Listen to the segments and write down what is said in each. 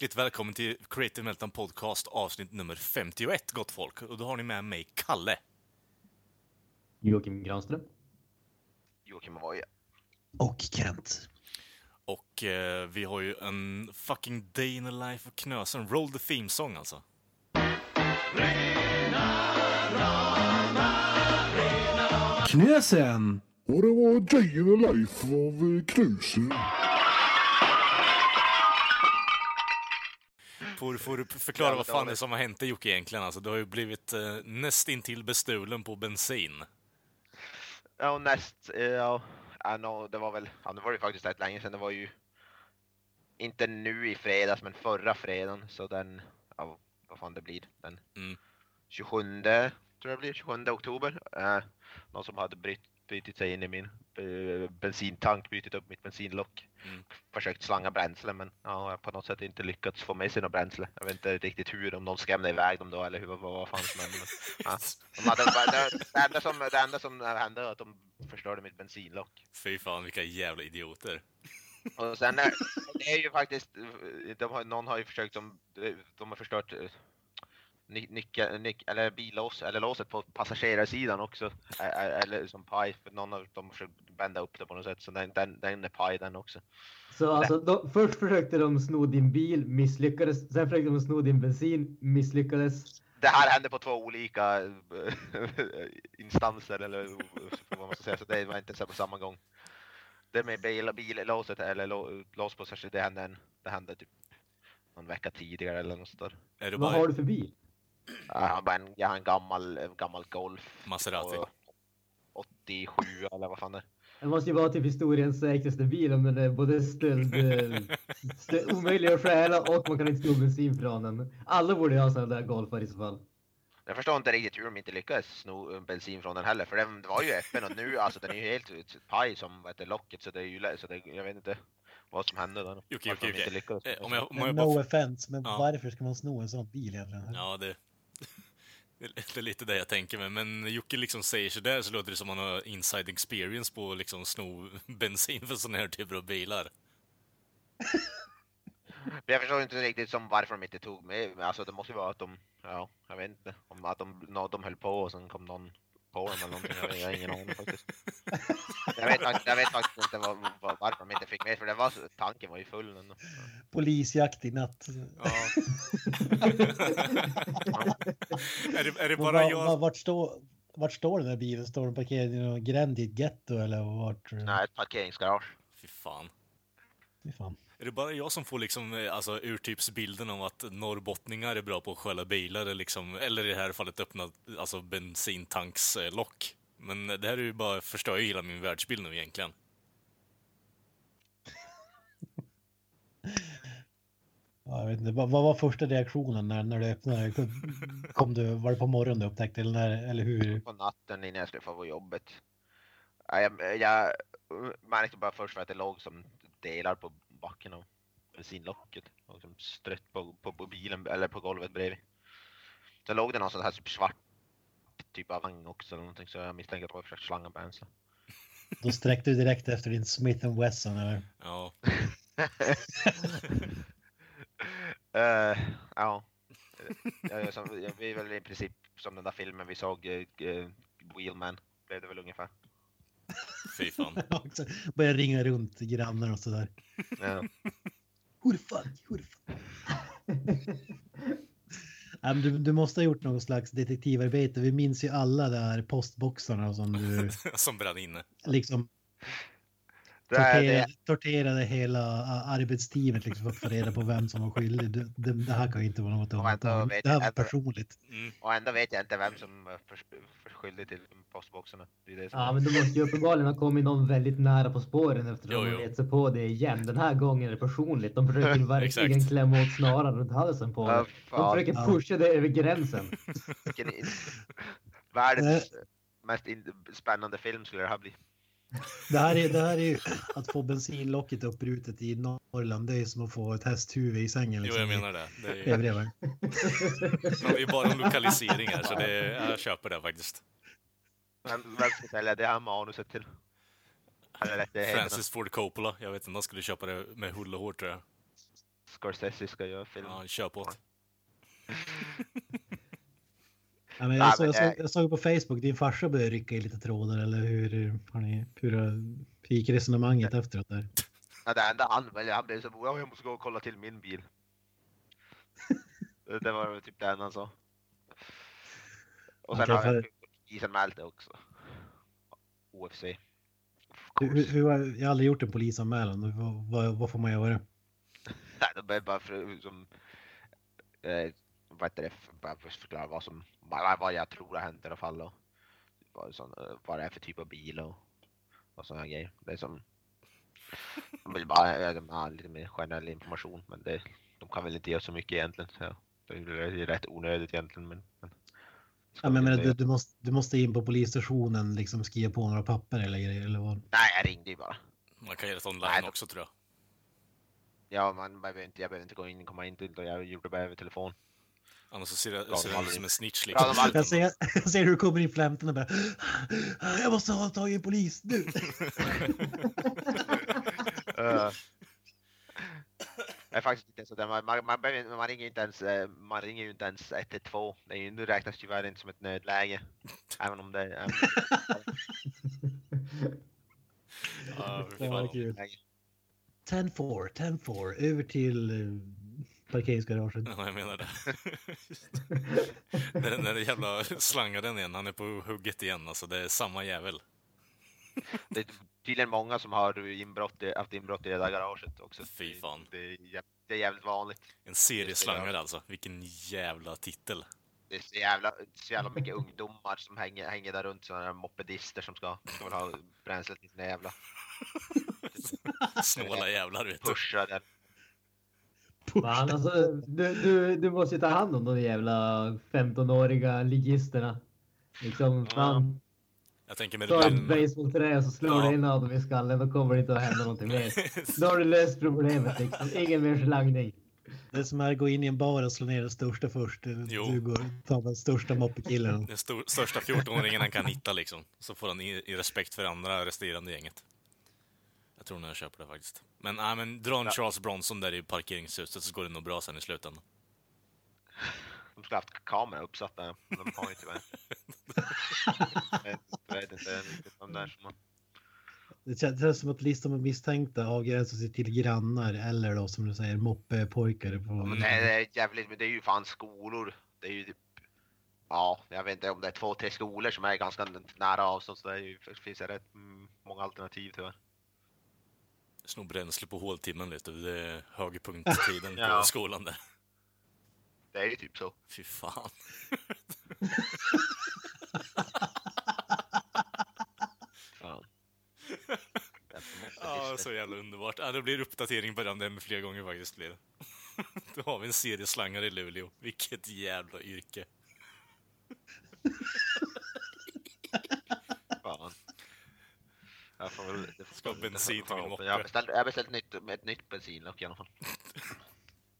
Hjärtligt välkommen till Creative Meltdown Podcast avsnitt nummer 51, gott folk. Och då har ni med mig Kalle. Joakim Granström. Joakim Avoya. Och Kent. Och eh, vi har ju en fucking day in the life of Knösen. Roll the theme song alltså. Knösen! Och det var Day in the Life av eh, Knusen. Får, får du förklara vad det fan det är som har hänt dig Jocke egentligen? Alltså, du har ju blivit eh, nästintill bestulen på bensin. Ja, och näst, eh, ja, ja, no, det var väl, ja nu var det faktiskt rätt länge sedan, det var ju inte nu i fredags, men förra fredagen, så den, ja, vad fan det blir, den Mm. 27, tror jag det blir, 27 oktober. Eh, någon som hade bryt, brutit sig in i min eh, bensintank, brutit upp mitt bensinlock. Mm. Försökt slanga bränsle, men ja, jag har på något sätt inte lyckats få med sig något bränsle. Jag vet inte riktigt hur, om någon skrämde iväg dem då, eller hur, vad, vad fan som hände. Men, ja. De hade, det, det, enda som, det enda som hände var att de förstörde mitt bensinlock. Fy fan, vilka jävla idioter. Och sen är, det är ju faktiskt, de har, någon har ju försökt, de, de har förstört ny- nyckel, nyc, eller billås, eller låset på passagerarsidan också. Eller som paj, för någon av dem har försökt bända upp det på något sätt, så den, den, den är paj den också. Så alltså, då, först försökte de sno din bil, misslyckades. Sen försökte de sno din bensin, misslyckades. Det här hände på två olika eh, instanser, eller vad man ska säga, så det var inte så på samma gång. Det med bil, billåset, eller lå- lås på passagerarsidan, det hände, en, det hände typ någon vecka tidigare eller något sådär. Vad har du för bil? Jag har, bara en, jag har en gammal, en gammal Golf. Maserati? och 87 eller vad fan det är. Det måste ju vara typ historiens säkraste bil om den är både stöld, eh, stöld omöjlig att stjäla och man kan inte sno bensin från den. Alla borde ha sådana där golfar i så fall. Jag förstår inte riktigt hur de inte lyckades sno bensin från den heller, för den var ju öppen och nu alltså den är ju helt paj som vad heter, locket så det är ju så det, jag vet inte vad som hände där. Inte Jocke. lyckades. Eh, Men no offense, men Ja. varför ska man sno en sån bil egentligen? Ja, det... Det är lite det jag tänker mig, men Jocke liksom säger sådär så låter det som han har inside experience på att liksom sno bensin för sådana här typer av bilar. Jag förstår inte riktigt som varför de inte tog med, men alltså det måste ju vara att de, ja, jag vet inte, om att de, no, de höll på och sen kom någon på dem eller någonting, jag, har ingen aning faktiskt. Jag vet, jag vet faktiskt inte vad, vad, varför de inte fick med, för det var, tanken var ju full. ändå. Polisjakt i natt. Ja. är, det, är det Men bara var- jag... var- Vart, står, vart står den där bilen? Står den parkerad i någon gränd i ett getto eller vart? Nej, ett parkeringsgarage. Fy fan. Är det bara jag som får liksom, eh, alltså, urtypsbilden av att norrbottningar är bra på att stjäla bilar, eller, liksom, eller i det här fallet öppna alltså, bensintankslock? Men det här är ju bara, förstör ju hela min världsbild nu egentligen. Ja, jag vet inte. Vad, vad var första reaktionen när, när du öppnade? Kom, du, var det på morgonen du upptäckte eller, när, eller hur? På natten innan jag skulle få på jobbet. Ja, Jag, jag märkte bara först för att det låg som delar på backen av bensinlocket. Och som strött på, på, på bilen, eller på golvet bredvid. Sen låg det någon sån här typ svart typ av vagn också eller någonting så jag misstänker att de har försökt slanga bränsle. Då sträckte du direkt efter din Smith Wesson eller? Ja, Eh, ja. Som, vi är väl i princip som den där filmen vi såg, uh, Wheelman, blev det väl ungefär. Fy fan. Också Börja ringa runt till grannar och sådär. Ja. Who the fuck, who the fuck? Du, du måste ha gjort någon slags detektivarbete. Vi minns ju alla där postboxarna som du Som brann inne. liksom torterade, torterade hela arbetsteamet liksom för att få reda på vem som var skyldig. Det, det, det här kan ju inte vara något Och ändå undantag. vet Det här var ändå- personligt. Mm. och ändå vet jag inte vem som är för, för skyldig till postboxarna. Det det Ja, men det måste ju uppenbarligen ha kommit någon väldigt nära på spåren eftersom Jo, de gett sig på det igen. Den här gången är det personligt. De försöker verkligen klämma åt snaran runt halsen på det. De försöker Ja. pusha det över gränsen. Världens mest in, spännande film skulle det här bli. Det här, är, det här är ju att få bensinlocket uppbrutet i Norrland. Det är som att få ett hästhuvud i sängen. Jo, Liksom, jag menar det. Det är, det är bara en lokalisering här, så det är, jag köper det faktiskt. Vem, vem ska sälja det här manuset till? Francis Ford Coppola, jag vet inte, han skulle köpa det med hull och hår tror jag. Scorsese ska göra film. Ja, kör på det. Ja, men Nej, jag, såg, men jag, såg, jag såg på Facebook, din farsa började rycka i lite trådar. Eller hur, har ni, hur, hur gick resonemanget efteråt där? Ja, det enda han ville, han blev så ja, jag måste gå och kolla till min bil. det var typ det enda han sa. Och sen Okej, har jag polisanmält också. OFC. Of Hur, hur, jag har aldrig gjort en polisanmälan. Vad, vad, får man göra? Nej, de är bara för, som, eh, vad heter det, bara förklara vad som, vad, vad jag tror har hänt i alla fall och vad, sån, vad det är för typ av bil och, och sådana grejer. Det är som, de vill bara har lite mer generell information men det, de kan väl inte göra så mycket egentligen. Så det är rätt onödigt egentligen men. men ska Ja, men, men, du, du, måste, du måste in på polisstationen, liksom skriva på några papper eller grejer. Eller vad? Nej, jag ringde ju bara. Man kan göra det Nej, online då- också tror jag. Ja, man behöver inte, jag behöver inte gå in, komma in till, jag gjorde det bara över telefon. Annars så ser det, Ja, ser ut som en snitch liksom. Jag ser, jag ser hur du kommer in flämten och bara Jag måste ha tagit en polis nu. Eh, Det är faktiskt inte så. där. Man, man, man, man ringer ju inte ens, eh, man ringer ju inte ens 112. Det är ju, nu räknas det tyvärr inte som ett nödläge. Även om det är Ja, fy Det var fan. kul. Läge. 10-4, 10-4, över till eh, parkeringsgaraget. Ja, jag menar det. den, den där jävla slangaren igen, han är på hugget igen alltså. Det är samma jävel. Det är tydligen många som har inbrott, i- haft inbrott i det där garaget också. Fy fan. Det, är det är jävligt vanligt. En serieslangare alltså. Vilken jävla titel. Det är så jävla, så jävla mycket ungdomar som hänger, hänger där runt, sådana där mopedister som ska, ska väl ha bränslet till sina jävla Snåla jävlar vet du. pusha där. Man, alltså, du, du, du måste ju ta hand om de jävla 15-åriga ligisterna. Liksom, fan, Jag tänker med ta det ett basebollträ och så slår Ja. du in av dem i skallen. Då kommer det inte att hända någonting mer. Då har du löst problemet liksom. Ingen mer slangning. Det är som att gå in i en bar och slå ner den största först. Jo. Du går tar den största moppekillen. Den stor, största 14-åringen han kan hitta liksom. Så får han i, i respekt för andra resterande gänget. Jag tror nog jag köper det faktiskt. Men, nej, men dra en Ja. Charles Bronson där i parkeringshuset så går det nog bra sen i slutändan. De skulle haft kamera uppsatta, men de har ju tyvärr. jag vet, inte riktigt det är som har... Det känns, det känns som att listan med misstänkta avgränsar sig till grannar eller då som du säger moppepojkar. På... Men det är, det är jävligt, men det är ju fan skolor. Det är ju typ... Ja, jag vet inte om det är två, tre skolor som är ganska nära avstånd så det är ju, finns det rätt många alternativ tyvärr. Sno bränsle på håltimmen lite. Det är högpunkttiden Ja. på skolan där. Det är ju typ så. Fy fan. Fan. Ja, så jävla underbart. Ja, det blir uppdatering på den där flera gånger faktiskt. Blir det. Då har vi en serieslangare i Luleå. Vilket jävla yrke. Jag får väl... det får- Ska ha bensin till min moppe. Jag har beställt, jag har beställt nytt, ett nytt bensinlock i alla fall.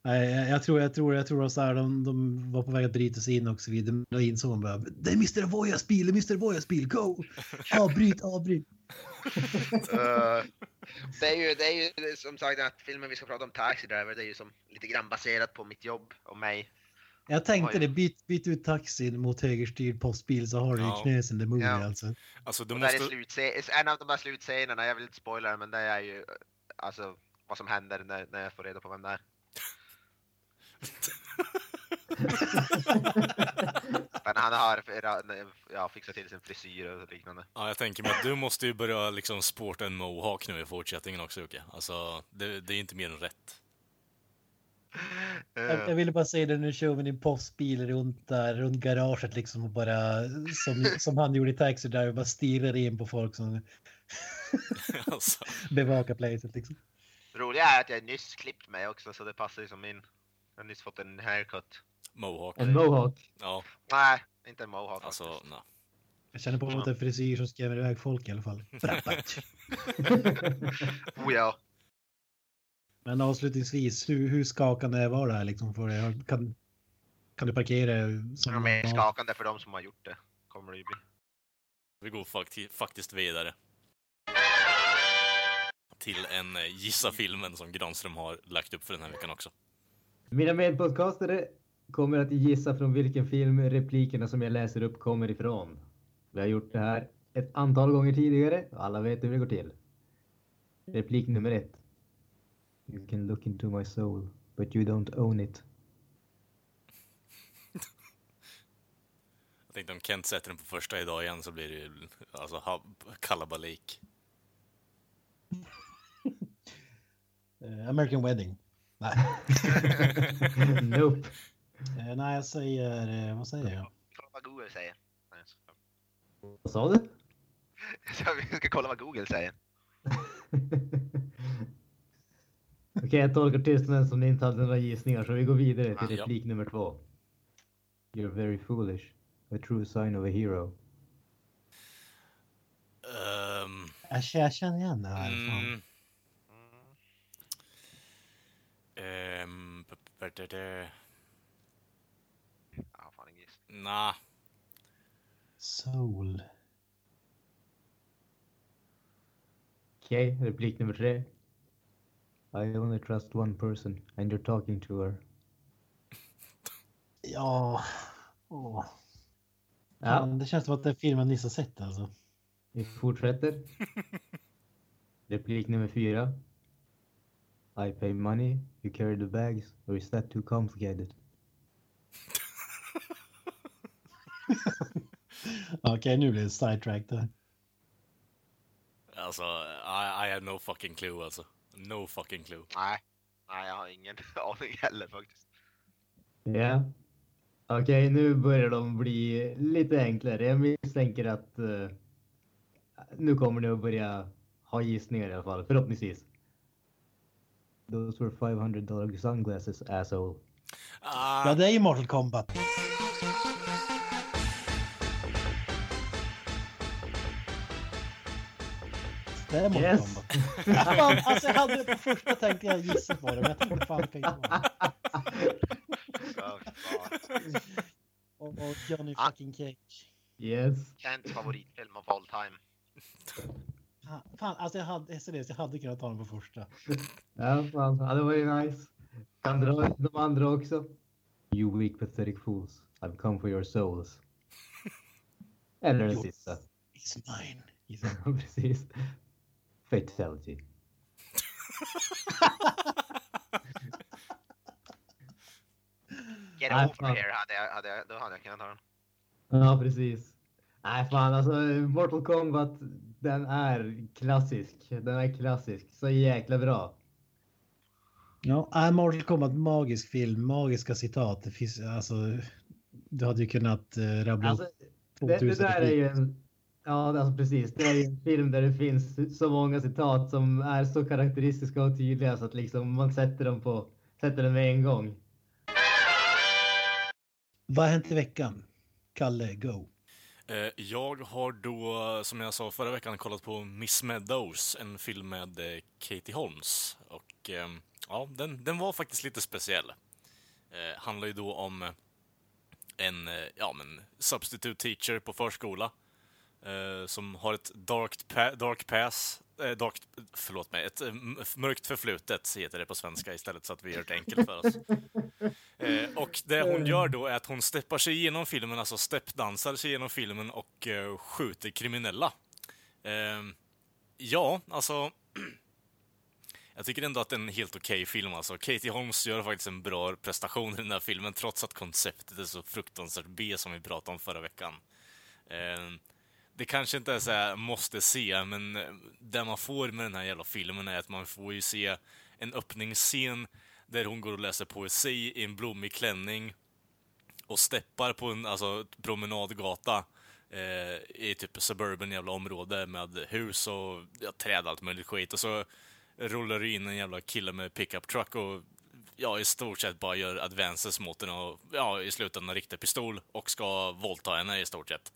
Nej, jag, jag tror, jag tror, jag tror att så här, de, de var på väg att bryta sig in och så vidare. Men då insåg de bara, det är Mr. Vojas bil, det är Mr. Vojas bil, go! Avbryt, avbryt. Eh, det är ju, det är ju det är som sagt att filmen vi ska prata om Taxi Driver, det är ju som lite grann baserat på mitt jobb och mig. Jag tänkte Oj. det, byt, byt ut taxin mot högerstyrd postbil så har du ju Ja. knösen the movie Ja. alltså. Alltså, är måste... slutsce- en av de där slutscenerna, jag vill inte spoila det, men det är ju alltså vad som händer när, när jag får reda på vem det är. Men han har ja, fixat till sin frisyr och liknande. Ja, jag tänker mig att du måste ju börja liksom sporta en mohawk nu i fortsättningen också Jocke. Alltså, det, det är inte mer än rätt. Jag, jag ville bara säga det, nu kör vi din postbil runt där, runt garaget liksom och bara som, som han gjorde i Taxi Driver, bara stirrar in på folk som alltså, bevakar placet liksom. Roliga är att jag nyss klippt mig också så det passar ju som min. Jag har nyss fått en haircut. mohawk. En mohawk. Ja, Nej, inte en mohawk. alltså, nej. Jag känner på mig att det är frisyr som skrämmer iväg folk i alla fall. oh ja. Men avslutningsvis, hur, hur skakande var det här liksom för dig? Kan, kan du parkera som... Är skakande för de som har gjort det. Kommer det ju bli. Vi går fakti faktiskt vidare. Till en eh, Gissa filmen som Granström har lagt upp för den här veckan också. Mina medpodcastare kommer att gissa från vilken film replikerna som jag läser upp kommer ifrån. Vi har gjort det här ett antal gånger tidigare och alla vet hur det går till. Replik nummer ett. You can look into my soul, but you don't own it. Jag tänkte om Kent sätter den på första idag igen så blir det ju alltså kalabalik. Eh, American Wedding. Nej. nope. Eh, nej, jag säger... eh, Vad säger jag? Kolla vad Google säger. Nej, jag. Vad sa du? Vi ska kolla vad Google säger. Okej, jag tolkar tystnaden som ni inte hade några gissningar så vi går vidare till replik nummer två. You're very foolish. A true sign of a hero. Ehm, Jag känner- jag känner igen det här. mm, gissning. Nja, Soul. Okej, replik nummer tre. I only trust one person and you're talking to her. Ja... Åh. Ja, det känns som att det är filmen Nisse har sett alltså. vi fortsätter. replik nummer fyra. I pay money, you carry the bags, or is that too complicated? Okej, nu blir det sidetrack där. alltså I, I have no fucking clue alltså. No fucking clue. Nej. Nej, jag har ingen aning heller faktiskt. Ja. Okej, nu börjar de bli lite enklare. Jag misstänker att eh, nu kommer ni att börja ha gissningar i alla fall, förhoppningsvis. Those were 500 dollar sunglasses, asshole. Ah, Ja, det är ju Mortal Kombat. Det är Mortal Yes. Kombat. Fan, alltså jag hade det på första tänkte jag gissa på det, men jag tänkte fan kan inte vara. Och, och Johnny Ah. fucking Cage. Yes. Kents favoritfilm of all time. Fan, alltså jag hade, seriöst, jag hade kunnat ta den på första. Ja, fan. Ja, det var ju nice. Kan dra de andra också. You weak pathetic fools. I've come for your souls. Eller den sista. It's mine. Precis. Fatality. Get Nej, over fan. here hade jag, hade jag, då hade jag kunnat ta den. Ja, precis. Nej, fan alltså Mortal Kombat, den är klassisk. Den är klassisk. Så jäkla bra. Ja, äh, Mortal Kombat, magisk film, magiska citat. Det finns, alltså, du hade ju kunnat uh, rabbla Alltså, det, det 2000 där är ju en... Ja, alltså precis. Det är ju en film där det finns så många citat som är så karaktäristiska och tydliga så att liksom man sätter dem på... Sätter dem med en gång. Vad har hänt i veckan? Kalle, go. Eh, Jag har då, som jag sa förra veckan, kollat på Miss Meadows, en film med eh, Katie Holmes. Och eh, ja, den, den var faktiskt lite speciell. Handlar ju då om en, ja men, substitute teacher på förskola. Eh, som har ett dark, pa dark pass, eh, dark, förlåt mig, ett eh, mörkt förflutet heter det på svenska istället så att vi gör det enkelt för oss. Eh, och det hon gör då är att hon steppar sig igenom filmen, alltså steppdansar sig igenom filmen och eh, skjuter kriminella. Eh, ja, alltså... Jag tycker ändå att det är en helt okej film alltså. Katie Holmes gör faktiskt en bra prestation i den här filmen trots att konceptet är så fruktansvärt B som vi pratade om förra veckan. Eh, det kanske inte är så här måste se, men eh, det man får med den här jävla filmen är att man får ju se en öppningsscen där hon går och läser poesi i en blommig klänning och steppar på en alltså, promenadgata eh, i typ suburban jävla område med hus och ja, träd och allt möjligt skit. Och så rullar det in en jävla kille med pickup truck och ja, i stort sett bara gör advances mot henne. och ja, i slutändan riktar pistol och ska våldta henne i stort sett.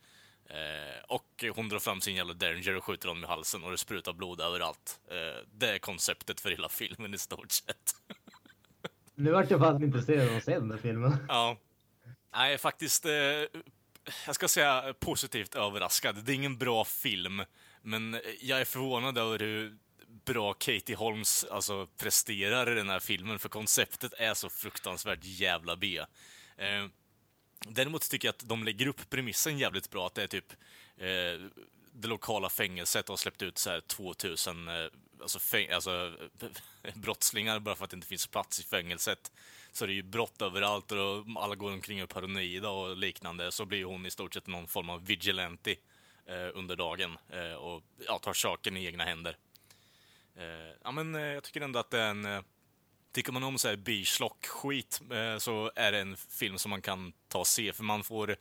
Eh, och hon drar fram sin jävla Derringer och skjuter honom i halsen och det sprutar blod överallt. Eh, det är konceptet för hela filmen i stort sett. Nu vart jag fan intresserad av att se den där filmen. ja. Nej, faktiskt. Eh, jag ska säga positivt överraskad. Det är ingen bra film, men jag är förvånad över hur bra Katie Holmes alltså, presterar i den här filmen, för konceptet är så fruktansvärt jävla B. Däremot tycker jag att de lägger upp premissen jävligt bra, att det är typ eh, det lokala fängelset har släppt ut så här 2000 eh, alltså, fäng alltså, brottslingar bara för att det inte finns plats i fängelset. Så det är ju brott överallt och alla går omkring och är paranoida och liknande. Så blir hon i stort sett någon form av vigilante eh, under dagen eh, och ja, tar saken i egna händer. Eh, ja, men eh, jag tycker ändå att det är en... Eh, Eh, tycker man om så här byschlock-skit eh, så är det en film som man kan ta och se, för man får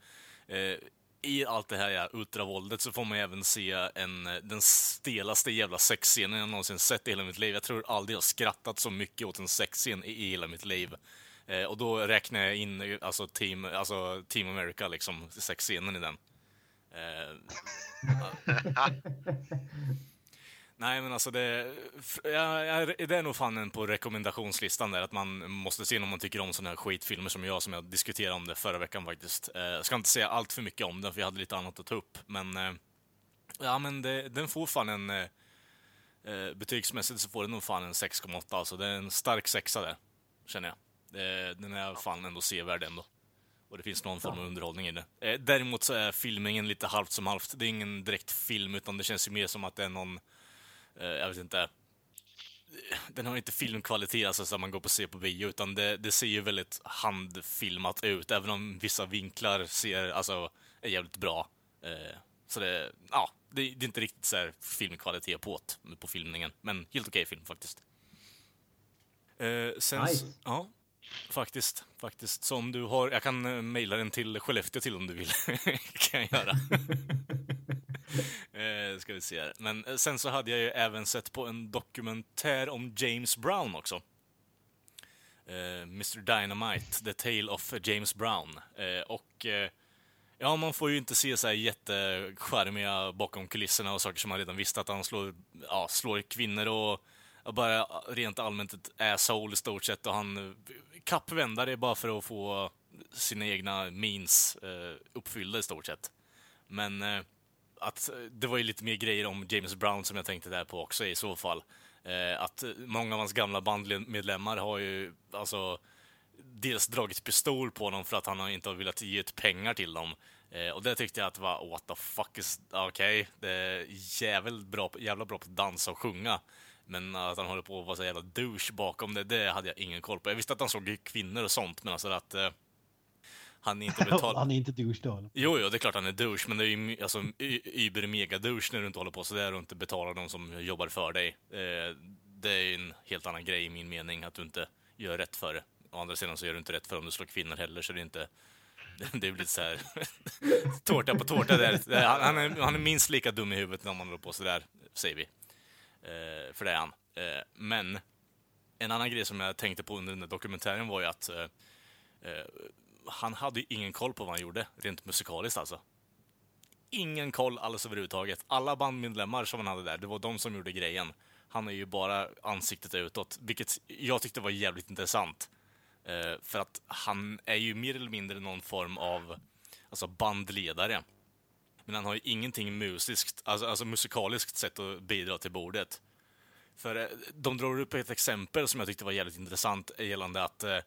i allt det här ja, ultravåldet så får man även se en, den stelaste jävla sexscenen jag någonsin sett i hela mitt liv. Jag tror aldrig jag skrattat så mycket åt en sexscen i, i hela mitt liv. Eh, och då räknar jag in alltså Team, alltså team America, liksom, sexscenen i den. Eh, Nej, men alltså det, ja, det är nog fan en på rekommendationslistan där, att man måste se om man tycker om sådana här skitfilmer som jag, som jag diskuterade om det förra veckan faktiskt. Eh, jag ska inte säga allt för mycket om den, för jag hade lite annat att ta upp, men eh, ja, men det, den får fan en eh, betygsmässigt så får den nog fan en 6,8, alltså det är en stark sexa där, känner jag. Den är fan ändå sevärd ändå. Och det finns någon form av underhållning i det. Däremot så är filmningen lite halvt som halvt. Det är ingen direkt film, utan det känns ju mer som att det är någon jag vet inte, den har inte filmkvalitet alltså som man går på se på bio, utan det, det, ser ju väldigt handfilmat ut, även om vissa vinklar ser, alltså, är jävligt bra. Eh, så det, ja, det, det, är inte riktigt så här filmkvalitet på på filmningen, men helt okej okay film faktiskt. Eh, sen, nice. ja, faktiskt, faktiskt. Så om du har, jag kan mejla den till Skellefteå till om du vill, kan jag göra. eh, ska vi se här. Men eh, sen så hade jag ju även sett på en dokumentär om James Brown också. Eh, Mr Dynamite, The Tale of James Brown. Eh, och eh, ja, man får ju inte se så här jättecharmiga bakom kulisserna och saker som man redan visste att han slår, ja, slår kvinnor och bara rent allmänt ett asshole i stort sett och han eh, kappvändar det bara för att få sina egna means eh, uppfyllda i stort sett. Men eh, att eh, det var ju lite mer grejer om James Brown som jag tänkte där på också i så fall. Eh, att många av hans gamla bandmedlemmar har ju alltså dels dragit pistol på honom för att han inte har velat ge ut pengar till dem. Eh, och det tyckte jag att var what the fuck is, okej, okay, det är jävligt bra, jävla bra på att dansa och sjunga. Men att han håller på att vara så jävla douche bakom det, det hade jag ingen koll på. Jag visste att han såg kvinnor och sånt, men alltså att eh, han inte betalar... han är inte douche då? Jo, jo, det är klart han är douche, men det är ju alltså über mega douche när du inte håller på sådär och inte betalar de som jobbar för dig. Eh, det är en helt annan grej i min mening, att du inte gör rätt för det. Å andra sidan så gör du inte rätt för om du slår kvinnor heller, så det är inte... Det blir lite så här... tårta på tårta där. Han är, han är minst lika dum i huvudet när man håller på sådär, säger vi. Eh, för det är han. Eh, men en annan grej som jag tänkte på under den där dokumentären var ju att eh, eh han hade ju ingen koll på vad han gjorde, rent musikaliskt alltså. Ingen koll alls överhuvudtaget. Alla bandmedlemmar som han hade där, det var de som gjorde grejen. Han är ju bara ansiktet utåt, vilket jag tyckte var jävligt intressant. Eh, för att han är ju mer eller mindre någon form av alltså bandledare. Men han har ju ingenting musiskt, alltså, alltså musikaliskt sätt att bidra till bordet. För eh, de drar upp ett exempel som jag tyckte var jävligt intressant gällande att eh,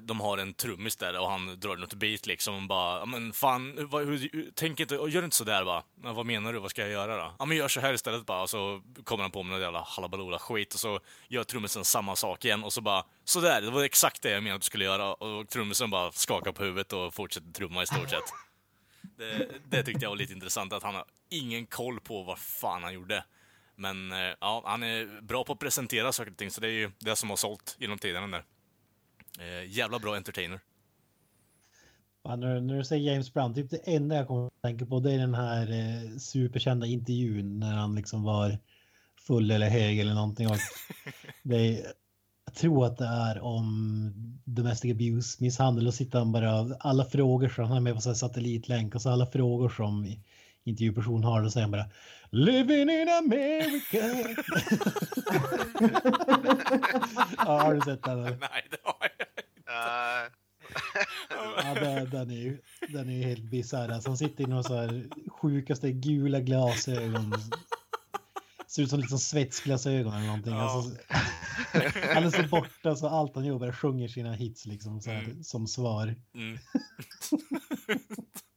de har en trummis där och han drar något beat liksom och bara, men fan, vad, hur, tänk inte, gör inte sådär va? Ja, vad menar du, vad ska jag göra då? Ja men gör så här istället bara, och så kommer han på med någon jävla halabaloola skit och så gör trummisen samma sak igen och så bara, sådär, det var exakt det jag menade att du skulle göra och trummisen bara skakar på huvudet och fortsätter trumma i stort sett. Det, det tyckte jag var lite intressant, att han har ingen koll på vad fan han gjorde. Men eh, ja, han är bra på att presentera saker och ting, så det är ju det som har sålt genom tiderna. där. Eh, jävla bra entertainer. Ja, när, när du säger James Brown, typ det enda jag kommer att tänka på det är den här eh, superkända intervjun när han liksom var full eller hög eller någonting. Och det är, jag tror att det är om domestic abuse, misshandel och sitter han bara, alla frågor som han är med på så här satellitlänk och så alla frågor som intervjuperson har, då säger bara Living in America. ja, har du sett den? eller? Nej, det har jag Eh, Ja, det, den är ju den är ju helt bisarr. Alltså, han sitter i några så här sjukaste gula glasögon. Ser ut som liksom svetsglasögon eller någonting. Ja. Alltså, han är så borta så allt han gör bara sjunger sina hits liksom så här, Mm. som svar. Mm,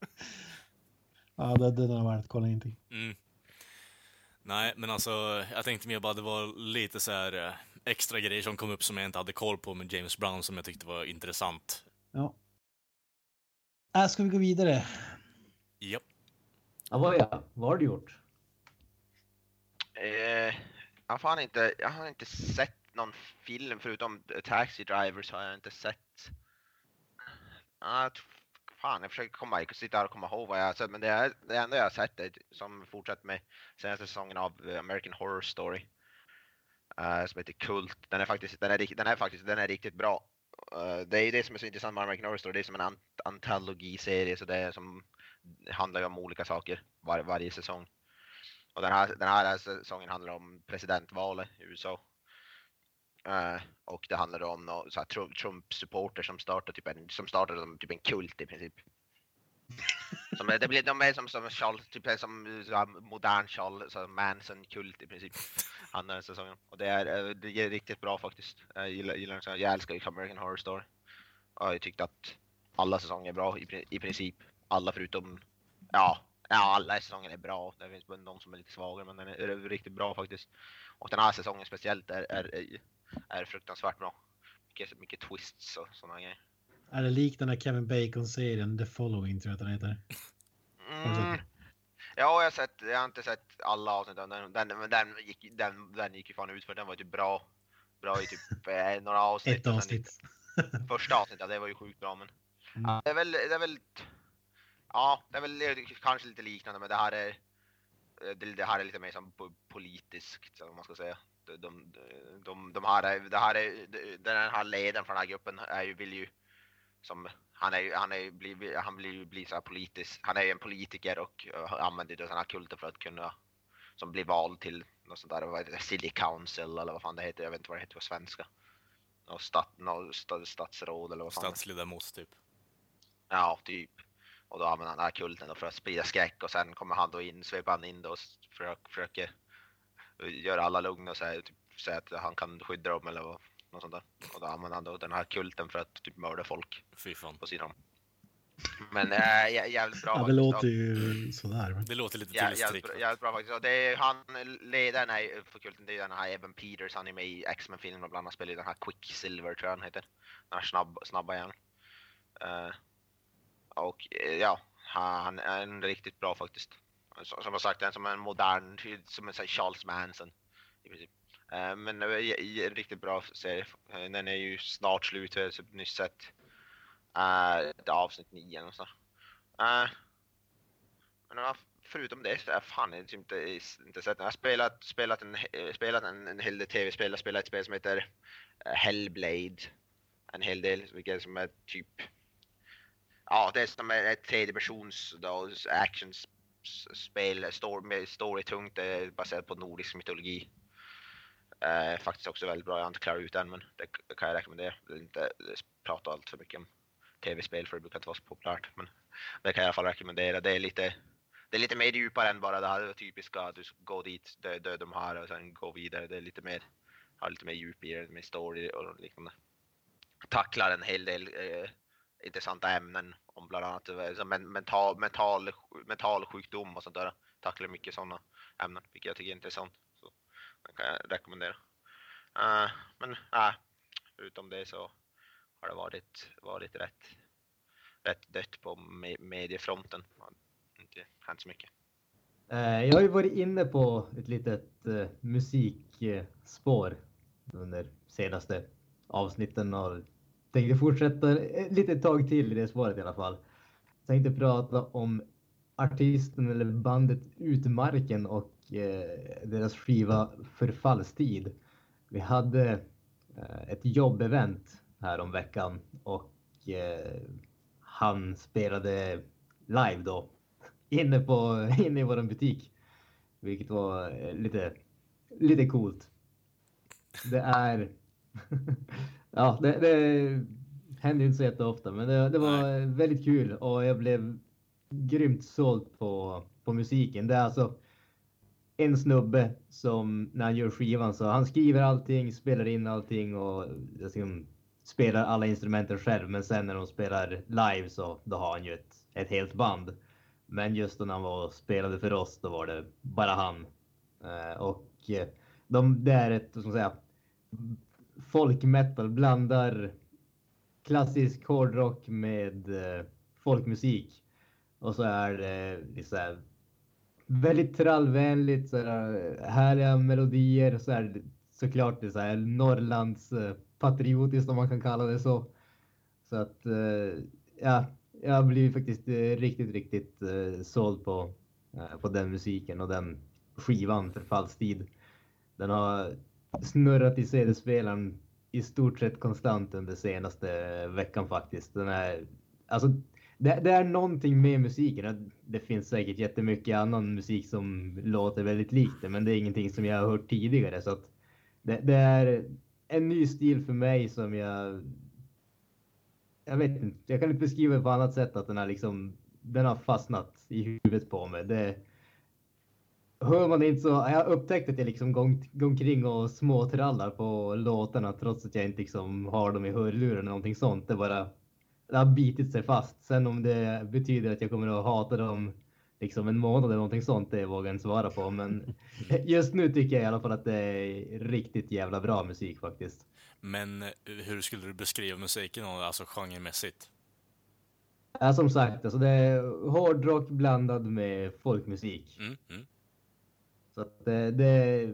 Ja, det, den är värd att kolla in till. mm. Nej, men alltså, jag tänkte mer bara det var lite så här eh, extra grejer som kom upp som jag inte hade koll på med James Brown som jag tyckte var intressant. Ja. Äh, ska vi gå vidare? Japp. Avoya, vad har du gjort? eh, jag, har fan inte, jag har inte sett någon film förutom Taxi Drivers har jag inte sett. Ah, t- fan, jag försöker komma, jag sitta här och komma ihåg vad jag har sett, men det, är, det enda jag har sett är som fortsatt med senaste säsongen av eh, American Horror Story. Uh, som heter Kult. Den är faktiskt, den är, den är faktiskt, den är riktigt bra. Uh, det är det som är så intressant med American Horror Story, det är som en ant- antologiserie, så det är som handlar ju om olika saker var, varje säsong. Och den här, den här säsongen handlar om presidentvalet i USA. Uh, och det handlar om nå, så här, Trump- Trump-supporter som startar typ en, som startar som typ en kult i princip. Som det blir, de är som, som Charles, typ som modern Charles Manson-kult i princip. Andra säsongen. Och det är, eh, det är riktigt bra faktiskt. Jag gillar, gillar den jag älskar ju American Horror Story. Och jag tyckte att alla säsonger är bra i, i princip. Alla förutom, ja, ja alla säsonger är bra. Det finns någon som är lite svagare men den är, är riktigt bra faktiskt. Och den här säsongen speciellt är, är, är, är fruktansvärt bra. Mycket, mycket twists och sådana grejer. Är det lik den här Kevin Bacon-serien The Following tror jag att den heter? Mm. Ja, jag har, sett, jag har inte sett alla avsnitt av den, den, men den gick, den, den gick ju fan ut för den var ju typ bra. Bra i typ eh, några avsnitt. Ett sen avsnitt. lite- Första avsnittet, ja, det var ju sjukt bra men. Mm. Det är väl, det är väl, ja, det är väl kanske lite liknande men det här är, det, det här är lite mer som po- politiskt, om man ska säga. De, de, de, här är, det här är, den här ledaren för den här gruppen är ju, vill ju, som, han är ju, han är ju, blir, han blir ju, blir så här politisk, han är ju en politiker och använder ju den här kulten för att kunna, som blir vald till något sånt där, vad heter det, City Council eller vad fan det heter, jag vet inte vad det heter på svenska. Något stat, något sta- statsråd eller vad fan Statsledamot typ. Ja, typ. Och då använder han den här kulten för att sprida skräck och sen kommer han då in, sveper han in då och försöker, göra alla lugna och säga, typ, säga att han kan skydda dem eller vad, något sånt där. Och då använder han då den här kulten för att typ mörda folk Fy fan. på sidan. Men äh, jä- jävligt bra Ja, det låter ju sådär. Men... Det låter lite Ja, jävligt, bra- jävligt bra faktiskt. Och det är han, ledaren är, för kulten, det är den här Evan Peters, han är med i X-Men-filmen och bland annat spelar i den här Quicksilver tror jag han heter. Den här snabb, snabba igen. Eh, och eh, ja, han är en riktigt bra faktiskt. Som, som jag sagt, en som en modern, som en här Charles Manson i princip. Eh, men det är en riktigt bra serie. Eh, den är ju snart slut, jag har typ nyss sett uh, avsnitt 9 eller så. Uh, men förutom det så har jag fan inte, inte, inte sett den. Jag har spelat, spelat, en, spelat en, en hel del tv-spel. Jag har spelat ett spel som heter Hellblade. En hel del, vilket som är typ... Ja, det är som är ett tredjepersons actionspel. Spel story, med storytungt, är baserat på nordisk mytologi. Eh, faktiskt också väldigt bra, jag har inte klarat ut den men det kan jag rekommendera. Jag vill inte eh, prata allt för mycket om tv-spel för det brukar inte vara så populärt. Men det kan jag i alla fall rekommendera. Det är lite, det är lite mer djupare än bara det här typiska, att du ska gå dit, dö, dö de här och sen gå vidare. Det är lite mer, har lite mer djup i det, med story och liknande. tacklar en hel del eh, intressanta ämnen om bland annat eh, mental, mental, mental sjukdom och sånt där. Tacklar mycket sådana ämnen, vilket jag tycker är intressant. Så den kan jag rekommendera. Uh, men eh, uh, förutom det så har det varit, varit rätt, rätt dött på me mediefronten. Det har inte hänt så mycket. Jag har ju varit inne på ett litet uh, musikspår under senaste avsnitten och tänkte fortsätta eh, ett litet tag till i det spåret i alla fall. Tänkte prata om artisten eller bandet Utmarken och eh, deras skiva Förfallstid. Vi hade eh, ett jobbevent här om veckan och eh, han spelade live då inne, på, inne i vår butik. Vilket var eh, lite, lite coolt. Det är... ja, det, det händer ju inte så jätteofta, men det, det var väldigt kul och jag blev grymt såld på, på musiken. Det är alltså en snubbe som när han gör skivan så han skriver allting, spelar in allting och liksom, spelar alla instrumenten själv. Men sen när de spelar live så då har han ju ett, ett helt band. Men just när han var och spelade för oss, då var det bara han. Eh, och eh, de, det är ett, vad ska man säga, folkmetal blandar klassisk hårdrock med eh, folkmusik. Och så är det liksom här, väldigt trallvänligt, så här, härliga melodier. Så är det såklart det är så här Norrlands eh, patriotiskt om man kan kalla det så. Så att eh, ja, jag blir faktiskt eh, riktigt, riktigt eh, såld på, eh, på den musiken och den skivan för Fallstid. Den har snurrat i CD-spelaren i stort sett konstant under senaste veckan faktiskt. Den är, alltså, det, det är någonting med musiken. Det finns säkert jättemycket annan musik som låter väldigt likt det, men det är ingenting som jag har hört tidigare. Så att det, det är en ny stil för mig som jag jag vet inte, jag kan inte beskriva det på annat sätt att den är liksom, den har fastnat i huvudet på mig. Det, hör man inte så, jag har upptäckt att jag liksom går, omkring och småtrallar på låtarna trots att jag inte liksom har dem i hörluren eller någonting sånt. Det bara, det har bitit sig fast. Sen om det betyder att jag kommer att hata dem liksom en månad eller någonting sånt, det vågar jag inte svara på. Men just nu tycker jag i alla fall att det är riktigt jävla bra musik faktiskt. Men eh, hur skulle du beskriva musiken, alltså genremässigt? Ja, som sagt, alltså det är hårdrock blandad med folkmusik. Mm, mm. Så att det, det,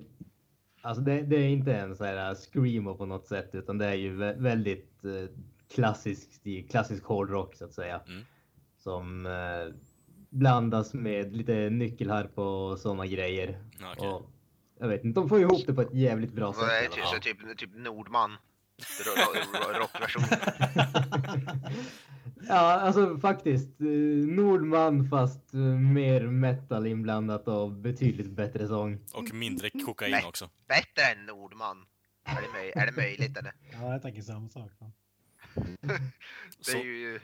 alltså det, det är inte en så här screamo på något sätt, utan det är ju vä- väldigt eh, klassisk stil, klassisk hårdrock så att säga. Mm. Som eh, blandas med lite nyckelharpa och sådana grejer. Okej. Och, jag vet inte, de får ihop det på ett jävligt bra sätt. Är alla typ, så typ, typ Nordman? Ro- ro- ro- Rockversion. ja, alltså faktiskt. eh, Nordman fast eh, mer metal inblandat och betydligt bättre sång. Och mindre kokain Nej. också. Bättre än Nordman. Är det, möj- är det möjligt eller? Ja, jag tänker samma sak. Det är ju...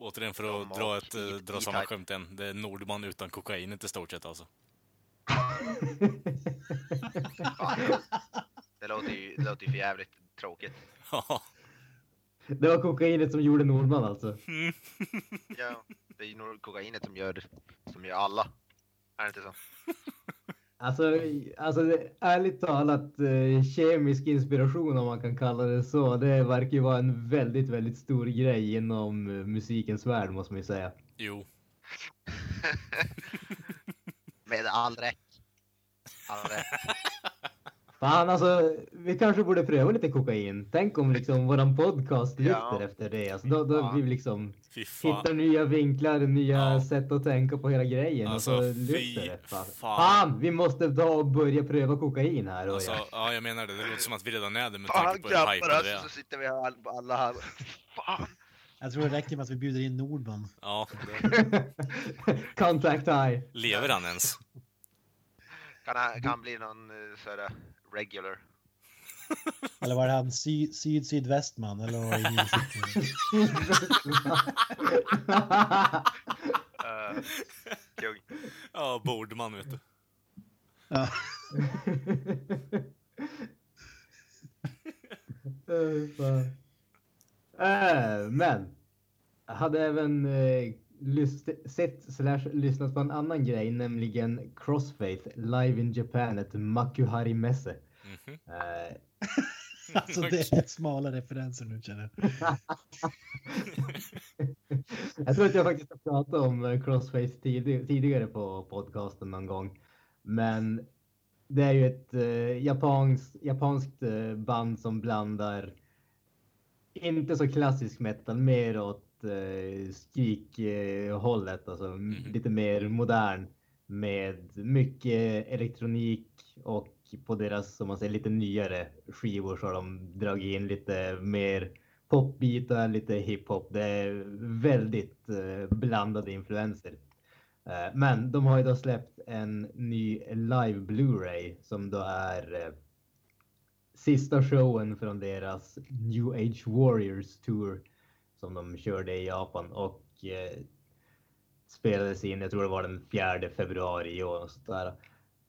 Återigen för att dra, ett, eh, E- dra samma E-Type. skämt igen. Det är Nordman utan kokainet i stort sett alltså. Det låter ju, det låter ju för jävligt tråkigt. Ja. Det var kokainet som gjorde Nordman alltså. Ja, det är ju nog kokainet som gör, som gör alla. Är det inte så? Alltså, alltså det- ärligt talat, eh, kemisk inspiration om man kan kalla det så, det verkar ju vara en väldigt, väldigt stor grej inom eh, musikens värld måste man ju säga. Jo. Med all rätt. All rätt. Fan alltså, vi kanske borde pröva lite kokain. Tänk om liksom våran podcast lyfter Ja. efter det. Alltså, då, då vi liksom hittar nya vinklar, nya Ja. sätt att tänka på hela grejen. Alltså, och så lyfter det. Fan. fan. vi måste ta och börja pröva kokain här. Alltså, Alltså, ja, jag menar det. Det låter som att vi redan är det med Fan tanke på hur vi alltså, så sitter vi här alla här. Fan. Jag tror det räcker med att vi bjuder in Nordman. Ja. Contact high. Lever han ens? Kan han, kan han bli någon uh, sådär regular? Eller var det han sy, syd sydvästman? Eller var det Uh, kung. Ja, Bordman vet du. ja. Eh, men jag hade även eh, sett slash lyssnat på en annan grej, nämligen Crossfaith live in Japan, ett Makuhari Messe. Mhm. Eh, Alltså det är smala referenser nu känner jag. jag tror att jag faktiskt har pratat om eh, Crossface tid- tidigare på podcasten någon gång. Men det är ju ett eh, japanskt, japanskt eh, band som blandar inte så klassisk metal, mer åt skrikhållet, alltså m- Mhm. lite mer modern med mycket elektronik och på deras, som man säger, lite nyare skivor så har de dragit in lite mer popbitar, lite hiphop. Det är väldigt eh, blandade influenser. Eh, men de har ju då släppt en ny live Blu-ray som då är eh, sista showen från deras New Age Warriors Tour som de körde i Japan och eh, spelades in, jag tror det var den 4 februari i år. Och sånt där.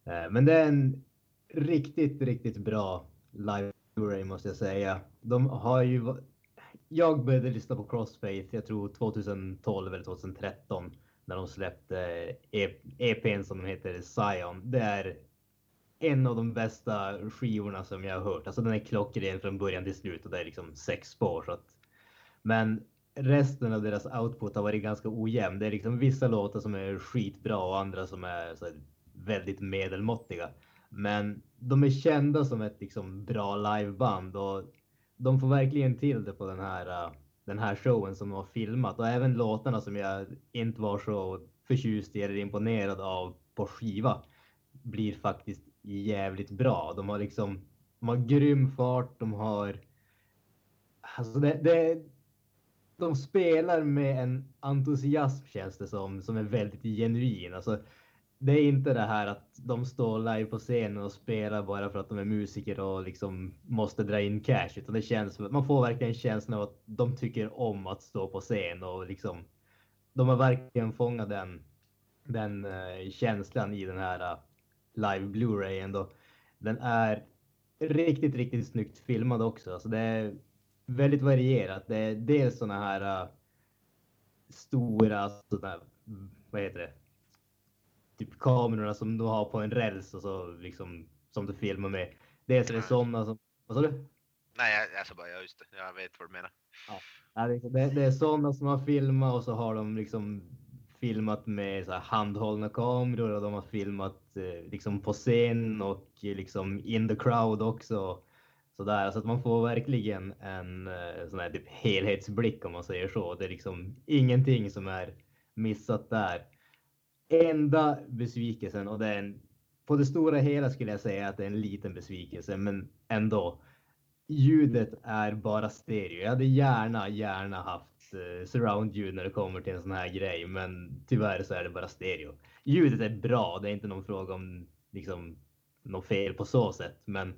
Eh, men det är en riktigt, riktigt bra live Blu-ray måste jag säga. De har ju, jag började lyssna på Crossfaith, jag tror 2012 eller 2013 när de släppte eh, EPn som de heter Zion. Det är en av de bästa skivorna som jag har hört. Alltså den är klockren från början till slut och det är liksom sex spår. Så att... Men resten av deras output har varit ganska ojämn. Det är liksom vissa låtar som är skitbra och andra som är så här väldigt medelmåttiga. Men de är kända som ett liksom bra liveband och de får verkligen till det på den här, uh, den här showen som de har filmat och även låtarna som jag inte var så förtjust i eller imponerad av på skiva blir faktiskt jävligt bra. De har liksom, de har grym fart, de har Alltså det, det, de spelar med en entusiasm känns det som, som är väldigt genuin. Alltså, det är inte det här att de står live på scenen och spelar bara för att de är musiker och liksom måste dra in cash. Utan det känns som att man får verkligen känslan av att de tycker om att stå på scen och liksom de har verkligen fångat den, den uh, känslan i den här uh, live Blu-rayen. Den är riktigt, riktigt snyggt filmad också. Alltså det är väldigt varierat. Det är dels såna här uh, stora, såna, vad heter det? Typ kamerorna som du har på en räls och så liksom som du filmar med. Dels är det sådana som, vad sa du? Nej, jag, sa bara, ja just det, jag vet vad du menar. Ja, det, det, är sådana som har filmat och så har de liksom filmat med så handhållna kameror och de har filmat eh, liksom på scen och liksom in the crowd också. Så där, så att man får verkligen en eh, sån här typ helhetsblick om man säger så. Det är liksom ingenting som är missat där. Enda besvikelsen och det är en, på det stora hela skulle jag säga att det är en liten besvikelse, men ändå ljudet är bara stereo. Jag hade gärna, gärna haft eh, surround-ljud när det kommer till en sån här grej, men tyvärr så är det bara stereo. Ljudet är bra, det är inte någon fråga om liksom något fel på så sätt, men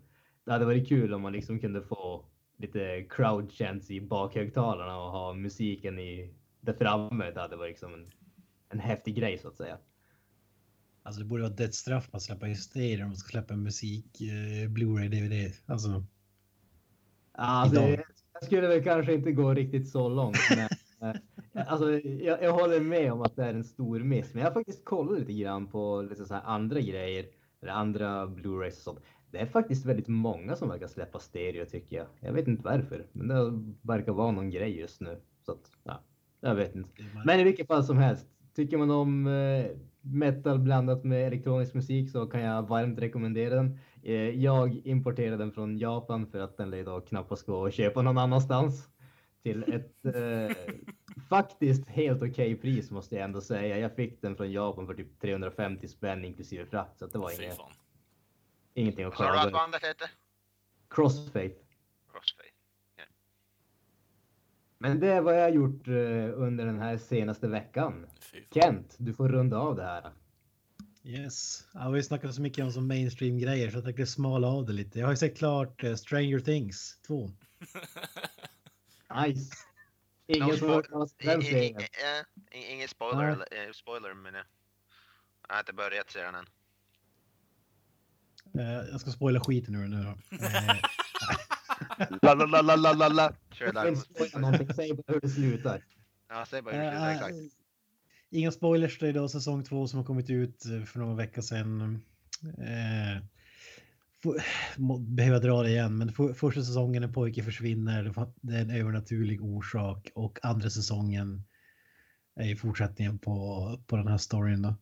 det hade varit kul om man liksom kunde få lite crowd chants i bakhögtalarna och ha musiken i där framme. Det hade varit liksom en, en häftig grej så att säga. Alltså det borde vara dödsstraff att släppa i stereo om man ska släppa musik, eh, Blu-ray, DVD. Alltså, Alltså, Idag. jag skulle väl kanske inte gå riktigt så långt. Men, eh, alltså, jag, jag håller med om att det är en stor miss. Men jag har faktiskt kollat lite grann på lite så här andra grejer. Eller andra Blu-rays och sånt. Det är faktiskt väldigt många som verkar släppa stereo tycker jag. Jag vet inte varför. Men det verkar vara någon grej just nu. Så att, ja, jag vet inte. Men i vilket fall som helst. Tycker man om eh, metal blandat med elektronisk musik så kan jag varmt rekommendera den. Eh, jag importerade den från Japan för att den då knappast gå att köpa någon annanstans. Till ett eh, faktiskt helt okej pris måste jag ändå säga. Jag fick den från Japan för typ 350 spänn inklusive frakt. Så det var inget. Ingenting att Vad sa du att klaga bandet hette? Crossfaith. Crossfade. Men det är vad jag har gjort eh, under den här senaste veckan. Kent, du får runda av det här. Yes. Ja, vi har snackat så mycket om som mainstream grejer så jag tänkte smala av det lite. Jag har ju sett klart eh, Stranger Things 2. Nice. Ingen No som har hört spo- talas om i- den i- i- serien. eh, Ingen spoiler, spoiler men jag jag har inte börjat se den än. Eh, jag ska spoila skiten ur den nu då. Eh, La la la la la la la. kör där. säg bara hur det slutar. Ja, säg bara hur det slutar, Eh, exakt. Inga spoilers, det är då säsong två som har kommit ut för några veckor sedan. Eh, behöver jag dra det igen, men för, första säsongen en pojke försvinner, det är en övernaturlig orsak och andra säsongen är ju fortsättningen på, på den här storyn då.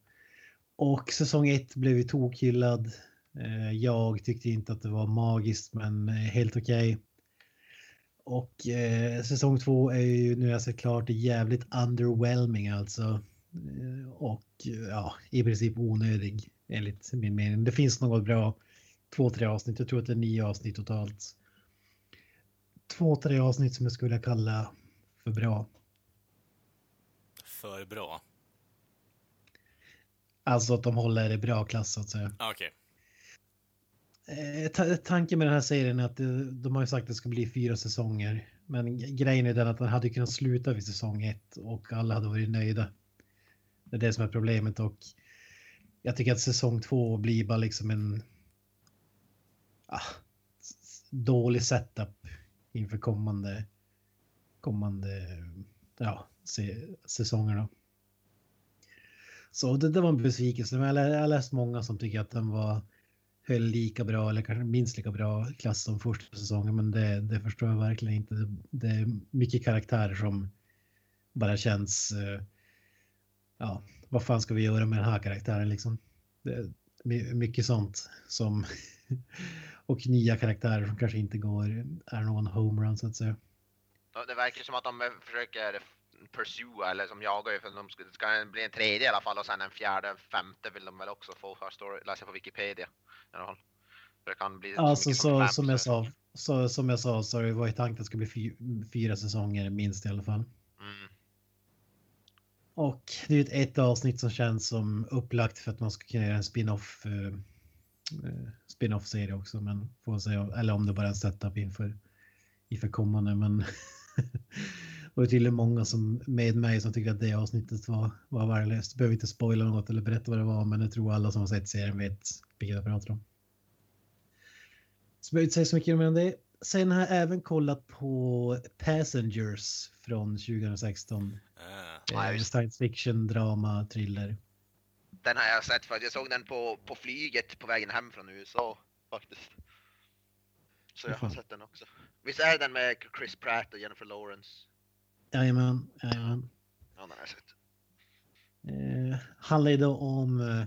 Och säsong ett blev ju tokhyllad. Eh, jag tyckte inte att det var magiskt, men eh, helt okej. Och eh, säsong två är ju nu jag sett klart jävligt underwhelming alltså. Eh, och ja, i princip onödig enligt min mening. Det finns något bra. Två, tre avsnitt. Jag tror att det är nio avsnitt totalt. Två, tre avsnitt som jag skulle kalla för bra. För bra. Alltså att de håller i bra klass så att säga. Ah, Okej. Ta- Eh, tanken med den här serien är att eh, de har ju sagt att det ska bli fyra säsonger. Men grejen är den att den hade kunnat sluta vid säsong ett och alla hade varit nöjda. Det är det som är problemet och jag tycker att säsong två blir bara liksom en ah, dålig setup inför kommande kommande ja, säsongerna. Så det, det var en besvikelse. Men jag har läst många som tycker att den var höll lika bra eller kanske minst lika bra klass som första säsongen. Men det, det förstår jag verkligen inte. Det, det är mycket karaktärer som bara känns. Eh, ja, vad fan ska vi göra med den här karaktären liksom? Det är mycket sånt som och nya karaktärer som kanske inte går är någon homerun så att säga. Det verkar som att de försöker pursua eller som jagar ju för de ska, ska bli en tredje i alla fall och sen en fjärde, en femte vill de väl också få för story, läsa på Wikipedia i alla fall. För det kan bli Alltså så, fem, som jag sa, så, som jag sa så var ju tanken att det ska bli fy, fyra säsonger minst i alla fall. Mm. Och det är ju ett, ett avsnitt som känns som upplagt för att man ska kunna göra en spin-off eh, eh, spin-off serie också. Men får se, om- eller om det bara är en setup inför, inför kommande. Men var ju tydligen många som med mig som tyckte att det avsnittet var, var värdelöst. Behöver inte spoila något eller berätta vad det var, men jag tror alla som har sett serien vet vilket jag pratar om. Så behöver inte säga så mycket mer om det. Sen har jag även kollat på Passengers från 2016. Ah. Ja, Eh, just science fiction, drama, thriller. Den har jag sett för jag såg den på, på flyget på vägen hem från USA faktiskt. Så jag har sett den också. Visst är den med Chris Pratt och Jennifer Lawrence? Jajamän, jajamän. Ja. Eh, handlar ju om eh,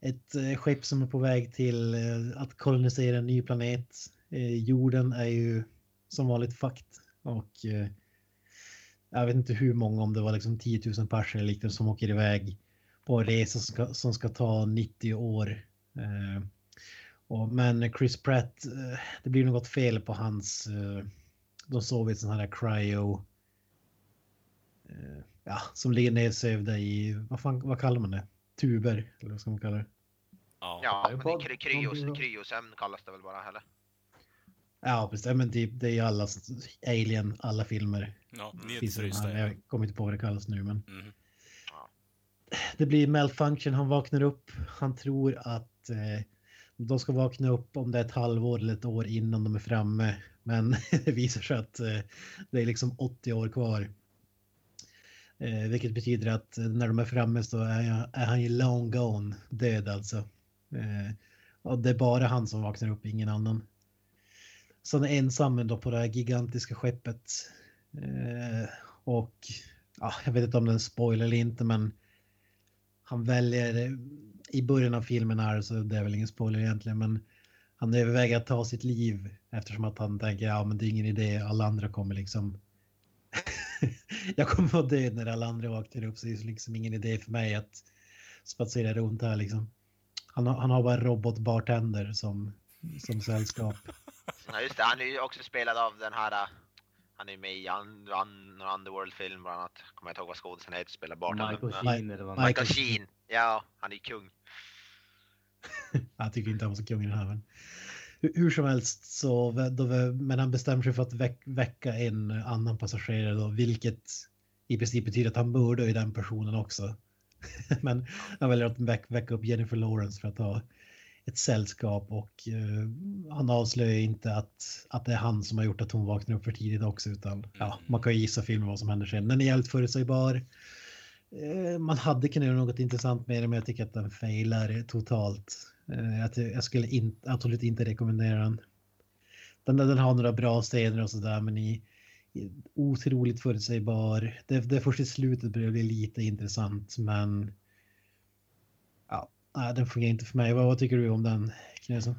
ett eh, skepp som är på väg till eh, att kolonisera en ny planet. Jorden är ju som vanligt fucked och jag vet inte hur många, om det var liksom 10 000 personer eller liknande som åker iväg på en resa som ska, som ska ta 90 år. Eh, och, men Chris Pratt, eh, det blir något fel på hans, eh, de sov i ett sånt här cryo ja, som ligger nedsövda i, vad, fan, vad kallar man det? Tuber, eller vad ska man kalla det? Ja. Ja, men det är kryos, kryosömn kallas det väl bara heller. Ja, precis. Men typ, det är ju alla Alien, alla filmer. ja nedfrysta. Ja. Jag kommer inte på vad det kallas nu, men Mhm. det blir malfunction. Han vaknar upp. Han tror att eh, de ska vakna upp om det är ett halvår eller ett år innan de är framme. Men det visar sig att eh, det är liksom 80 år kvar. Eh, vilket betyder att när de är framme så är, jag, är han ju long gone, död alltså. Eh, och det är bara han som vaknar upp, ingen annan. Så han är ensam då på det här gigantiska skeppet. Eh, och ja, jag vet inte om det är en spoiler eller inte, men han väljer i början av filmen här så det är väl ingen spoiler egentligen, men han överväger att ta sitt liv eftersom att han tänker ja, men det är ingen idé. Alla andra kommer liksom. jag kommer vara död när alla andra vaknar upp så det är liksom ingen idé för mig att spatsera runt här liksom. Han har, han har bara en robotbartender som som sällskap. Ja, just det, han är ju också spelad av den här, äh, han är med i un, un, någon Underworld-film bland annat. Kommer jag inte ihåg vad skådisen heter, spelar bartender. Michael. Sheen eller vad Michael Sheen, ja, han är kung. Jag tycker inte han var så kung i den här. Men hur, som helst så då, men han bestämmer sig för att väck, väcka en annan passagerare då, vilket i princip betyder att han mördar ju den personen också. men han väljer att väck, väcka upp Jennifer Lawrence för att ha ett sällskap och eh, han avslöjar inte att, att det är han som har gjort att hon vaknar upp för tidigt också utan ja, man kan ju gissa filmen vad som händer sen. Den är jävligt förutsägbar. Eh, man hade kunnat göra något intressant med den men jag tycker att den failar totalt. Eh, jag skulle in, absolut inte rekommendera den. Den, den har några bra scener och sådär men i, i otroligt förutsägbar. Det, det först i slutet börjar det bli lite intressant men ja, den fungerar inte för mig. Vad, vad tycker du om den Knösen?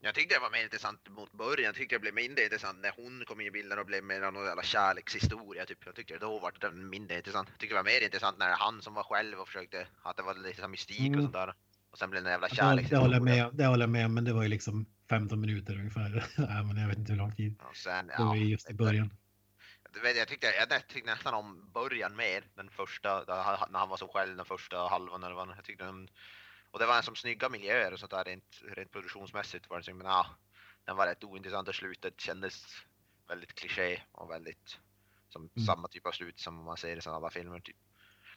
Jag tyckte det var mer intressant mot början. Jag tyckte det blev mindre intressant när hon kom in i bilden och blev mer av någon jävla kärlekshistoria. Typ. Jag tyckte då var den mindre intressant. Jag tyckte det var mer intressant när det är han som var själv och försökte, att det var lite mystik Mm. och sånt där. Och sen blev det en jävla Det håller jag kärlekshistoria. med, det håller jag med men det var ju liksom 15 minuter ungefär. nej, men jag vet inte hur lång tid. Och sen, Det var ju just i början. Vet, jag tyckte, jag tyckte nästan om början mer, den första, där när han var så själv den första halvan eller vad jag tyckte den, Och det var en som snygga miljöer och sånt där rent, rent produktionsmässigt var det så, men ja, den var rätt ointressant och slutet kändes väldigt kliché och väldigt som Mm. samma typ av slut som man ser i sådana alla filmer typ.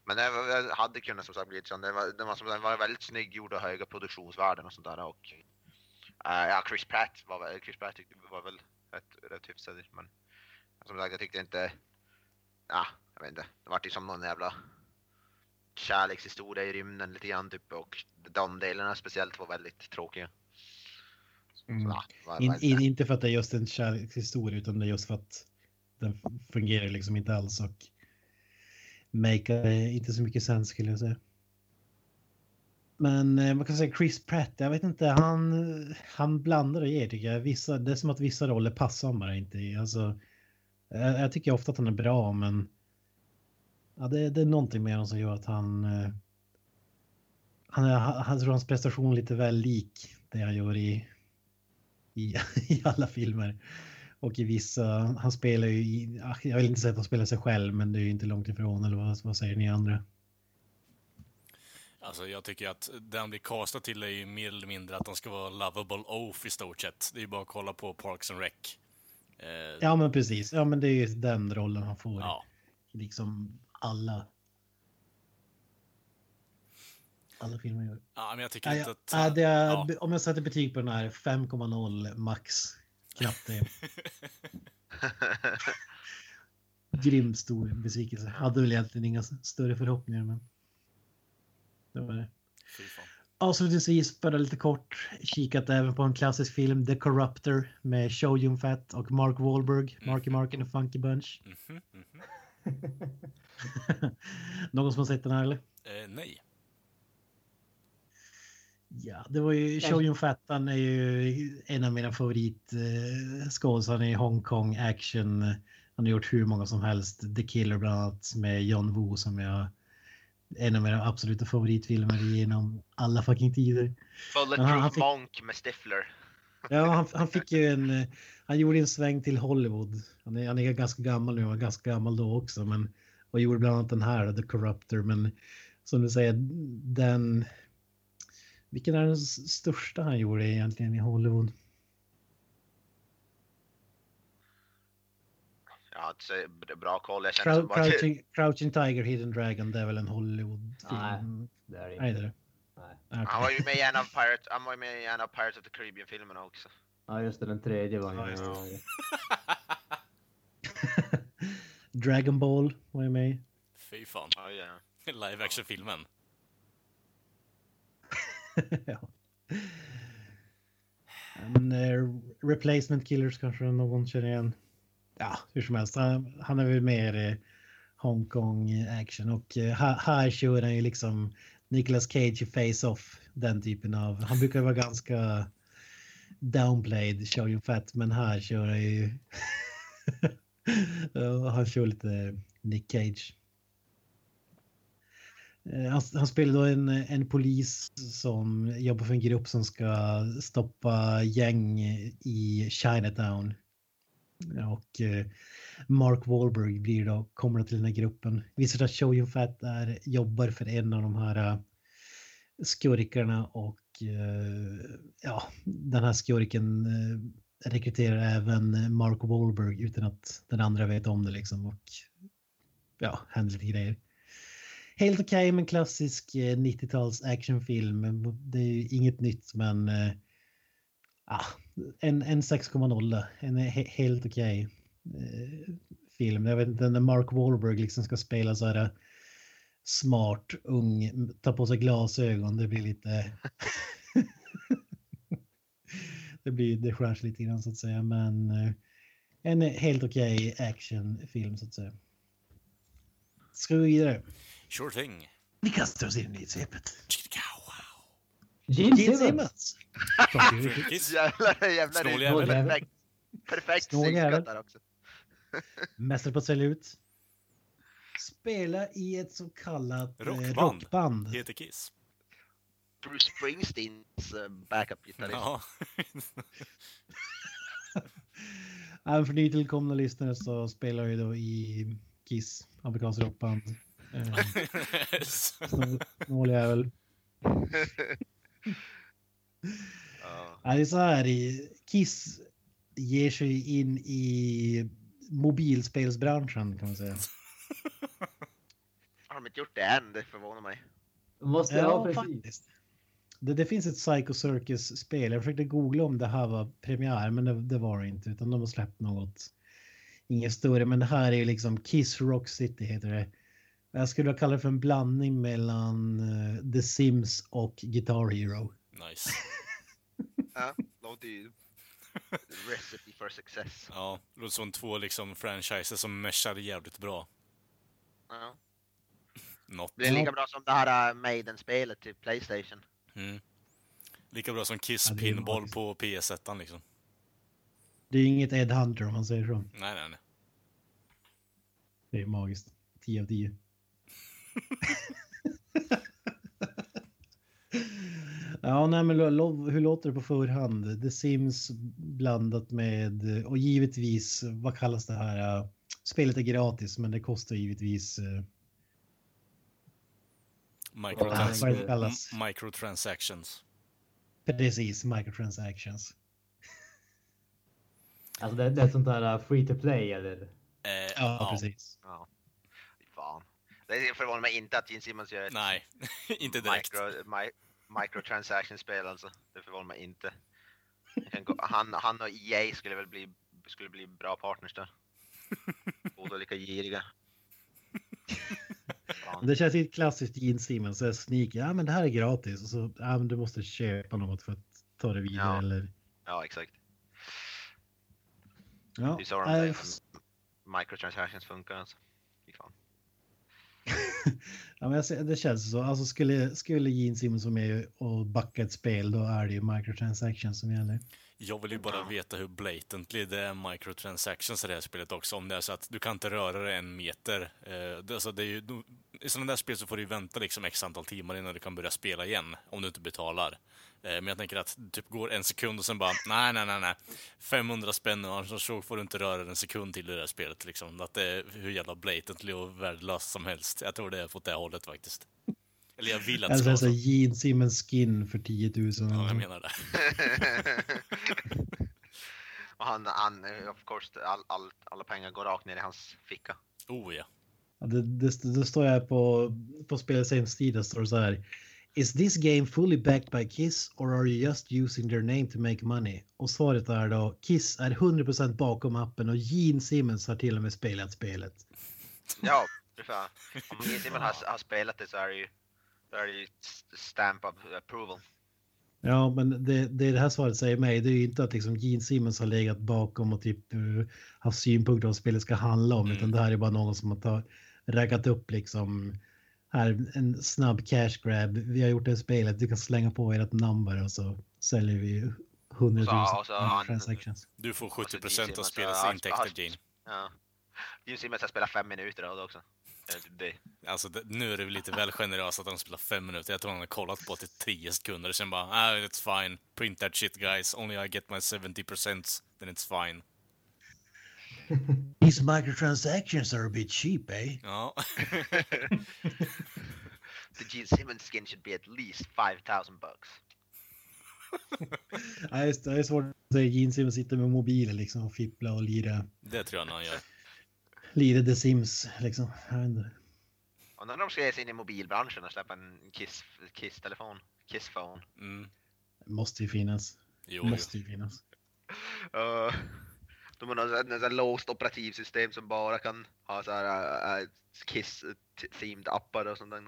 Men det hade kunnat som sagt bli så, den var, den var, som, den var väldigt snygg gjord och höga produktionsvärden och sånt där och eh, ja, Chris Pratt var Chris Pratt var väl rätt, rätt hyfsad men som sagt jag tyckte inte, ja, jag vet inte, det var ju som någon jävla kärlekshistoria i rymden lite grann typ och de delarna speciellt var väldigt tråkiga. Så, Mm. ja, In, in, inte för att det är just en kärlekshistoria utan det är just för att den fungerar liksom inte alls och make inte så mycket sens skulle jag säga. Men eh, man kan säga Chris Pratt, jag vet inte, han, han blandar och ger tycker jag. Vissa, det är som att vissa roller passar han bara inte i. Alltså, jag, jag tycker ofta att han är bra men ja, det, det är någonting med honom som gör att han eh, han, är, han tror hans prestation är lite väl lik det han gör i, i, i alla filmer. Och i vissa, han spelar ju i, jag vill inte säga att han spelar sig själv men det är ju inte långt ifrån eller vad, vad säger ni andra? Alltså jag tycker att det han blir castad till är ju mer eller mindre att de ska vara lovable oaf i stort sett. Det är ju bara att kolla på Parks and Rec. Eh, Ja men precis, ja men det är ju den rollen han får. ja. Liksom alla. Alla filmer gör. ja, men jag tycker Ja, inte att... ja, är, ja. Om jag sätter betyg på den här 5,0 max. Knappt det. Grymt stor besvikelse. Hade väl egentligen inga större förhoppningar men. Det var det. Avslutningsvis bara lite kort kikat även på en klassisk film The Corruptor med Show Yun Fat och Mark Wahlberg. Marky Mark and the Funky Bunch. Mhm, mhm. Någon som har sett den här eller? Eh, nej. Ja, det var ju Show Yun Fat. Han är ju en av mina favoritskådisar i Hongkong action. Han har gjort hur många som helst. The Killer bland annat med John Woo som jag en av mina absoluta favoritfilmer genom alla fucking tider. Bulletproof fick- Monk med Stifler. Ja, han, han fick ju en... eh, Han gjorde en sväng till Hollywood. Han är, han är ganska gammal nu, han var ganska gammal då också. Men, och gjorde bland annat den här, The Corruptor. Men som du säger, den... Vilken är den största han gjorde egentligen i Hollywood? Jag har inte så bra koll. Jag som bara... Crouching, Crouching Tiger, Hidden Dragon, det är väl en Hollywoodfilm? Nej. Det är det Nej, inte. det är det. Nej. Han var ju med i en av Pirates, han var ju med i en av Pirates of the Caribbean-filmerna också. Ja, just det. Den tredje var Ja, ju... Dragon Ball var ju med. Fy fan. Ja, ja. Live action-filmen. ja. Men, eh, replacement Killers kanske någon känner igen. Ja, hur som helst. Han, han är väl mer eh, Hongkong action och eh, här, kör han ju liksom Nicolas Cage i Face Off. Den typen av. Han brukar vara ganska downplayed, show you fat, men här kör han ju. Han kör lite Nick Cage. Eh, han, han spelar då en, en polis som jobbar för en grupp som ska stoppa gäng i Chinatown. Och eh, Mark Wahlberg blir då, kommer till den här gruppen. Visar sig att Show Yun Fat är, jobbar för en av de här eh, skurkarna och eh, ja, den här skurken eh, rekryterar även Mark Wahlberg utan att den andra vet om det liksom och ja, händer lite grejer helt okej men klassisk eh, 90-tals actionfilm. Det är ju inget nytt men eh, ah, en, en 6,0. En eh, he, helt okej eh, film. Jag vet inte när Mark Wahlberg liksom ska spela så här smart, ung, ta på sig glasögon. Det blir lite... det blir det skärs lite grann så att säga men en helt okej actionfilm så att säga. Ska vi gå vidare? Sure thing. Vi kastar oss in i svepet. Gene Simmons! Jävlar, jävlar. Snål det är jävel. Perfekt, synkat där också. Mästare på att sälja ut. Spela i ett så kallat eh, Rockband. rockband. Heter Kiss. Bruce Springsteens eh, backup-gitarrist. Ja. Även för nytillkomna lyssnare så spelar jag då i Kiss, amerikanskt rockband. Snål- Snåljävel. Ja. Ja, det är så här, i- Kiss ger sig in i mobilspelsbranschen kan man säga. Har de inte gjort det än? Det förvånar mig. Måste jag ha precis. Det, det finns ett Psycho Circus-spel. Jag försökte googla om det här var premiär, men det, det var det inte. Utan de har släppt något. Inget större, men det här är ju liksom Kiss Rock City heter det. Jag skulle kalla det för en blandning mellan eh, The Sims och Guitar Hero. Nice. Ja, låter ju... Recipe for success. Ja, det låter som två liksom franchises som meshar jävligt bra. Ja. Något. Det är lika bra som det här äh, Maiden-spelet till Playstation. Mm. Lika bra som Kiss Ja, Pinball på PS1 liksom. Det är inget Ed Hunter om man säger så. Nej, nej, nej. Det är magiskt. 10 av 10. ja, nej, men hur låter det på förhand? The Sims blandat med, och givetvis, vad kallas det här? Spelet är gratis, men det kostar givetvis... Uh, Microtrans det microtransactions. precis, microtransactions. Alltså det, det är sånt där uh, free to play eller? Eh, Ja, precis. Ja. Det förvånar mig inte att Gene Simmons gör ett Nej, inte direkt. micro, mi, microtransaction-spel alltså. Det förvånar mig inte. Gå, han, han och EA skulle väl bli, skulle bli bra partners där. Båda lika giriga. Det känns lite klassiskt Gene Simmons, så sneak, ja men det här är gratis och så, ja men du måste köpa något för att ta det vidare Ja. eller... Ja, exakt. Ja, Det är så de säger. Microtransactions funkar alltså. Fy fan. Ja, men jag ser, det känns så. Alltså skulle, skulle Gene Simmons vara med och backa ett spel då är det ju microtransactions som gäller. Jag vill ju bara veta hur blatantly det är microtransactions i det här spelet också. Om det är så att du kan inte röra dig en meter. Eh, alltså det är ju, I sådana där spel så får du vänta liksom x antal timmar innan du kan börja spela igen. Om du inte betalar. Eh, men jag tänker att det typ går en sekund och sen bara nej, nej, nej, nej. 500 spänn och annars så får du inte röra dig en sekund till i det här spelet. Liksom. Att det är hur jävla blatantly och värdelöst som helst. Jag tror det är åt det hållet faktiskt. Eller jag vill att det Alltså ska så vara så. Gene Simmons skin för 10 000. Ja, jag menar det. och han, han, of course, all, all, alla pengar går rakt ner i hans ficka. Oh ja. Ja, det, det, det står jag på, på spelets hemsida står det så här. Is this game fully backed by Kiss or are you just using their name to make money? Och svaret är då Kiss är 100% bakom appen och Gene Simmons har till och med spelat spelet. Ja, fan. Om Gene Simmons har, har spelat det så är det ju, då är det ju stamp of approval. Ja, men det, det det här svaret säger mig, det är ju inte att liksom Gene Simmons har legat bakom och typ uh, haft synpunkter på vad spelet ska handla om, Mm. utan det här är bara någon som har ta, raggat upp liksom här en snabb cash grab. Vi har gjort det här spelet, du kan slänga på ert number och så säljer vi 100 000 Så- och så han- transactions. Du får Och så 70 Gene procent av spelets intäkter, Gene. Ja. Gene Simmons har spelat fem minuter av det också. Eh, Det, Alltså, det, nu är det lite väl generöst att han spelar fem minuter. Jag tror han har kollat på det i tio sekunder. Sen bara, ah, it's fine. Print that shit guys. Only I get my 70% then it's fine. These microtransactions are a bit cheap, eh? Ja. the Gene Simmons skin should be at least 5000 bucks. Just det, är svårt att säga. Gene Simmons sitter med mobilen liksom och fippla och lira, det tror jag han gör. Lira The Sims liksom. Jag vet inte. Undrar om de ska ge sig in i mobilbranschen och släppa en Kiss, Kiss-telefon. Kiss-phone. Mm. Måste ju finnas. Jo. Måste ju finnas. Uh, de har något här låst operativsystem som bara kan ha så här uh, Kiss-themed appar och sånt där.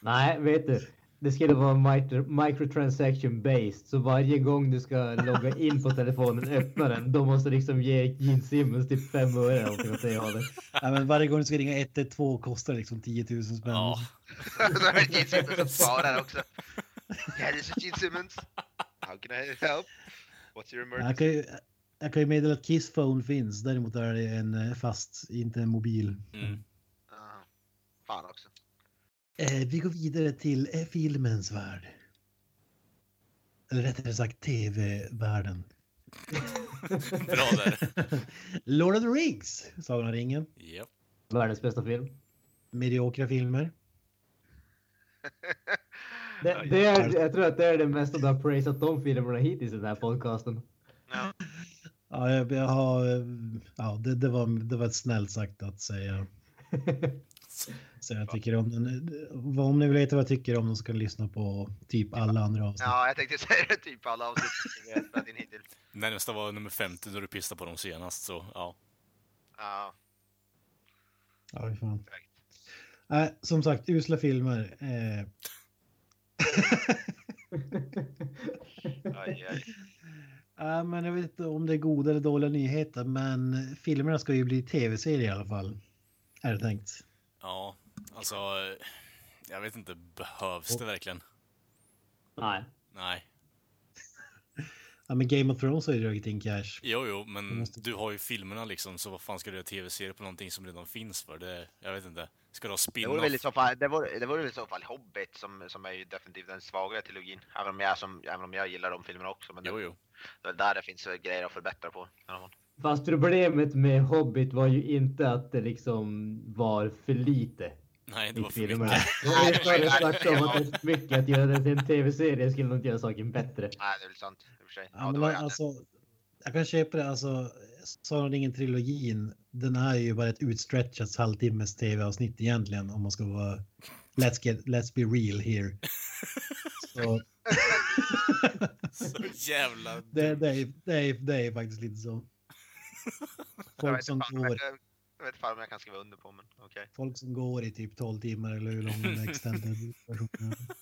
Nej, vet du. Det skulle vara micro, microtransaction based, så varje gång du ska logga in på telefonen, öppna den, då måste du liksom ge Gene Simmons typ 5 öre eller åt det hållet. Ja, men varje gång du ska ringa 112 kostar det liksom 10 000 spänn. Ja. Så är det Gene Simmons som svarar också. Yeah, this is Gene Simmons. How can I help? What's your Jag emergency? kan, ju, jag kan ju meddela att Kiss Phone finns. Däremot är det en eh, fast, inte en mobil. Mm. Aha. Fan också. Eh, vi går vidare till eh, filmens värld. Eller rättare sagt tv-världen. Bra där. Lord of the Rings, Sagan om ringen. Japp. Världens bästa film. Mediokra filmer. Det, det är, jag tror att det är det mesta du har praisat de filmerna hittills i den här podcasten. Ja. Ja, jag, jag har, ja det, det, var, det var ett snällt sagt att säga. Så jag tycker om den. Vad- Om ni vill veta vad jag tycker om den så kan ni lyssna på typ alla andra avsnitt. ja, jag tänkte säga det typ alla avsnitt vi har spelat in hittills. Närmsta var nummer 50 då du pissade på dem senast, så ja. Ja, Ja, fan. Nej, som sagt, usla filmer. Eh, Aj, aj. Ja, men jag vet inte om det är goda eller dåliga nyheter, men filmerna ska ju bli tv-serier i alla fall. Är det tänkt. Ja, alltså... Jag vet inte, behövs det verkligen? Nej. Nej. Ja, men Game of Thrones har ju dragit in cash. Jo, jo, men måste- du har ju filmerna liksom, så vad fan ska du göra tv-serier på någonting som redan finns för? Det, jag vet inte. Ska du ha Det vore väl i spin-off? så fall, det vore, det vore väl i så fall Hobbit som, som är ju definitivt den svagare trilogin. Även om jag, som, även om jag gillar de filmerna också. Men det, Jo, jo. det är där det finns grejer att förbättra på. Fast problemet med Hobbit var ju inte att det liksom var för lite Nej, det var för mycket. Det var snarare tvärtom att det är för mycket. Att göra det till en tv-serie skulle nog inte göra saken bättre. Nej, det är väl sant. Ja, Ja, det var alltså, jag kan köpa det. Alltså, Sagan om ringen-trilogin, den är ju bara ett utstretchat halvtimmes tv-avsnitt egentligen om man ska vara let's, get, let's be real here. Så Så jävla... det, det, är, det, är, det är faktiskt lite så. Folk som fan, går, jag, vet fan om jag kan skriva under på, men okej. folk som går i typ 12 timmar eller hur lång den extended versionen är.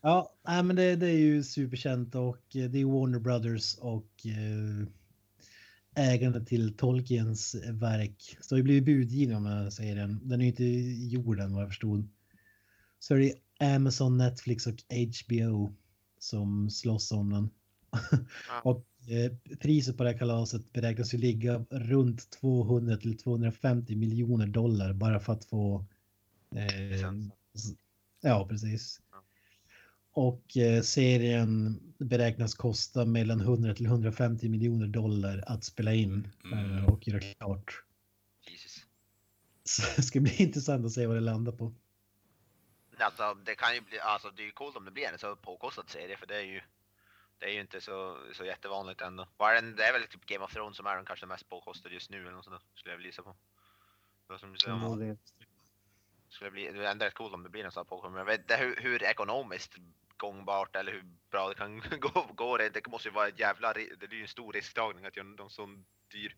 Ja, nej, men det, det är ju superkänt och eh, det är Warner Brothers och eh, ägarna till Tolkiens verk. Så det blivit budgivna om jag säger den. Den är ju inte i jorden vad jag förstod. Så är det Amazon, Netflix och HBO som slåss om den. och eh, priset på det här kalaset beräknas ju ligga runt 200 till 250 miljoner dollar bara för att få eh, Ja, precis. Ja. Och eh, serien beräknas kosta mellan 100 till 150 miljoner dollar att spela in Mm. eh, och göra klart. Jesus. Så det ska bli intressant att se vad det landar på. Alltså, det kan ju bli, alltså det är ju coolt om det blir en så påkostad serie, för det är ju det är ju inte så, så jättevanligt ändå. Är den, det är väl typ Game of Thrones som är den kanske mest påkostade just nu eller något sånt där, skulle jag vilja gissa på. Vad som säger, om- Förmodligen. skulle bli, det är ändå rätt coolt om det blir en sån här påkostad, men jag vet inte hur, hur ekonomiskt gångbart eller hur bra det kan gå, gå det. Det måste ju vara ett jävla, det blir ju en stor risktagning att göra någon sån dyr.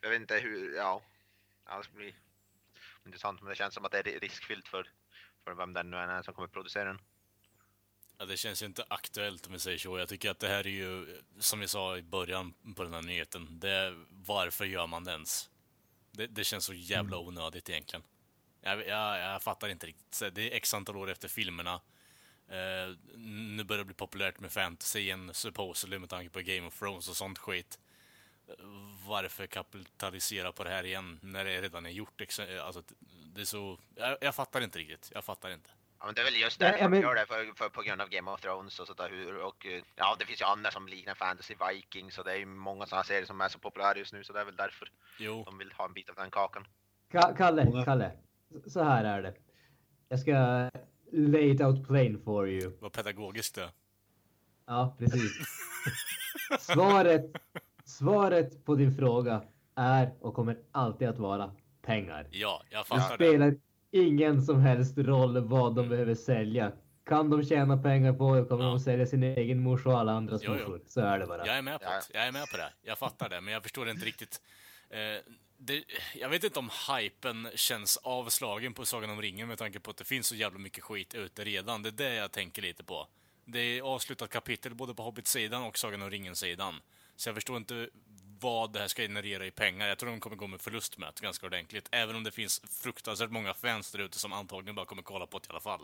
Jag vet inte hur, ja. ja det ska bli intressant, men det känns som att det är riskfyllt för, för vem den nu än är som kommer producera den. Ja, det känns ju inte aktuellt om vi säger så. Jag tycker att det här är ju, som vi sa i början på den här nyheten, det är, varför gör man det ens? Det, det känns så jävla onödigt egentligen. Jag, jag, jag fattar inte riktigt. Det är x antal år efter filmerna. Eh, nu börjar det bli populärt med fantasy igen, supposedly, med tanke på Game of Thrones och sånt skit. Eh, Varför kapitalisera på det här igen, när det redan är gjort? Alltså, det är så... Jag, jag fattar inte riktigt. Jag fattar inte. Ja men det är väl just därför ja, men- de gör det, för, för, på grund av Game of Thrones och sådär hur, och ja det finns ju andra som liknar Fantasy Vikings och det är ju många sådana serier som är så populära just nu så det är väl därför Jo, de vill ha en bit av den kakan. Ka- Kalle, Kalle. Så här är det. Jag ska lay it out plain for you. vad pedagogiskt det. Ja, precis. Svaret, svaret på din fråga är och kommer alltid att vara pengar. Ja, jag Det fattar det. spelar ingen som helst roll vad de Mm. behöver sälja. Kan de tjäna pengar på det kommer Ja. de att sälja sin egen morsa och alla andras Jo, jo. morsor. Så är det bara. Jag är med på det. Jag är med på det. Jag fattar det, men jag förstår inte riktigt. Eh, det, jag vet inte om hypen känns avslagen på Sagan om ringen med tanke på att det finns så jävla mycket skit ute redan. Det är det jag tänker lite på. Det är avslutat kapitel både på Hobbit-sidan och Sagan om ringen-sidan. Så jag förstår inte vad det här ska generera i pengar. Jag tror de kommer gå med förlust med det ganska ordentligt. Även om det finns fruktansvärt många fans där ute som antagligen bara kommer kolla på det i alla fall.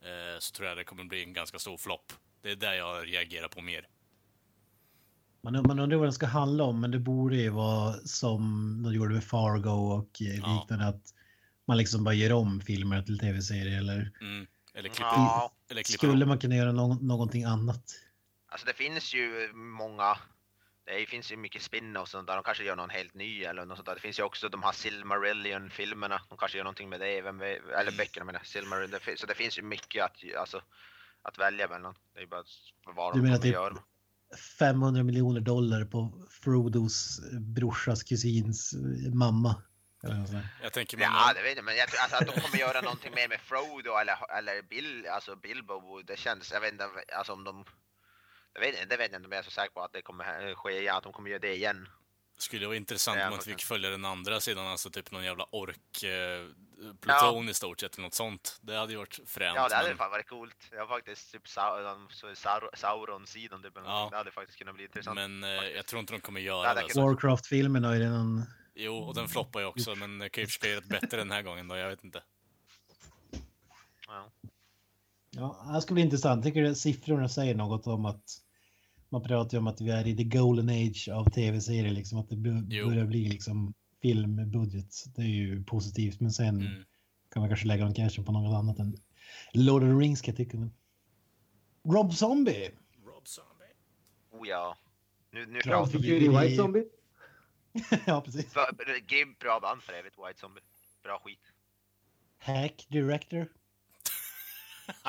Eh, så tror jag det kommer bli en ganska stor flopp. Det är där jag reagerar på mer. Man, man undrar vad den ska handla om, men det borde ju vara som de gjorde med Fargo och eh, Ja. liknande. Att man liksom bara gör om filmer till tv-serier eller Mm. Eller klipper, Ja, eller klipper skulle man kunna göra nå- någonting annat? alltså det finns ju många, det finns ju mycket spin-offs och sånt där, de kanske gör någon helt ny eller något sånt där. Det finns ju också de här Silmarillion-filmerna, de kanske gör någonting med det, vem vet, eller böckerna menar Silmarillion. Så det finns ju mycket att, alltså, att välja mellan. Det är ju bara vad Du de menar kommer göra. 500 miljoner dollar på Frodos brorsas kusins mamma. Jag tänker man, Ja, det vet jag, men jag tror alltså, att de kommer göra någonting mer med Frodo eller, eller Bill, alltså Bilbo. Det känns, jag vet inte, alltså om de... Jag vet, inte- det vet jag inte om jag är så säker på att det kommer ske, ja, att de kommer göra det igen. skulle det vara intressant Ja, om man fick följa den andra sidan, alltså typ någon jävla ork eh, pluton i stort sett, eller något sånt. Det hade ju varit fränt. Ja, det hade men- fan varit coolt. Jag har faktiskt typ Sauron-sidan, typ, Ja. det hade faktiskt kunnat bli intressant. Men eh, jag tror inte de kommer Ja, göra det det. kan- Så. Warcraft-filmen har ju redan... Jo, och den floppar ju också, men kan ju försöka göra ett bättre den här gången då, jag vet inte. Ja. Ja, det ska bli intressant. Jag tycker att siffrorna säger något om att man pratar ju om att vi är i the golden age av tv-serier, liksom att det börjar bli liksom filmbudget. Det är ju positivt, men sen Mm. kan man kanske lägga de cashen på något annat än Lord of the Rings kan jag tycka. Men... Rob Zombie! Rob Zombie. Oh ja. Nu, nu pratar vi. White Zombie. ja, precis. För- Grymt bra band för övrigt, White Zombie. Bra skit. Hack Director.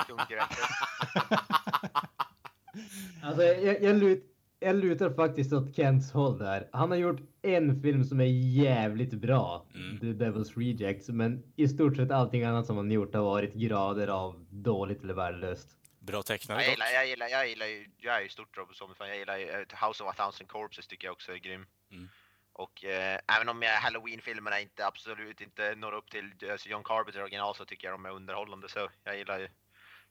Alltså, jag, jag, lut, jag lutar faktiskt åt Kents håll där. Han har gjort en film som är jävligt bra, Mm. The Devil's Rejects, men i stort sett allting annat som han gjort har varit grader av dåligt eller värdelöst. Bra tecknare Jag gillar, jag gillar, jag gillar ju, jag är ju stort Rob Zombie-fan. Jag gillar ju eh, House of a Thousand Corpses tycker jag också är grym. Mm. Och eh, även om jag Halloween-filmerna inte absolut inte når upp till alltså John Carpenter original så tycker jag de är underhållande så jag gillar ju,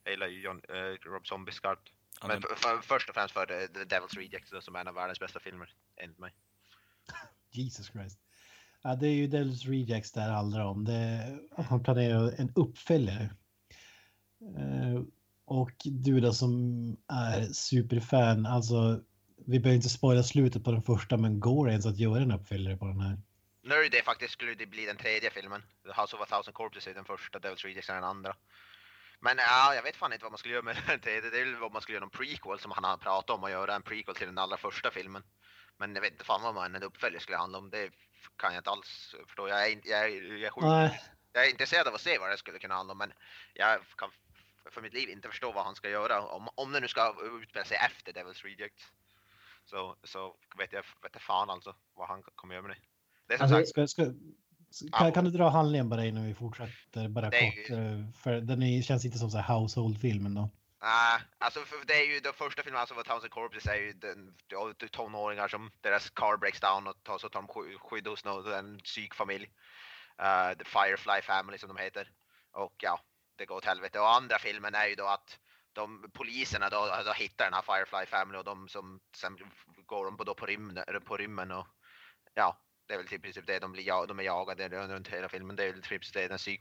jag gillar ju John, eh, Rob Zombie skarpt. Han Men är, för, för, först och främst för The, The Devil's Rejects då, som är en av världens bästa filmer, enligt mig. Jesus Christ. Ja, det är ju Devil's Rejects det handlar om. Det, han planerar en uppföljare. Eh, och du då som är superfan, alltså vi behöver inte spoila slutet på den första, men går det ens att göra en uppföljare på den här? Nu är det faktiskt, skulle det bli den tredje filmen. The House of a Thousand Corpses är den första, Devil's Rejects är den andra. Men ja, jag vet fan inte vad man skulle göra med tredje. Det är väl vad man skulle göra någon prequel som han har pratat om att göra, en prequel till den allra första filmen. Men jag vet inte fan vad man, en uppföljare skulle handla om. Det kan jag inte alls förstå. Jag är, jag är, jag är jag är intresserad av att se vad det skulle kunna handla om, men jag kan för mitt liv inte förstå vad han ska göra. Om, om det nu ska utspela sig efter Devil's Reject. Så, så vet jag vet jag fan alltså vad han kommer göra med det. Det är som Alltså, sagt, ska, ska, kan, kan du dra handlingen bara innan vi fortsätter bara Det kort? ju- eh, För den är, känns inte som så här household-film ändå. Nej, alltså för det är ju den första filmen, alltså Thousand Corpses är ju den, ja, tonåringar som deras car breaks down och tar, så tar de sky- skydd hos någon, en psykfamilj. Uh, the Firefly Family som de heter. Och ja, det går åt helvete. Och andra filmen är ju då att de poliserna då, då hittar den här Firefly Family och de som sen går de på, då på, rymden, på rymmen och ja, det är väl typ i princip det de blir, de är jagade runt hela filmen. Det är väl typ det, den psyk,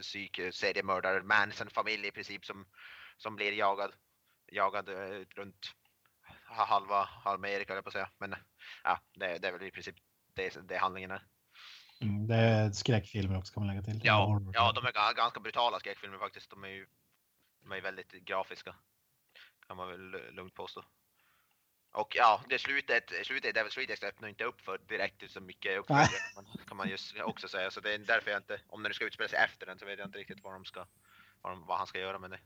psyk Manson-familj i princip som, som blir jagad, jagad eh, runt ha- halva Amerika, jag på att säga. Men ja, det, det är väl i princip det, det handlingen är. Mm, det är skräckfilmer också kan man lägga till. Ja, ja, de är ga- ganska brutala skräckfilmer faktiskt. De är ju de är väldigt grafiska. Kan man väl eh, lugnt påstå. Och ja, det slutet, slutet Devil's Rejects öppnar inte upp för direkt så mycket uppföljare kan man, just också säga. Så det är därför jag inte, om det nu ska utspela sig efter den så vet jag inte riktigt vad de ska, vad, de, vad han ska göra med det.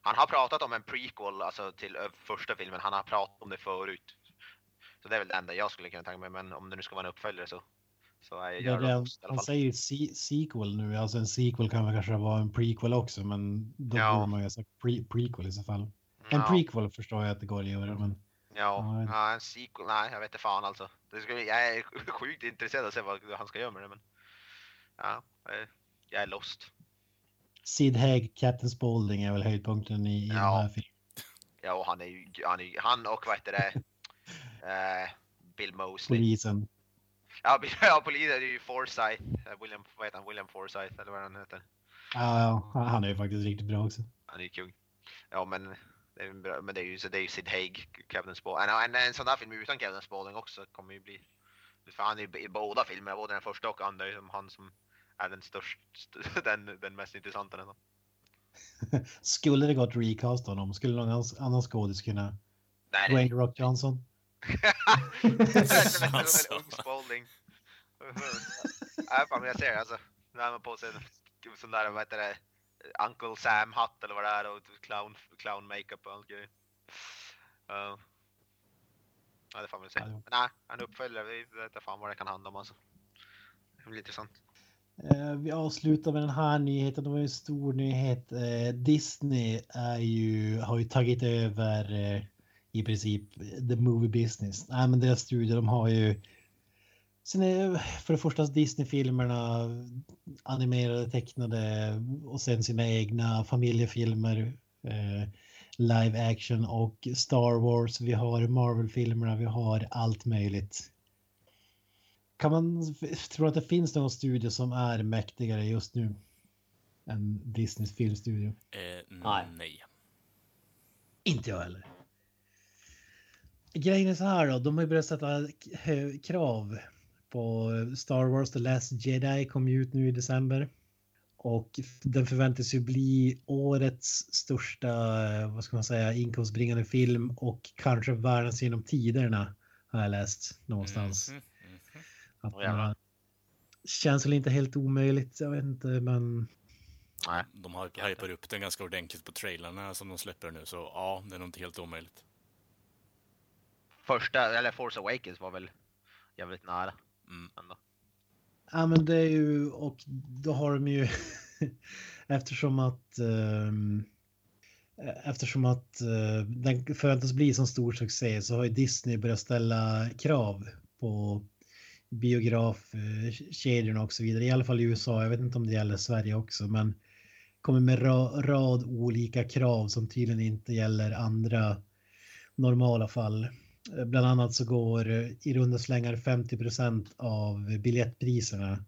Han har pratat om en prequel, alltså till första filmen. Han har pratat om det förut. Så det är väl det enda jag skulle kunna tänka mig, men om det nu ska vara en uppföljare så, så Det jag är det, i alla han säger ju se- sequel nu, alltså en sequel kan väl kanske vara en prequel också, men då Ja. borde man ju ha sagt pre prequel i så fall. En Ja. prequel förstår jag att det går att göra, men Ja, Ja, ja, en sequel, nej jag vet inte fan alltså. Det skulle, jag är sjukt intresserad av att se vad han ska göra med det men. Ja, jag är lost. Sid Haig, Captain Spaulding är väl höjdpunkten i, i Ja. den här filmen. Ja, och han är ju, han, är, han och vad heter det? eh, Bill Mosley. Polisen. Ja, ja, polisen är ju Forsyth. Eh, William, vad heter han? William Forsyth eller vad han heter. Ja, ja, han är ju faktiskt riktigt bra också. Han är ju kung. Ja, men det är, ju bra- men det är ju, så det är ju Sid Haig, Kevin Spaulding. En, en, en sån där film utan Kevin Spaulding också kommer ju bli. För han är ju i båda filmerna, både den första och andra, är som han som är den största, den, den mest intressanta nästan. Skulle det gått recast honom, skulle någon annan- skådis kunna... Nej, Dwayne Rock Johnson? Alltså. är ung Spaulding. Nej, fan, jag ser alltså. Har man på sig en sån där, vad heter det, Uncle Sam-hatt eller vad det är och clown, clown makeup och allt grejer. Ja. Ja, det får man väl se. Men nej, han uppföljare, vi vet inte fan vad det kan handla om alltså. Det blir intressant. Eh, vi avslutar med den här nyheten. Det var ju en stor nyhet. Eh, Disney är ju, har ju tagit över i princip the movie business. Nej, men deras studio, de har ju Sen är för det första Disney-filmerna animerade, tecknade och sen sina egna familjefilmer, eh, live action och Star Wars. Vi har Marvel-filmerna, vi har allt möjligt. Kan man tro att det finns någon studio som är mäktigare just nu än Disneys filmstudio? Eh, Nej. nej. Inte jag heller. Grejen är så här då, de har ju börjat sätta krav på Star Wars The Last Jedi kom ut nu i december. Och den förväntas ju bli årets största, vad ska man säga, inkomstbringande film och kanske världens genom tiderna har jag läst någonstans. Mhm, mhm. Att, Åh, jävlar. eh, känns väl inte helt omöjligt, jag vet inte, men Nej. De har hypar upp den ganska ordentligt på trailarna som de släpper nu, så ja, det är nog inte helt omöjligt. Första, eller Force Awakens var väl jävligt nära. Mm. Ändå. Ja men det är ju och då har de ju eftersom att ehm, eftersom att eh, den förväntas bli så stor succé så har ju Disney börjat ställa krav på biografkedjorna och så vidare. I alla fall i USA. Jag vet inte om det gäller Sverige också, men kommer med ra rad olika krav som tydligen inte gäller andra normala fall. Eh, Bland annat så går eh, i runda slängar 50% av biljettpriserna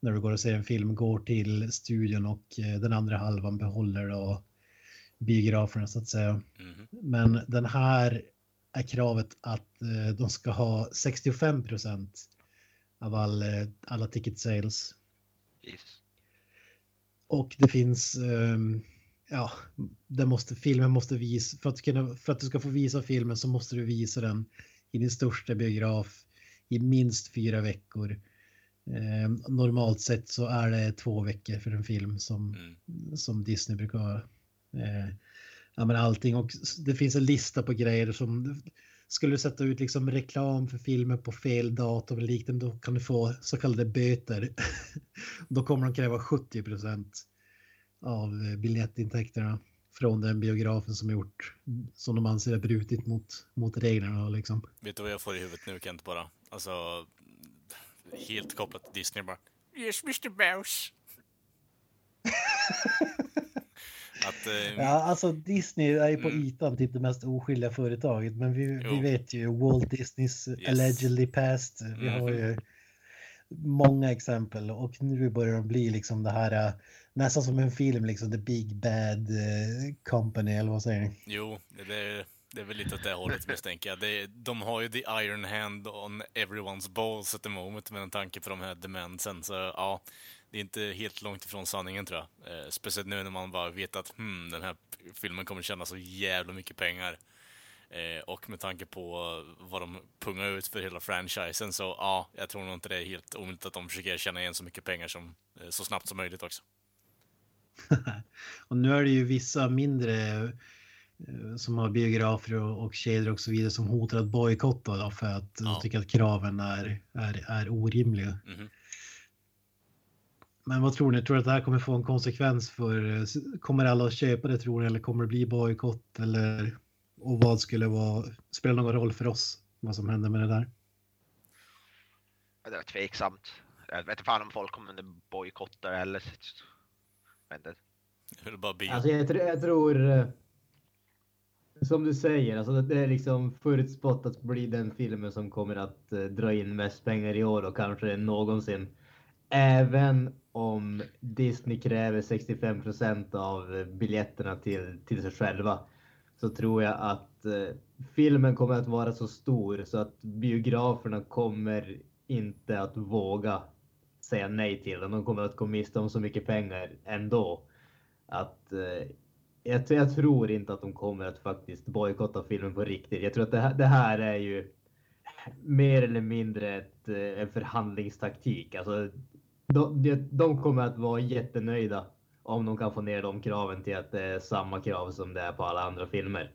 när du går och ser en film går till studion och eh, den andra halvan behåller då biograferna så att säga. Mhm. Men den här är kravet att de ska ha 65% av all, alla ticket sales. Jesus. Och det finns, ehm, ja, det måste, filmen måste visa, för att, kunna, för att du ska få visa filmen så måste du visa den i din största biograf i minst fyra veckor. Ehm, normalt sett så är det två veckor för en film som, Mm. som Disney brukar ha. Eh, ja, men allting och det finns en lista på grejer som skulle du sätta ut liksom reklam för filmer på fel datum eller liknande då kan du få så kallade böter. då kommer de kräva 70 av eh, biljettintäkterna från den biografen som gjort som de anser har brutit mot, mot reglerna. Liksom. Vet du vad jag får i huvudet nu Kent bara? Alltså, helt kopplat till Disney bara. Yes, Mr. Mouse. Att, eh, Ja, alltså Disney är ju på Mm. ytan typ det mest oskyldiga företaget, men vi, vi vet ju Walt Disneys Yes. allegedly past. Vi har Mhm. ju många exempel och nu börjar de bli liksom det här äh, nästan som en film, liksom the big bad eh, company eller vad säger ni? Jo, det är, det är väl lite åt det hållet misstänker jag. Det, de har ju the iron hand on everyone's balls at the moment med en tanke på de här demensen. Så ja, det är inte helt långt ifrån sanningen tror jag. Eh, speciellt nu när man bara vet att hmm, den här filmen kommer tjäna så jävla mycket pengar. Eh, och med tanke på vad de pungar ut för hela franchisen så ja, jag tror nog inte det är helt omöjligt att de försöker tjäna igen så mycket pengar som, eh, så snabbt som möjligt också. och nu är det ju vissa mindre eh, som har biografer och, och kedjor och så vidare som hotar att bojkotta då för att Ja. de tycker att kraven är, är, är orimliga. Mhm. Men vad tror ni? Tror ni att det här kommer få en konsekvens för, eh, kommer alla att köpa det tror ni eller kommer det bli bojkott eller och vad skulle vara, spela någon roll för oss vad som händer med det där? Det är tveksamt. Jag vet inte fan om folk kommer bojkotta eller... Jag inte. Det är bara bio. Alltså jag, tror- jag tror... eh, Som du säger, alltså det är liksom förutspått att bli den filmen som kommer att eh, dra in mest pengar i år och kanske någonsin. Även om Disney kräver 65% av eh, biljetterna till, till sig själva. Så tror jag att eh, filmen kommer att vara så stor så att biograferna kommer inte att våga säga nej till den. De kommer att gå miste om så mycket pengar ändå att eh, jag, jag tror inte att de kommer att faktiskt bojkotta filmen på riktigt. Jag tror att det här, det här är ju mer eller mindre ett, eh, en förhandlingstaktik. Alltså, de, de kommer att vara jättenöjda om de kan få ner de kraven till att det är samma krav som det är på alla andra filmer.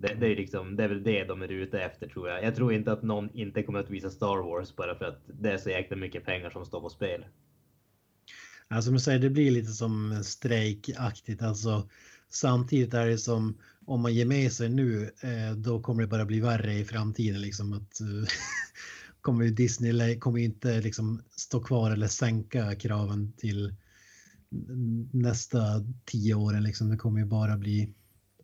Det, det, är liksom, det är väl det de är ute efter tror jag. Jag tror inte att någon inte kommer att visa Star Wars bara för att det är så jäkla mycket pengar som står på spel. Ja, som du säger, det blir lite som strejkaktigt. Alltså, samtidigt är det som om man ger med sig nu, eh, då kommer det bara bli värre i framtiden. Liksom, att, eh, kommer Disney kommer inte liksom, stå kvar eller sänka kraven till nästa tio åren. Liksom. Det kommer ju bara bli,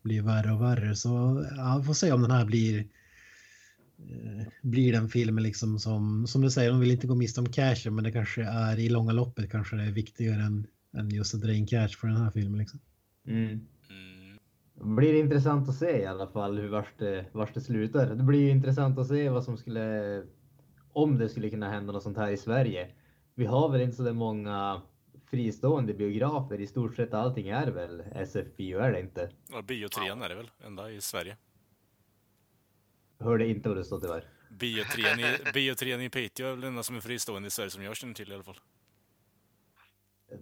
bli värre och värre. Så ja, vi får se om den här blir eh, blir den filmen liksom som, som du säger, de vill inte gå miste om cashen men det kanske är i långa loppet kanske det är viktigare än, än just att dra in cash för den här filmen. Liksom. Mm. Mm. Det blir intressant att se i alla fall hur vars det, vars det slutar. Det blir ju intressant att se vad som skulle, om det skulle kunna hända något sånt här i Sverige. Vi har väl inte så många fristående biografer. I stort sett allting är väl SF-bio, är det inte? Ja, bio 3 är det väl, enda i Sverige. Hörde inte vad det står tyvärr. Bio 3 i, bio 3 i Piteå är väl den enda som är fristående i Sverige som jag känner till i alla fall.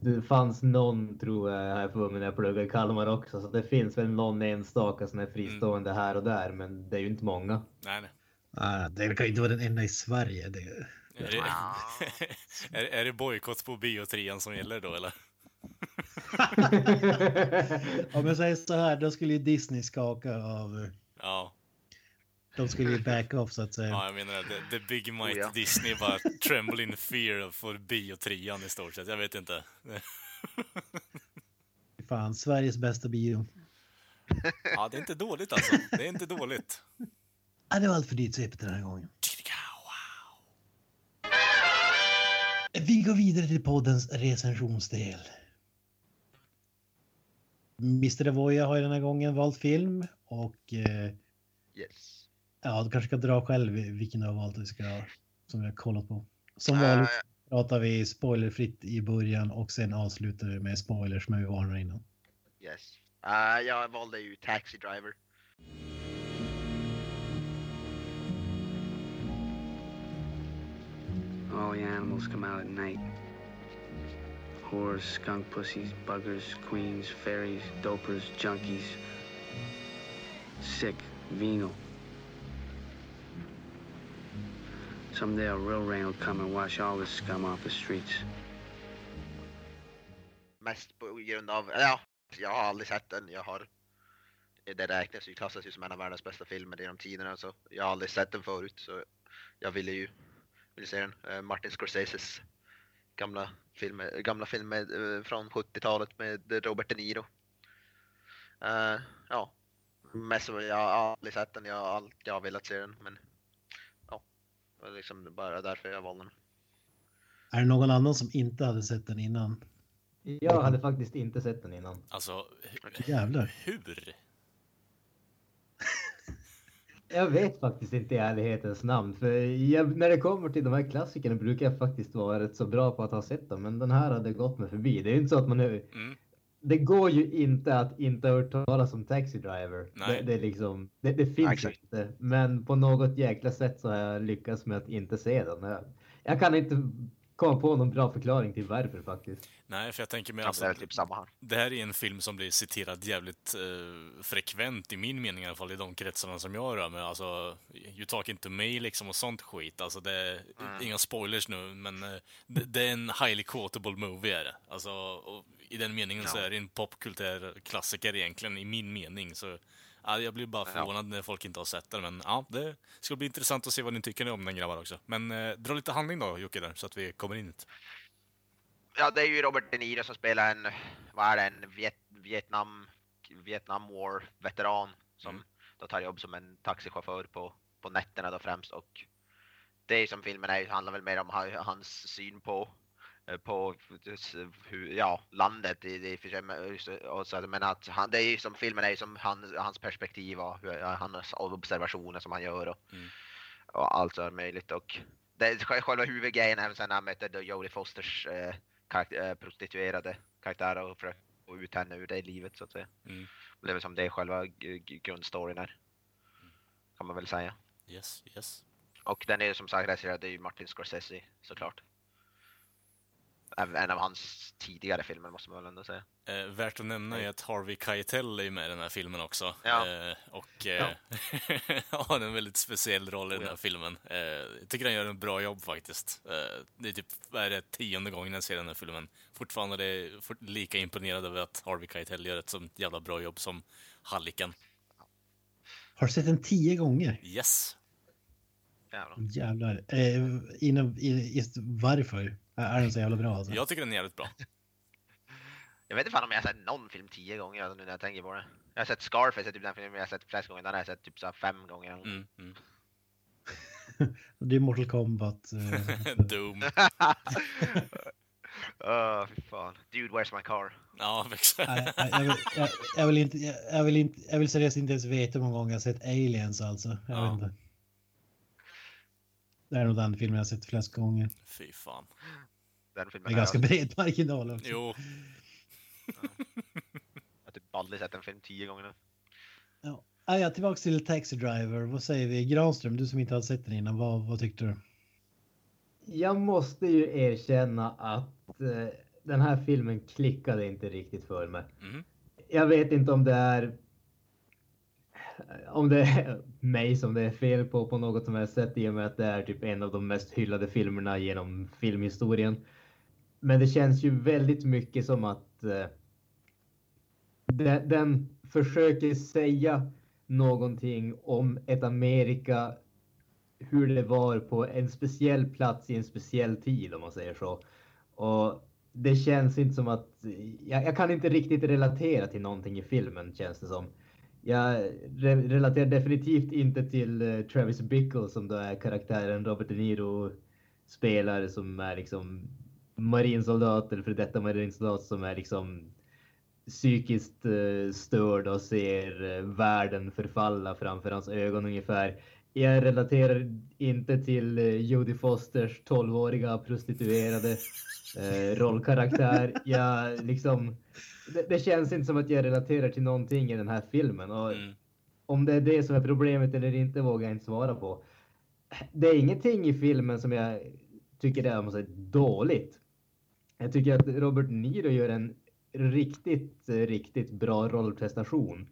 Det fanns någon, tror jag, här för mig när jag pluggade i Kalmar också, så det finns väl någon enstaka som är fristående här och där, men det är ju inte många. Nej, nej. Ah, det kan ju inte vara den enda i Sverige. Det, Är det, är, är det bojkott på bio 3 som gäller då eller? Om jag säger så här, då skulle ju Disney skaka av... Ja, De skulle ju back off så att säga. ja jag menar det. The Big Might Oh, ja. Disney bara tremble in fear för bio 3 i stort sett. Jag vet inte. Fan, Sveriges bästa bio. Ja, det är inte dåligt alltså. Det är inte dåligt. Ah, det var allt för dyrt svepet den här gången. Vi går vidare till poddens recensionsdel. Mr. Evoya har ju den här gången valt film och eh, Yes. ja, du kanske ska dra själv vilken du har valt vi ska, som vi har kollat på. Som Eh, vanligt pratar vi spoilerfritt i början och sen avslutar vi med spoilers men vi varnar innan. yes. Eh, jag valde ju Taxi Driver. Oh, all the animals come out at night. Whores, skunk pussies, buggers, queens, fairies, dopers, junkies. Sick, venal. Someday a real rain will come and wash all this scum off the streets. Mest på grund av, ja, jag har aldrig sett den. Jag har, det räknas ju, klassas ju som en av världens bästa filmer genom tiderna. Så jag har aldrig sett den förut. Så jag ville ju ville se den. Eh, Martin Scorseses gamla filmer, gamla filmer eh, från 70-talet med Robert De Niro. Eh, ja, mest så jag har aldrig sett den. Jag har alltid jag har velat se den. Men ja, det var liksom bara därför jag valde den. Är det någon annan som inte hade sett den innan? Jag hade faktiskt inte sett den innan. Alltså, Jävlar. hur? Jag vet faktiskt inte i ärlighetens namn. För jag, när det kommer till de här klassikerna brukar jag faktiskt vara rätt så bra på att ha sett dem. Men den här hade gått mig förbi. Det är ju inte så att man nu... Mm. Det går ju inte att inte ha hört talas om Taxi Driver. Det, det, är liksom, det, det finns exakt. inte. Men på något jäkla sätt så har jag lyckats med att inte se den. Jag, jag kan inte komma på någon bra förklaring till varför faktiskt. Nej, för jag tänker mig alltså, det typ samma här. det här är en film som blir citerad jävligt eh, frekvent i min mening i alla fall, i de kretsarna som jag rör mig. Alltså, you talking to me liksom och sånt skit. Alltså, det är inga spoilers nu, men eh, det, det är en highly quotable movie är det. Alltså, och i den meningen så Ja. är det en popkulturell klassiker egentligen, i min mening. Så ja, jag blir bara Ja. förvånad när folk inte har sett den, men ja, det ska bli intressant att se vad ni tycker om den grabbar också. Men eh, dra lite handling då Jocke där, så att vi kommer in hit. Ja, det är ju Robert De Niro som spelar en, vad är det, en Viet, Vietnam, Vietnam War-veteran som Mm. då tar jobb som en taxichaufför på, på nätterna då främst och det som filmen är, handlar väl mer om ha- hans syn på på hur, ja, landet i, i för sig, men- och så, men att han, det är ju som filmen är ju som han, hans perspektiv och hans observationer som han gör och, Mm. och allt så möjligt och det själva huvudgrejen även sen när han möter Jodie Fosters eh, karaktär, eh, prostituerade karaktär och försöker få ut henne ur det livet så att säga. Mm. Det är väl som det är själva grundstoryn här. Kan man väl säga. Yes, yes. Och den är ju som sagt regisserad, det är ju Martin Scorsese såklart. En av hans tidigare filmer måste man väl ändå säga. Eh, värt att nämna är att Harvey Keitel är med i den här filmen också. Ja. Eh, och eh, har en väldigt speciell roll i den här filmen. Eh, jag tycker han gör en bra jobb faktiskt. Eh, det är typ, är det, tionde gången jag ser den här filmen. Fortfarande är jag fort- lika imponerad över att Harvey Keitel gör ett så jävla bra jobb som Halliken. Har du sett den tio gånger? Yes! Jävlar. Jävlar. Eh, inom, i, just varför är den så jävla bra? Alltså? Jag tycker den är jävligt bra. Jag vet inte fan om jag har sett någon film tio gånger alltså, nu när jag tänker på det. Jag har sett Scarface, typ den filmen jag har sett flest gånger. Den har jag sett typ så här fem gånger. Mm, mm. Det är Mortal Kombat. Eh, Doom. Åh, fy fan. Dude, where's my car? Ja, exakt. jag, vill, jag, jag, vill inte, jag, jag, vill inte, jag vill seriöst inte ens veta hur många gånger jag har sett Aliens alltså. Jag Ja. vet inte. Det är nog den filmen jag har sett flest gånger. Fy fan. Den filmen Med ganska jag, bred marginal också. Jo, jag har typ aldrig sett en film tio gånger nu. Ja. Ah, ja, tillbaks till Taxi Driver. Vad säger vi? Granström, du som inte har sett den innan, vad, vad tyckte du? Jag måste ju erkänna att eh, den här filmen klickade inte riktigt för mig. Mhm. Jag vet inte om det är om det är mig som det är fel på på något som jag sett i och med att det är typ en av de mest hyllade filmerna genom filmhistorien. Men det känns ju väldigt mycket som att eh, den, den försöker säga någonting om ett Amerika hur det var på en speciell plats i en speciell tid om man säger så. Och det känns inte som att jag, jag kan inte riktigt relatera till någonting i filmen känns det som. Jag re relaterar definitivt inte till eh, Travis Bickle som då är karaktären Robert De Niro spelar som är liksom marinsoldat eller för detta marinsoldat som är liksom psykiskt eh, störd och ser eh, världen förfalla framför hans ögon ungefär. Jag relaterar inte till eh, Jodie Fosters 12-åriga prostituerade rollkaraktär. Jag liksom, det, det känns inte som att jag relaterar till någonting i den här filmen. Och Mm. om det är det som är problemet eller inte vågar jag inte svara på. Det är ingenting i filmen som jag tycker är dåligt. Jag tycker att Robert Niro gör en riktigt, riktigt bra rollprestation.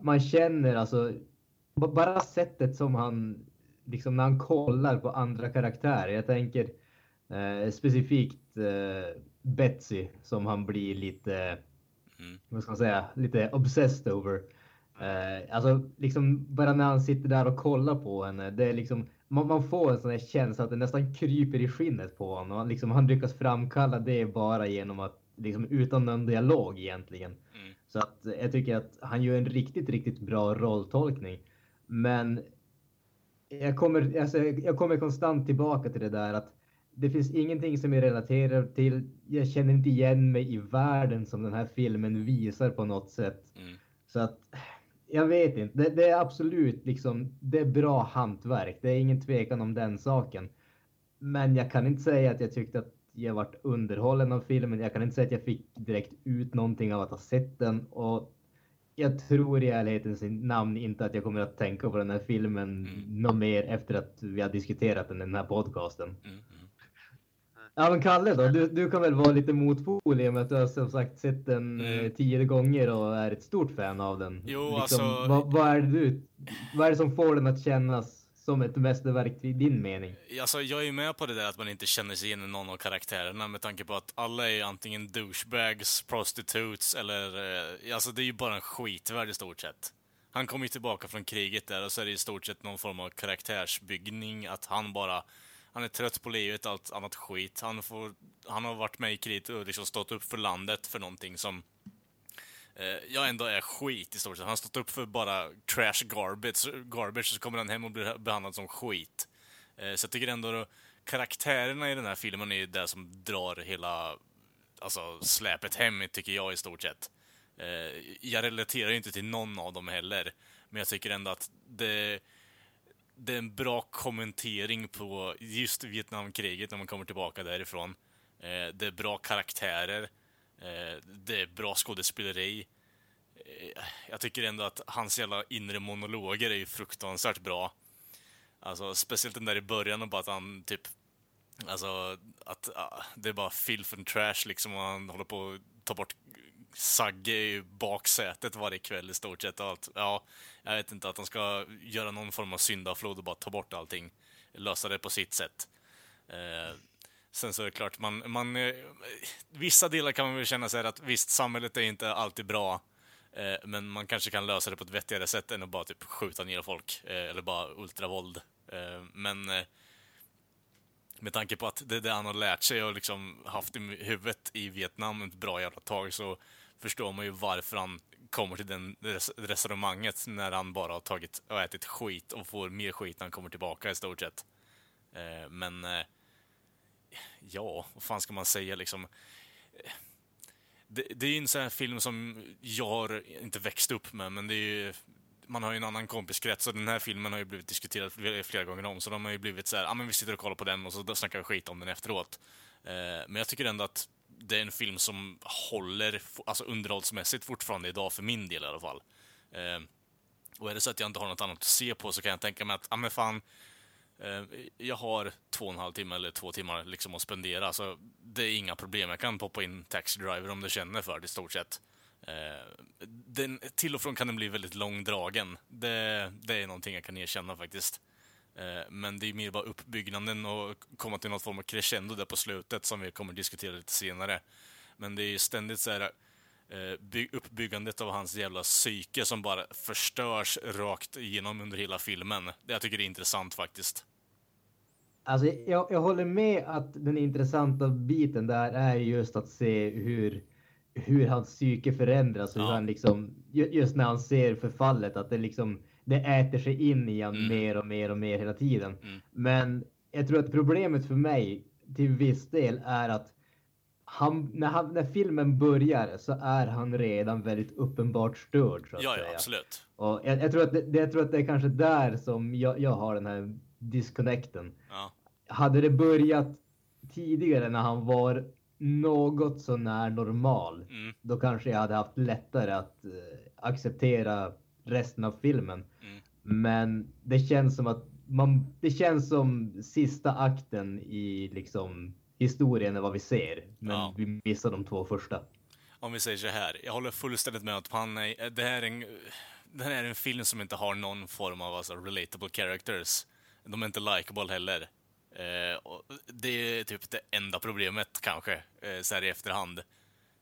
Man känner alltså bara sättet som han liksom när han kollar på andra karaktärer. Jag tänker eh, specifikt eh, Betsy som han blir lite, Mm. vad ska man säga, lite obsessed over. Eh, alltså liksom bara när han sitter där och kollar på henne. Det är liksom, man, man får en sån här känsla att det nästan kryper i skinnet på honom. Och liksom, han lyckas framkalla det bara genom att, liksom utan någon dialog egentligen. Mm. Så att eh, jag tycker att han gör en riktigt, riktigt bra rolltolkning. Men jag kommer, alltså, jag kommer konstant tillbaka till det där att det finns ingenting som jag relaterar till. Jag känner inte igen mig i världen som den här filmen visar på något sätt. Mm. Så att jag vet inte. Det, det är absolut liksom, det är bra hantverk. Det är ingen tvekan om den saken. Men jag kan inte säga att jag tyckte att jag varit underhållen av filmen. Jag kan inte säga att jag fick direkt ut någonting av att ha sett den. Och jag tror i ärlighetens namn inte att jag kommer att tänka på den här filmen Mm. något mer efter att vi har diskuterat den i den här podcasten. Mm. Ja men Kalle då, du, du kan väl vara lite motpol i och med att du har som sagt sett den Mm. eh, tio gånger och är ett stort fan av den. Liksom, Jo, alltså- vad, vad, är det du, vad är det som får den att kännas som ett mästerverk i din mening? Alltså, jag är ju med på det där att man inte känner sig igen i någon av karaktärerna med tanke på att alla är antingen douchebags, prostitutes eller... Eh, alltså, det är ju bara en skitvärld i stort sett. Han kommer ju tillbaka från kriget där och så är det i stort sett någon form av karaktärsbyggning, att han bara... Han är trött på livet, allt annat skit. Han, får, han har varit med i kriget och liksom stått upp för landet för någonting som eh, jag ändå är skit i stort sett. Han har stått upp för bara trash garbage, garbage så kommer han hem och blir behandlad som skit. Eh, så jag tycker ändå då, karaktärerna i den här filmen är det som drar hela alltså, släpet hem, tycker jag i stort sett. Eh, jag relaterar ju inte till någon av dem heller, men jag tycker ändå att det, det är en bra kommentering på just Vietnamkriget när man kommer tillbaka därifrån. Eh, det är bra karaktärer. Eh, det är bra skådespeleri. Eh, jag tycker ändå att hans jävla inre monologer är ju fruktansvärt bra. Alltså, speciellt den där i början och bara att han typ... Alltså, att ah, det är bara filth and trash liksom och han håller på att ta bort Sagge i baksätet varje kväll i stort sett och allt. Ja, jag vet inte, att de ska göra någon form av syndaflod och bara ta bort allting. Lösa det på sitt sätt. Eh, sen så är det klart, man, man, eh, vissa delar kan man väl känna sig att visst, samhället är inte alltid bra. Eh, men man kanske kan lösa det på ett vettigare sätt än att bara typ skjuta ner folk. Eh, eller bara ultravåld. Eh, men eh, med tanke på att det är det han har lärt sig och liksom haft i huvudet i Vietnam ett bra jävla tag så förstår man ju varför han kommer till den res resonemanget när han bara har tagit och ätit skit och får mer skit när han kommer tillbaka i stort sett. Eh, men eh, ja, vad fan ska man säga liksom? Eh, Det, det är ju en sån här film som jag har inte växt upp med, men det är ju man har ju en annan kompiskrets och den här filmen har ju blivit diskuterad flera, flera gånger om, så de har ju blivit så här, ja ah, men vi sitter och kollar på den och så snackar vi skit om den efteråt. Eh, men jag tycker ändå att det är en film som håller, alltså underhållsmässigt fortfarande idag, för min del i alla fall. Eh, och är det så att jag inte har något annat att se på så kan jag tänka mig att, ja ah, men fan, eh, jag har två och en halv timme eller två timmar liksom att spendera, så det är inga problem. Jag kan poppa in Taxi Driver om du känner för det i stort sett. Eh, den, till och från kan den bli väldigt långdragen. Det, det är någonting jag kan erkänna faktiskt. Eh, men det är mer bara uppbyggnaden och komma till något form av crescendo där på slutet som vi kommer diskutera lite senare. Men det är ständigt så här eh, by, uppbyggandet av hans jävla psyke som bara förstörs rakt igenom under hela filmen. Det jag tycker det är intressant faktiskt. Alltså, jag, jag håller med att den intressanta biten där är just att se hur, hur hans psyke förändras och hur Ja. han liksom, ju- just när han ser förfallet, att det liksom, det äter sig in i han Mm. mer och mer och mer hela tiden. Mm. Men jag tror att problemet för mig till viss del är att han, när, han, när filmen börjar så är han redan väldigt uppenbart störd. Så att Ja, säga. ja, absolut. Och jag, jag, tror att det, det, jag tror att det är kanske där som jag, jag har den här disconnecten. Ja. Hade det börjat tidigare när han var något sånär normal, Mm, då kanske jag hade haft lättare att eh, acceptera resten av filmen. mm. Men det känns som att man, det känns som sista akten i liksom historien är vad vi ser. Men Ja. vi missar de två första. om vi säger så här, jag håller fullständigt med att han är, det här är en, det här är en film som inte har någon form av alltså, relatable characters. De är inte likable heller. Eh, det är typ det enda problemet kanske, eh, så här i efterhand.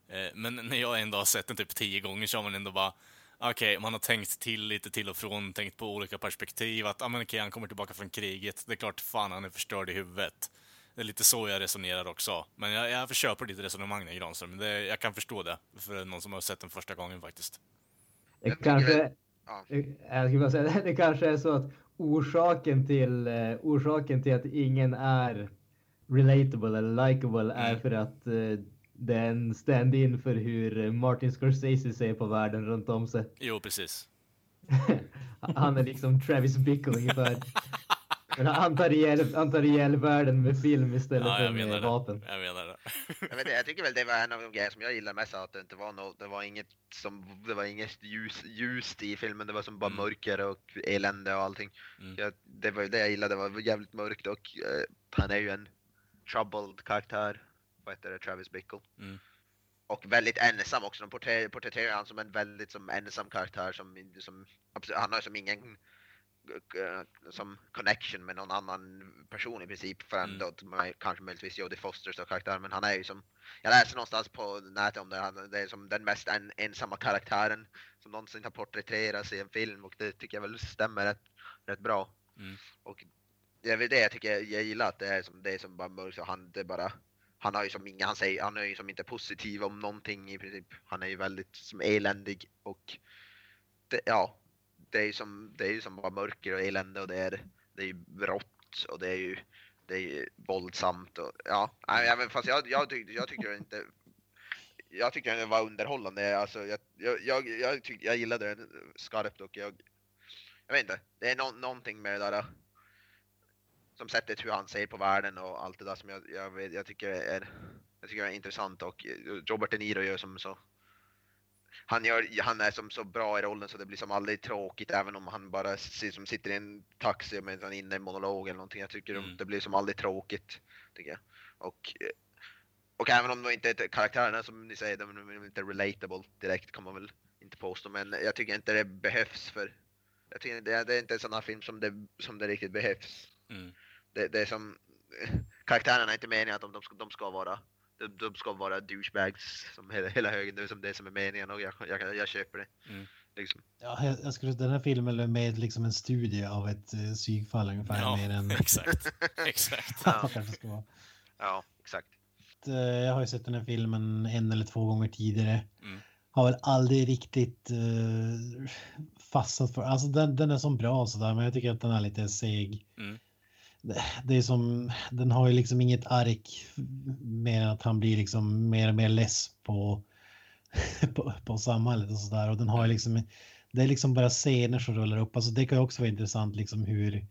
Eh, men när jag ändå har sett den typ tio gånger så har man ändå bara, okej, man har tänkt till lite till och från, tänkt på olika perspektiv, att ah, men okej, han kommer tillbaka från kriget, det är klart fan han är förstörd i huvudet. Det är lite så jag resonerar också. Men jag, jag köper ditt resonemang där, Granström. Det, jag kan förstå det, för någon som har sett den första gången faktiskt. Det kanske, ja. jag skulle bara säga, det kanske är så att orsaken till, eh, orsaken till att ingen är relatable eller likable är Mm. för att eh, det är en stand-in för hur Martin Scorsese ser på världen runt om sig. Jo, precis. Han är liksom Travis Bickle ungefär. Men han tar ihjäl, han tar ihjäl världen med film istället Ja, för med det. vapen. Jag menar det. Jag, vet, inte, jag tycker väl det var en av de grejer som jag gillar mest, att det inte var något, det var inget som, det var inget ljus, ljust i filmen, det var som bara Mm. mörker och elände och allting. Mm. Jag, det var det jag gillade, det var jävligt mörkt och eh, han är ju en troubled karaktär. Vad heter det? Travis Bickle. Mm. Och väldigt ensam också. De porträ- porträtterar honom som en väldigt som ensam karaktär som, som han har som ingen eh, som connection med någon annan person i princip förrän Mm. då kanske möjligtvis Jodie Fosters karaktär men han är ju som jag läste någonstans på nätet om det, han, det är som den mest en, ensamma karaktären som någonsin har porträtterats i en film och det tycker jag väl stämmer rätt, rätt bra. Mm. Och det är väl det jag tycker jag gillar att det är som, det är som bara mörkt och han det bara han har ju som inga, han säger, han är ju som inte positiv om någonting i princip. Han är ju väldigt som eländig och det, ja, det är ju som, det är ju som bara mörker och elände och det är, det är ju brott och det är ju, det är ju våldsamt och ja, även fast jag, jag tyckte, jag tyckte det inte, jag tyckte den var underhållande. Alltså, jag, jag, jag, jag, tyck, jag gillade den skarpt och jag, jag vet inte, det är no, någonting med det där som sättet hur han ser på världen och allt det där som jag, jag, jag tycker är jag tycker är intressant och Robert De Niro gör som så han, gör, han är som så bra i rollen så det blir som aldrig tråkigt även om han bara som sitter i en taxi med en inne monolog eller någonting. Jag tycker Mm. det blir som aldrig tråkigt. Tycker jag. Och, eh, och även om de inte är karaktärerna som ni säger, de är inte relatable direkt kan man väl inte påstå. Men jag tycker inte det behövs för jag tycker det, är- det är inte en sån här film som det, som det riktigt behövs. Mm. Det, det är som karaktärerna är inte meningen att de, de, ska, de ska vara de, de ska vara douchebags som hela, hela högen. Det är som det som är meningen och jag, jag, jag köper det. Mm. Liksom. Ja, jag, jag skulle, den här filmen är med liksom en studie av ett uh, psykfall ungefär. Ja, mer än exakt. Exakt. Ja. Ja, exakt. Eh, Jag har ju sett den här filmen en eller två gånger tidigare. Mm. Har väl aldrig riktigt uh, fastnat för, alltså den, den är så bra sådär, men jag tycker att den är lite seg. Mm. Det, är som, den har ju liksom inget ark mer än att han blir liksom mer och mer less på, på, på samhället och sådär. Och den har ju liksom, det är liksom bara scener som rullar upp. Alltså det kan ju också vara intressant liksom hur,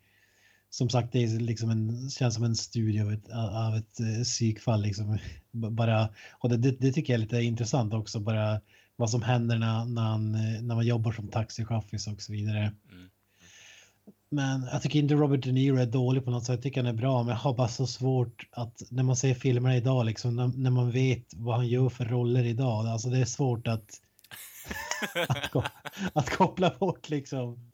som sagt det är liksom en, känns som en studie av ett, av ett eh, psykfall liksom. Bara, och det, det, tycker jag är lite intressant också, bara vad som händer när, när, han, eh, när man jobbar som taxichaffis och så vidare. Mm. Men jag tycker inte Robert De Niro är dålig på något sätt. Jag tycker han är bra, men jag har bara så svårt att när man ser filmerna idag, liksom, när, när man vet vad han gör för roller idag. Alltså det är svårt att, att, ko- att koppla bort liksom.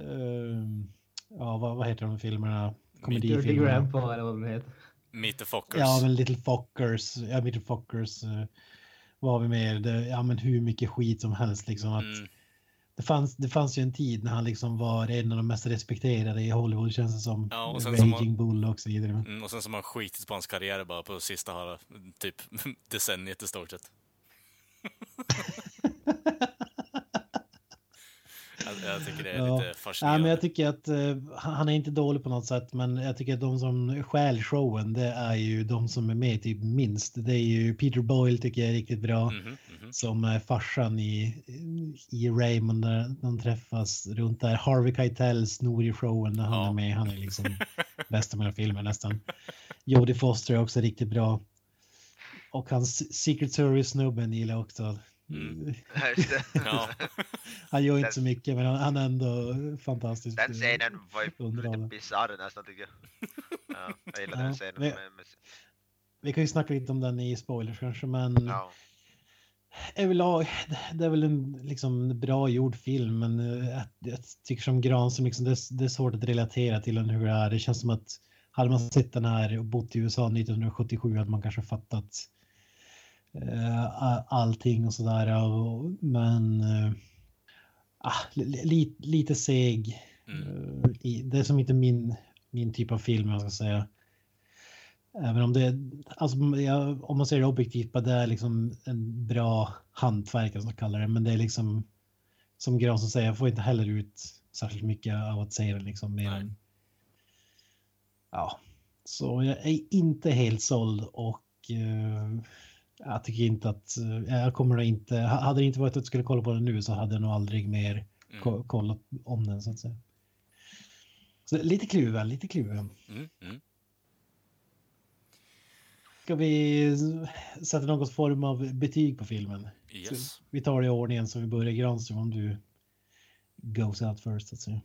ehm, ja, vad, vad heter de filmerna? Dirty Komedifilmerna. Grandpa eller vad den heter. Meet the Fockers. Ja, men Little Fockers. Ja, Little Fockers. Uh, vad har vi mer? Det, ja, men hur mycket skit som helst liksom. Att, Mm. Det, fanns, det fanns ju en tid när han liksom var en av de mest respekterade i Hollywood känns det som. Ja, och sen som Raging Bull och så vidare. Mm, och sen som har skitit på hans karriär bara på sista halva, typ decenniet i stort sett. jag, jag tycker det är Ja. lite Ja, fascinerande. men jag tycker att eh, han är inte dålig på något sätt, men jag tycker att de som stjäl showen, det är ju de som är med typ minst. Det är ju Peter Boyle tycker jag är riktigt bra. Mhm, mhm. Som är farsan i, i Raymond när de träffas runt där. Harvey Keitel snor i showen när han Ja. är med. Han är liksom bästa med filmen nästan. Jodie Foster är också riktigt bra. Och hans Secret Service-snubben gillar jag också. Mm. Ja. Han gör inte så mycket, men han, han är ändå fantastisk. Den scenen var ju lite bisarr nästan tycker jag. Ja, jag gillar Ja, den scenen. men- Med, Vi kan ju snacka lite om den i spoilers kanske, men ja. överlag, det är väl en liksom bra gjord film, men eh, jag, jag tycker som Gran som liksom, det, är- det är svårt att relatera till den hur det är. Det känns som att hade man sett den här och bott i USA 1977 hade man kanske fattat allting och sådär. Men eh, ah, li, li, lite seg. Mm. Eh, Det är som inte min, min typ av film, jag ska säga. Även om det, alltså, om man ser det objektivt, det är liksom en bra hantverk, som kallar det. Men det är liksom, som Granström säger, jag får inte heller ut särskilt mycket av att se den liksom. Mer än, ja, så jag är inte helt såld och eh, jag tycker inte att, eh, jag kommer nog inte, hade det inte varit att jag skulle kolla på den nu så hade jag nog aldrig mer Mm. ko- kollat om den så att säga. Så lite kluven, lite kluven. Mm. Mm. Ska vi sätta någon form av betyg på filmen? Yes. Vi tar det i ordningen så vi börjar Granström om du goes out first så att säga.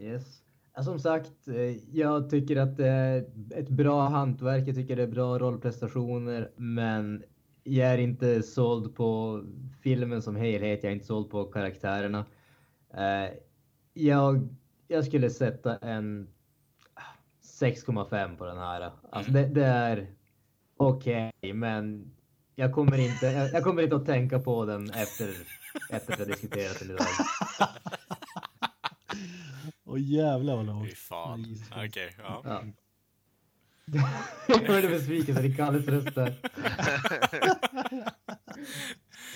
Yes. Som sagt, eh, jag tycker att det är ett bra hantverk. Jag tycker det är bra rollprestationer, men jag är inte såld på filmen som helhet. Jag är inte såld på karaktärerna. Eh, jag, jag skulle sätta en 6,5 på den här. Alltså det, det är okej, okay, men jag kommer, inte, jag, jag, kommer inte att tänka på den efter, efter att jag diskuterat den idag. Åh jävlar vad lågt. Fy fan. Okej, okay, ja. ja. Jag hörde besvikelsen i Kalles röst där.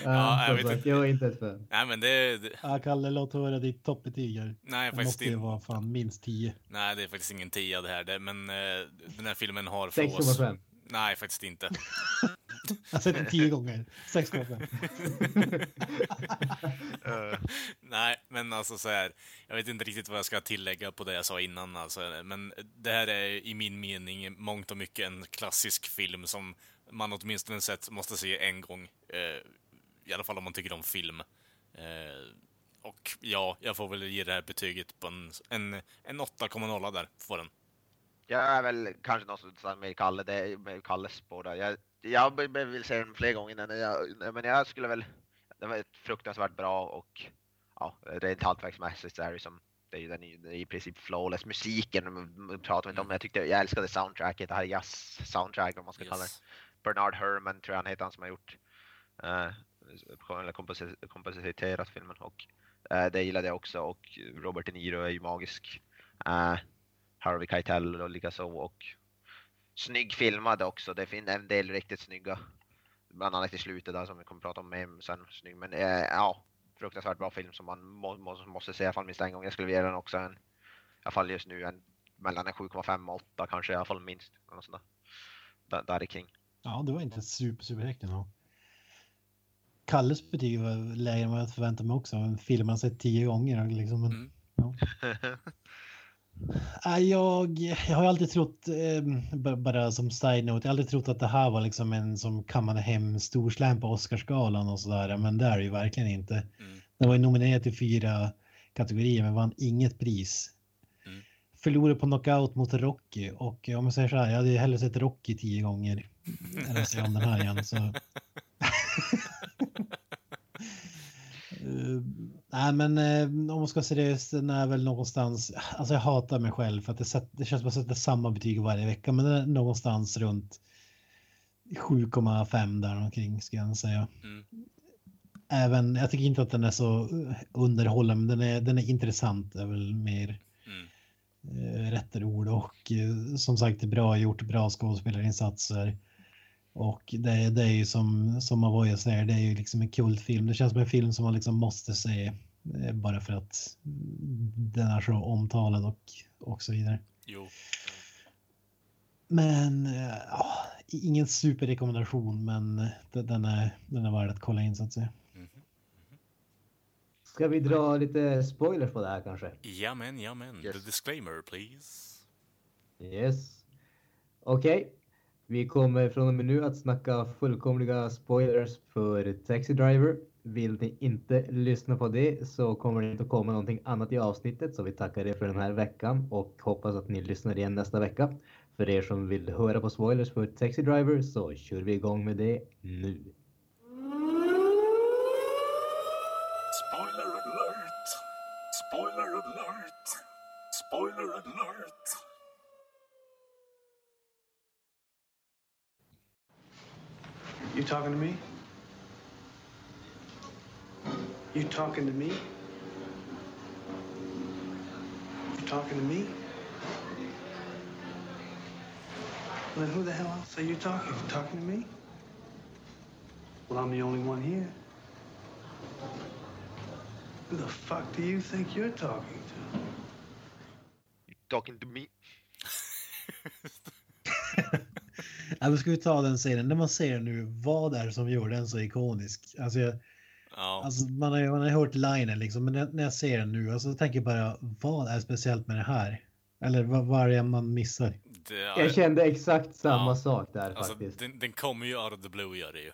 ja, jag, vet sagt, inte. jag är inte ett fan. Nej, men det... det... Ja, Kalle, låt höra ditt toppbetyg här. Nej, Det faktiskt måste ju vara fan minst 10. Nej, det är faktiskt ingen tia det här. Det, men eh, den här filmen har för oss... 6,5. Nej, faktiskt inte. Jag har sett den 10 gånger. 6,5. Eh, Nej, men alltså så här. Jag vet inte riktigt vad jag ska tillägga på det jag sa innan. Alltså, men det här är i min mening mångt och mycket en klassisk film som man åtminstone sett måste se en gång. Eh, I alla fall om man tycker om film. Eh, och ja, jag får väl ge det här betyget på en, en, en 8,0 där, får den. Jag är väl kanske någonstans med Kalle, det är med Kalles spår där. Jag, jag vill se den fler gånger, men jag, men jag skulle väl, det var fruktansvärt bra och ja, rent hantverksmässigt så är det som, det är den är i princip flawless. Musiken mm, pratar vi inte om, men jag tyckte, jag älskade soundtracket, det här jazz-soundtrack om man ska kalla det. Yes. Bernard Herrmann tror jag han heter, han som har gjort, eh, eller komposi- kompositerat filmen och eh, det gillade jag också och Robert De Niro är ju magisk. Eh, Harvey Keitel och likaså och snygg filmad också. Det finns en del riktigt snygga. Bland annat i slutet där som vi kommer prata om sen. Snygg. Men eh, ja, fruktansvärt bra film som man må, må, måste se i alla fall minst en gång. Jag skulle ge den också en, i alla fall just nu en mellan en 7,5 och 8 kanske i alla fall minst. Något sånt där. Där, där är King. Ja, det var inte super, super högt ändå. Kalles betyg var lägre än vad jag förväntade mig också. En film man sett tio gånger. Liksom. Men, Mm. ja. Nej, jag, jag har alltid trott, eh, b- bara som side note, jag har aldrig trott att det här var liksom en som kammade hem storslam på Oscarsgalan och sådär. Men det är det ju verkligen inte. Mm. Den var ju nominerad till fyra kategorier men vann inget pris. Mm. Förlorade på knockout mot Rocky och om jag säger så här, jag hade ju hellre sett Rocky tio gånger än att se om den här igen. Så. nej men eh, om man ska vara seriös, den är väl någonstans, alltså jag hatar mig själv för att det, sätt, det känns som att jag sätter samma betyg varje vecka men den är någonstans runt 7,5 där omkring ska jag säga. Mm. Även, jag tycker inte att den är så underhållande, men den är, den är intressant är väl mer Mm. eh, rätt ord och eh, som sagt bra gjort, bra skådespelarinsatser. Och det, det är ju som, som Avoya säger, det är ju liksom en kultfilm. Det känns som en film som man liksom måste se eh, bara för att den är så omtalad och, och så vidare. Jo. Men eh, ja, ingen superrekommendation, men eh, den- är, den är värd att kolla in så att säga. Mhm. Ska vi dra lite spoilers på det här kanske? Jamen, jamen. Yes. The disclaimer, please. Yes. Okej. Vi kommer från och med nu att snacka fullkomliga spoilers för Taxi Driver. Vill ni inte lyssna på det så kommer det inte att komma någonting annat i avsnittet så vi tackar er för den här veckan och hoppas att ni lyssnar igen nästa vecka. För er som vill höra på spoilers för Taxi Driver så kör vi igång med det nu. Spoiler alert! Spoiler alert! Spoiler alert! You talking to me? You talking to me? You talking to me? Well, then who the hell else are you talking? You talking to me? Well, I'm the only one here. Who the fuck do you think you're talking to? You talking to me. Ja, men ska vi ta den scenen, när man ser nu, vad är det som gör den så ikonisk? Alltså, jag, Ja. alltså man, har, man har hört linen liksom, men när, jag ser den nu, alltså, tänker jag bara, vad är speciellt med det här? Eller vad, vad är det man missar? Det, Jag kände exakt samma Ja. sak där alltså, faktiskt. den, den kommer ju out of the blue, gör det ju.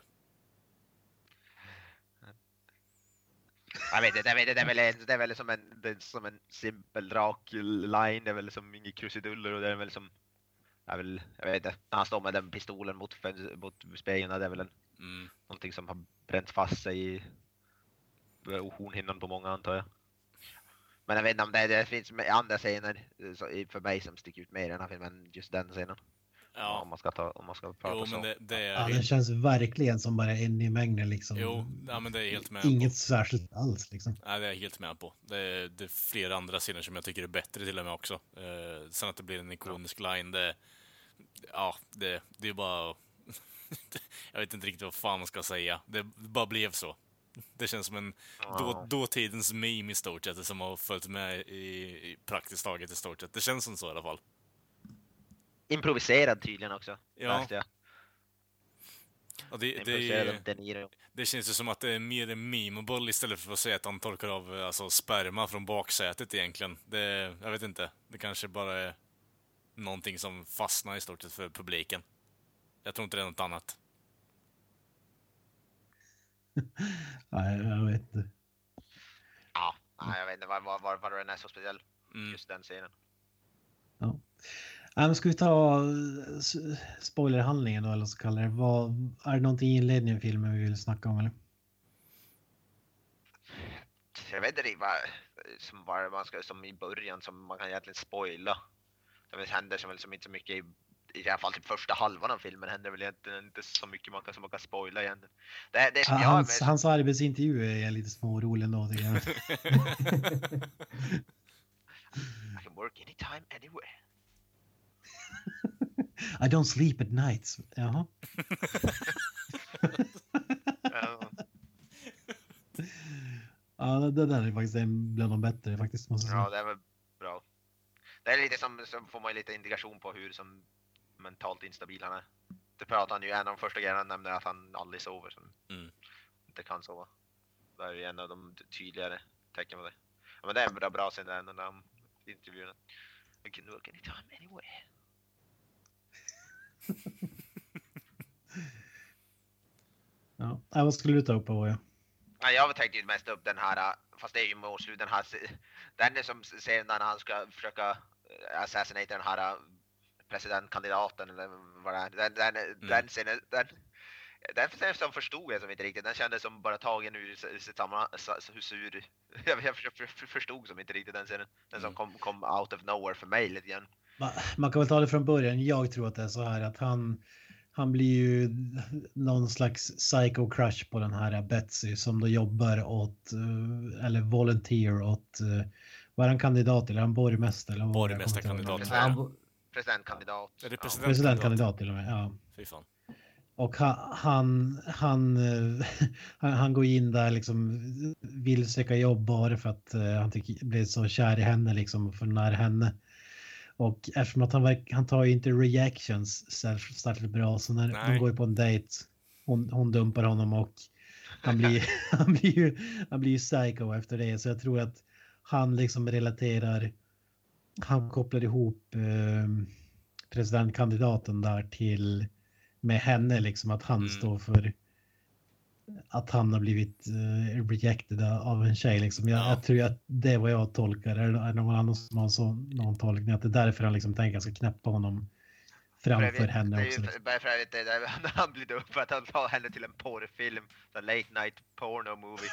Jag vet inte, jag vet inte, det är väl, det är väl som, en, det är som en simpel rak line, det är väl som inga krusiduller och det är väl som, jag, väl, jag vet inte, när han står med den pistolen mot, mot spegeln, det är väl en, Mm. någonting som har bränt fast sig i hornhinnan på många antar jag. Men jag vet inte om det, det finns andra scener eh, för mig som sticker ut mer i den här filmen än just den scenen. Om Ja, man ska ta, om man ska prata jo så. det, det Ja, är... den känns verkligen som bara en i mängden liksom. Jo, ja, men det är helt med på. Inget särskilt alls liksom. Nej, det är jag helt med på. Det är, det är flera andra scener som jag tycker är bättre till och med också. Eh, sen att det blir en ikonisk line, det... Ja, det, det är bara... jag vet inte riktigt vad fan man ska säga. Det bara blev så. Det känns som en då, Ja. dåtidens meme i stort sett, som har följt med i, i praktiskt taget i stort sett. Det känns som så i alla fall. Improviserad tydligen också. Ja. jag. Och det, det, det känns ju som att det är mer en memeable istället för att säga att han torkar av alltså, sperma från baksätet egentligen. Det, jag vet inte. Det kanske bara är någonting som fastnar i stort sett för publiken. Jag tror inte det är något annat. Nej, jag vet inte. Ja, nej, jag vet inte var, var, var, den är så speciell. Mm. Just den scenen. Ja. Men ska vi ta eh, spoilerhandlingen då, eller så kallar det. Vad, är det någonting i inledningen filmen vi vill snacka om eller? Jag vet inte vad som, var, man ska, som i början som man kan egentligen spoila. Det händer som väl som inte så mycket i, i alla fall typ första halvan av filmen händer väl egentligen inte så mycket man kan, som man kan spoila egentligen. Det, det jag är Hans, mest- hans arbetsintervju är jag lite smårolig ändå tycker jag. I can work anytime, anywhere. I don't sleep at nights. Jaha. Ja, Ja, det där är faktiskt en bland de bättre faktiskt. Måste jag ja, säga. det är väl. Det är lite som, så får man lite indikation på hur som mentalt instabil han är. Det pratar han ju, en av de första grejerna han nämner att han aldrig sover. Som Mm. inte kan sova. Det är ju en av de tydligare tecken på det. Ja, men det är en bra, bra scen där när de intervjuerna. I can work anytime, anywhere. Ja. Ja, vad skulle du ta upp Avoya? Ja, jag tänkte ju mest upp den här, fast det är ju mot slut, den här, den är som scenen när han ska försöka eh, assassinate den här eh, presidentkandidaten eller vad det är. Den, den, Mm. den scenen, den, den scenen som förstod jag som inte riktigt, den kändes som bara tagen ur sitt sammanhang, så- så hur sur, jag, jag för- för- för- förstod som inte riktigt den scenen. Den som Mm. kom, kom out of nowhere för mig lite grann. Ma- Man kan väl ta det från början. Jag tror att det är så här att han, han blir ju någon slags psycho crush på den här Betsy som då jobbar åt, eh, eller volunteer åt, är han kandidat till? Är han borgmästare? eller var. Borgmästarkandidat. Presidentkandidat. Är det Ja. president- Presidentkandidat till och med, ja. Fy fan. Och han, han, han, eh, han, han går in där liksom, vill söka jobb bara för att eh, han tycker, blir så kär i henne liksom, för när henne. Och eftersom att han, han tar ju inte reactions särskilt särskilt bra så när Nej. de går på en dejt, hon, hon dumpar honom och han blir, han blir ju han blir ju psycho efter det. Så jag tror att han liksom relaterar, han kopplar ihop eh, presidentkandidaten där till med henne liksom att han Mm. står för att han har blivit uh, rejected av en tjej liksom. Jag, Ja. jag tror att det är vad jag tolkar. Är det någon annan som har så, någon tolkning att det är därför han liksom tänker att jag ska knäppa honom framför övrigt, henne det är också. ju Liksom. för- övrigt, det han blir dum för att han tar henne till en porrfilm. En late night porno movie.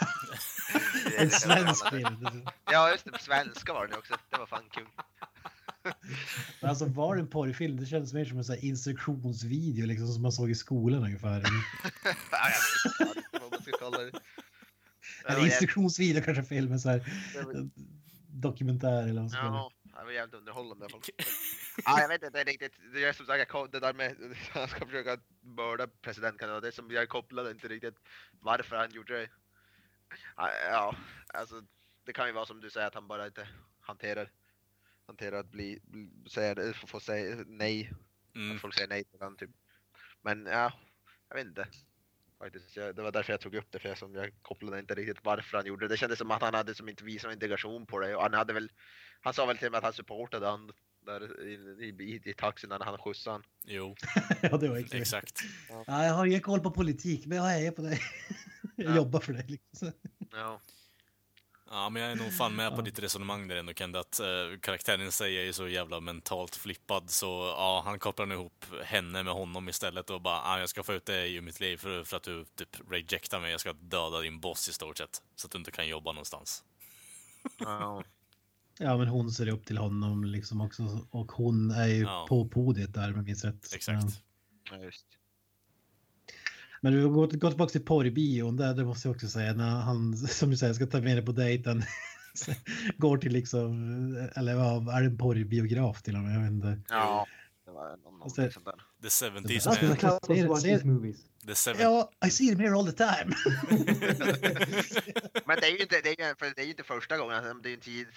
En svensk film. Ja just det, på svenska var det också. Det var fan kul. Men Alltså var det en porrfilm? Det kändes mer som en sån instruktionsvideo liksom som man såg i skolan ungefär. Ja, jag vet inte En instruktionsvideo kanske film, en sån här dokumentär eller vad man ska kalla det. Ja, det var jävligt underhållande i alla fall. Ja, jag vet inte riktigt. Det är som sagt, jag det där med han ska försöka mörda presidentkandidaten, det som jag kopplade inte riktigt varför han gjorde det. Ja, Ja, alltså det kan ju vara som du säger att han bara inte hanterar hanterar att bli, bli säga, få, få säga nej. Mm. Att folk säger nej till honom typ. Men ja, jag vet inte. Faktiskt, jag, det var därför jag tog upp det, för jag, som jag kopplade inte riktigt varför han gjorde det. Det kändes som att han hade som inte visat någon integration på det och han hade väl, han sa väl till med att han supportade han där i, i, i, i taxin när han skjutsade han. Jo, Ja, det var inte exakt. Ja, jag har ingen koll på politik, men jag är på det. Jag Ja. jobbar för det. Liksom. Ja. Ja, men jag är nog fan med på Ja. ditt resonemang där ändå, Kende, att uh, karaktären i sig är ju så jävla mentalt flippad, så ja, han kopplar ihop henne med honom istället och bara, ah, jag ska få ut dig ur mitt liv för, för att du typ rejectar mig, jag ska döda din boss i stort sett, så att du inte kan jobba någonstans. Ja. Ja, men hon ser upp till honom liksom också och hon är ju Ja. på podiet där om jag minns rätt. Exakt. Ja. Ja, just. Men vi går, går tillbaka till porrbion där, det måste jag också säga, när han som du säger ska ta med dig på dejten. går till liksom, eller vad, är det en porrbiograf till och med? Jag vet inte. Ja, det var någon, Och så- någon sånt där. The 70s bästa- man. Ser- these movies. The 70s. Ja, I see them here all the time. Men det är ju inte, det är, ju- för det är ju inte första gången, alltså, det är ju tid,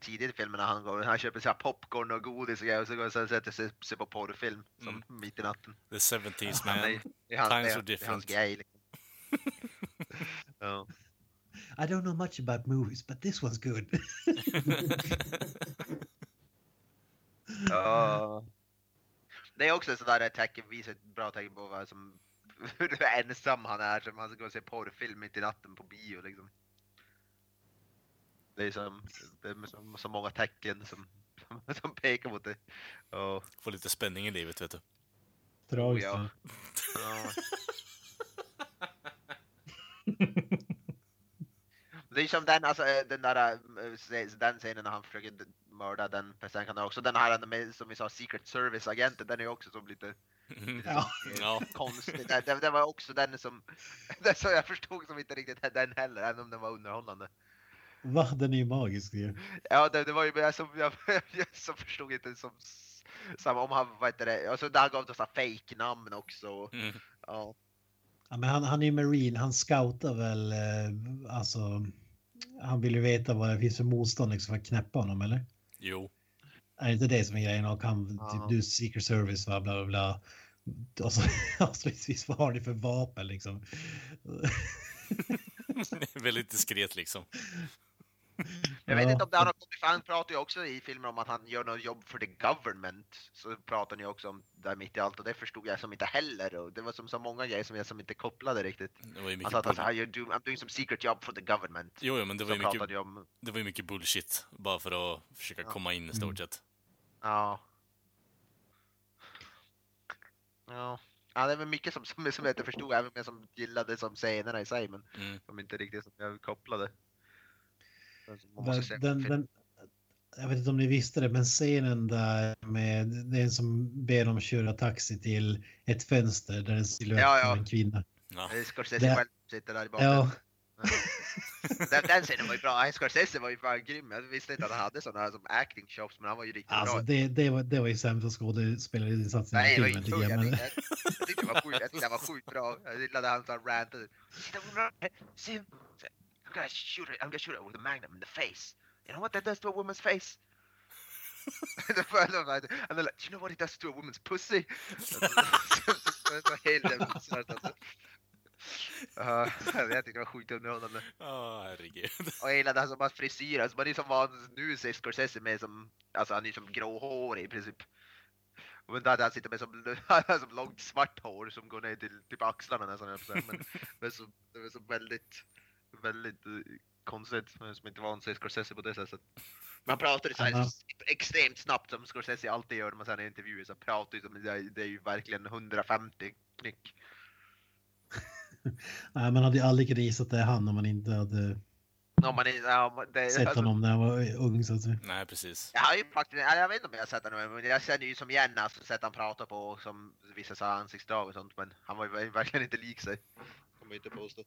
tidigt i filmerna han går, han köper så här popcorn och godis och grejer och så går han och sätter sig, sig på porrfilm som mitt i natten. The 70s Han man. är, är Times are är, det är hans different. grej. Liksom. ja. I don't know much about movies, but this one's good. Ja. Det är också sådär ett tecken, visar ett bra tecken på vad som, hur ensam han är som han ska gå och se porrfilm mitt i natten på bio liksom. Det är som, det är så, så många tecken som, som, som pekar mot det. Ja. Få lite spänning i livet, vet du. Tragiskt. ja. ja. Det är som den, alltså, den där, eh, den scenen när han försöker mörda den presidenten också. Den här med, som vi sa, Secret Service-agenten, den är ju också som lite, lite Ja. som, eh, Ja. konstig. Den, den, var också den som, den som jag förstod som inte riktigt den heller, även om den var underhållande. Va? Den är ju magisk ju. Ja, det, det var ju jag som, jag, jag som förstod inte som, som om han, vad heter det, alltså där gav några fake-namn också. Mm. Ja. Ja, men han, han är ju marine, han scoutar väl, eh, alltså, han vill ju veta vad det finns för motstånd liksom, för att knäppa honom, eller? Jo. Är det inte det som är grejen? Och Ja. typ, du Secret Service, va, bla bla bla. Och så avslutningsvis, vad har ni för vapen liksom? Väldigt diskret liksom. Jag vet inte om det han har kommit, för han pratar ju också i filmer om att han gör något jobb för the government. Så pratar ni också om där mitt i allt och det förstod jag som inte heller. Och det var som så många grejer som jag som inte kopplade riktigt. Det var ju Han sa att bull... "I'm doing, I'm doing some secret job for the government. Jo, jo, men det var ju mycket, om, det var ju mycket bullshit. Bara för att försöka Ja. komma in i stort sett. ja. Ja. Ja, det var mycket som, som, som jag inte förstod, även om jag som gillade som scenerna i sig, men Mm. som inte riktigt som jag kopplade. Men som man måste se Den, den, den, jag vet inte om ni visste det, men scenen där med den som ber dem köra taxi till ett fönster där en silhuett Ja, ja. av en kvinna. Ja. Det är Scorsese Det- själv som sitter där i bakgrunden. Ja, Den, den scenen var ju bra. Scorsese var ju fan grym. Jag visste inte att han hade sådana här som acting shops, men han var ju riktigt alltså bra. det, det, var, det var ju sämsta skådespelarinsatsen i Nej, det var filmen inte jag. jag. Jag, Men, jag, jag tyckte det var sjukt, jag tyckte det var sjukt bra. Jag gillade han som I'm gonna shoot her. I'm gonna shoot her with a magnum in the face. You know what that does to a woman's face? and they're like, do you know what it does to a woman's pussy? Absurt, alltså. Ja, jag tyckte det var skitunderhållande. Ja, herregud. Och jag gillade hans hans frisyr, alltså man är som van nu ser Scorsese med som, alltså han är som gråhårig i princip. Men där, där sitter med som, han som långt svart hår som går ner till typ axlarna nästan, men det är så, det är så väldigt, väldigt eh, konstigt, som inte van se Scorsese på det sättet. Man pratar ju så här extremt snabbt som Scorsese alltid gör när man säger intervjuer, så pratar ju som, det är, det är ju verkligen 150 knyck. nej, man hade ju aldrig kunnat gissa att det är han om man inte hade Om man ja, det, sett alltså- honom när han var ung så att säga. Nej, precis. Jag har ju faktiskt, jag vet inte om jag har sett honom, men jag känner ju som igen alltså, sätt han pratar på som vissa sa ansiktsdrag och sånt, men han var ju verkligen inte lik sig. Kan man ju inte påstå.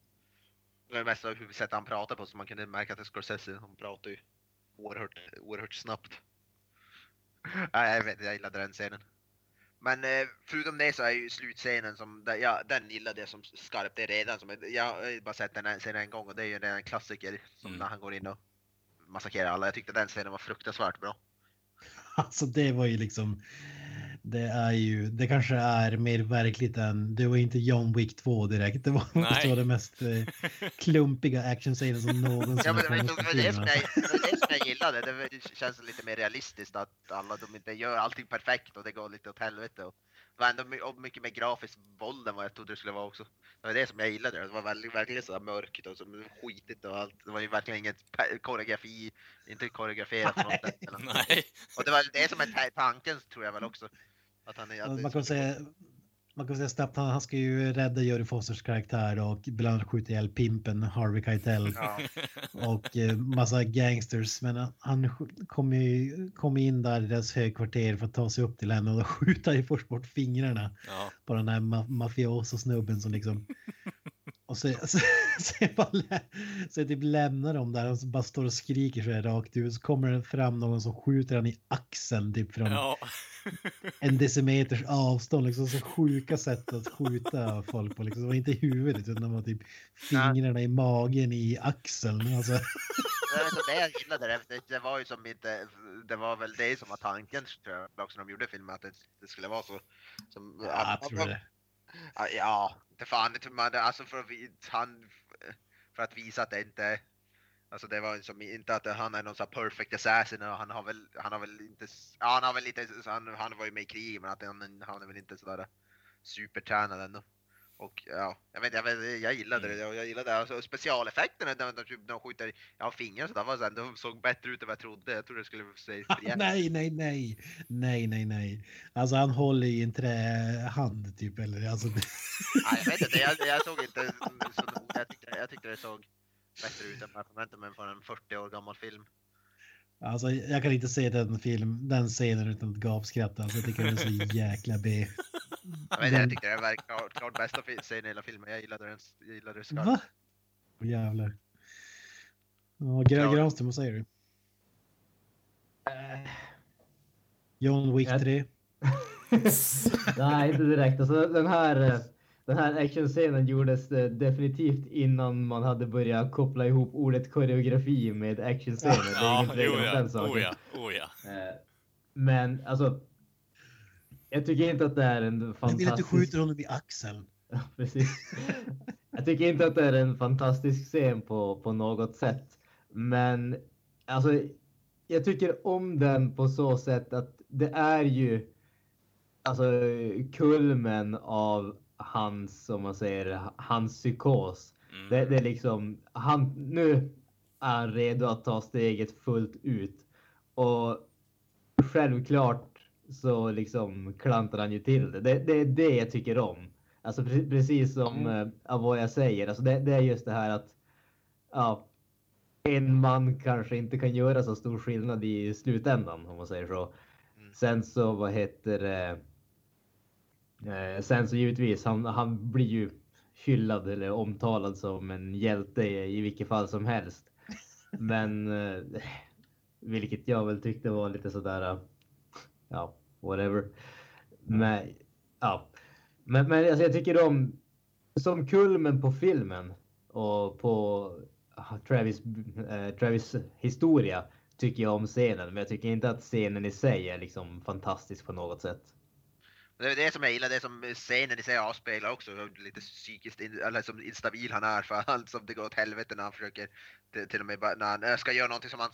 Det var mest av hur sätt han pratar på så man kunde märka att det är Scorsese, han pratar ju oerhört, oerhört snabbt. Nej, jag vet jag gillade den scenen. Men eh, förutom det så är ju slutscenen som, ja, den gillade jag som skarpt, det är redan som, jag har bara sett den här scenen en gång och det är ju en klassiker som Mm. när han går in och massakrerar alla. Jag tyckte den scenen var fruktansvärt bra. Alltså det var ju liksom. Det är ju, det kanske är mer verkligt än, det var inte John Wick 2 direkt. Det var, Nej. det, var det mest eh, klumpiga actionscenen som någonsin Ja, men det var det, var det, som jag, det som jag gillade. Det, känns lite mer realistiskt att alla de inte gör allting perfekt och det går lite åt helvete. Och det var ändå mycket mer grafiskt våld än vad jag trodde det skulle vara också. Det var det som jag gillade. Det var väldigt, verkligen så här mörkt och så skitigt och allt. Det var ju verkligen inget koreografi, inte koreograferat på något sätt. Nej. Och det var det som är ta- tanken tror jag väl också. Att han är, att Man kan säga, man kan säga snabbt, han, han ska ju rädda Jodie Fosters karaktär och bland annat skjuta ihjäl pimpen Harvey Keitel Ja, och eh, massa gangsters. Men han- kommer ju kom in där i deras högkvarter för att ta sig upp till henne och då skjuter ju först bort fingrarna Ja. på den här ma mafioso-snubben som liksom... Och så, så, så, bara, lä- så typ lämnar de där och så bara står och skriker så här rakt ut. Så kommer det fram någon som skjuter han i axeln typ från Ja. en decimeters avstånd. Liksom så sjuka sätt att skjuta folk på. Liksom. Det var inte i huvudet utan det var typ fingrarna i magen i axeln. Alltså, det jag gillade det. Det, var ju som inte, det var väl det som var tanken tror jag också när de gjorde filmen att det, det skulle vara så. Som, ja, jag tror det. Ja, det fan man, alltså för att, han, för att visa att det inte, alltså det var liksom inte att han är någon sån perfect assassin och han har väl, han har väl inte, ja han har väl lite, han, han var ju med i krig men att han, han är väl inte sådär supertränad ändå. Och ja, jag vet, jag, vet, jag gillade det, och jag gillade alltså, specialeffekterna när de, typ, de skjuter ja, fingrar så där var så här, de såg bättre ut än vad jag trodde. Jag trodde det skulle se nej, nej, nej, nej, nej, nej. Alltså han håller i en trähand typ eller alltså. det- Ja, jag vet inte, jag, jag såg inte så noga. Jag tyckte, jag tyckte det såg bättre ut än vad jag förväntade mig från en 40 år gammal film. Alltså jag kan inte se den film, den scenen utan att gapskratta. Alltså jag tycker den är så jäkla B. Inte, jag tyckte det var klart, klart bästa scenen i hela filmen. Jag gillade den. Jag gillade skarpt. Va? Åh jävlar. Ja, Gra Ja. Granström, vad säger du? John Wick Jag- 3? Nej, inte direkt. Alltså, den här, eh, den här actionscenen gjordes eh, definitivt innan man hade börjat koppla ihop ordet koreografi med actionscener. Det är Ja, ingen tvekan jo om ja. Oh ja. Oh ja. Men alltså, jag tycker inte att det är en Jag vill att fantastisk... du skjuter honom i axeln. Ja, Precis. Jag tycker inte att det är en fantastisk scen på, på något sätt. Men alltså, jag tycker om den på så sätt att det är ju alltså kulmen av hans, som man säger, hans psykos. Mm. Det, det är liksom, han, nu är han redo att ta steget fullt ut. Och självklart så liksom klantar han ju till det. Det, det är det jag tycker om. Alltså pre- precis som Mm. eh, Avoya säger, alltså det, det är just det här att ja, en man kanske inte kan göra så stor skillnad i slutändan om man säger så. Mm. Sen så vad heter det? Eh, sen så givetvis, han, han blir ju hyllad eller omtalad som en hjälte i, vilket fall som helst. Men eh, vilket jag väl tyckte var lite sådär, eh, ja, whatever. Men, ja. Men, men alltså, jag tycker om, som kulmen på filmen och på ah, Travis, eh, Travis historia tycker jag om scenen. Men jag tycker inte att scenen i sig är liksom fantastisk på något sätt. Det är det som jag gillar, det som scenen i sig avspeglar också, hur lite psykiskt in, eller som instabil han är för han som det går åt helvete när han försöker till, till och med när han ska göra någonting som han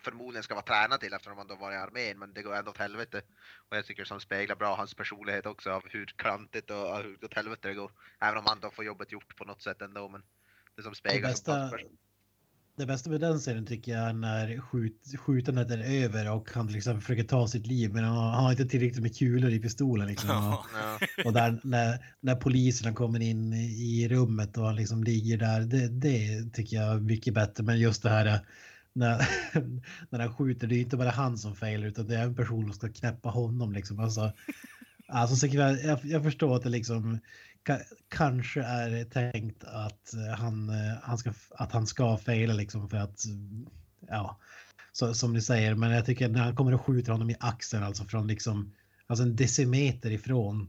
förmodligen ska vara tränad till eftersom han då var i armén men det går ändå åt helvete. Och jag tycker som speglar bra hans personlighet också av hur klantigt och hur åt helvete det går. Även om han då får jobbet gjort på något sätt ändå men det som Det speglar som bästa, person- det bästa med den scenen tycker jag är när skjut, skjutandet är över och han exempel försöker ta sitt liv men han har, han har inte tillräckligt med kulor i pistolen. Liksom. Och, Ja. och där när, när poliserna kommer in i rummet och han liksom ligger där, det, det tycker jag är mycket bättre. Men just det här när, när han skjuter, det är inte bara han som failar utan det är en person som ska knäppa honom. Liksom. Alltså, alltså, så jag, jag, jag förstår att det liksom ka, kanske är tänkt att eh, han, eh, han, ska, att han ska faila liksom för att, ja, så, som ni säger, men jag tycker när han kommer och skjuter honom i axeln, alltså från liksom, alltså en decimeter ifrån.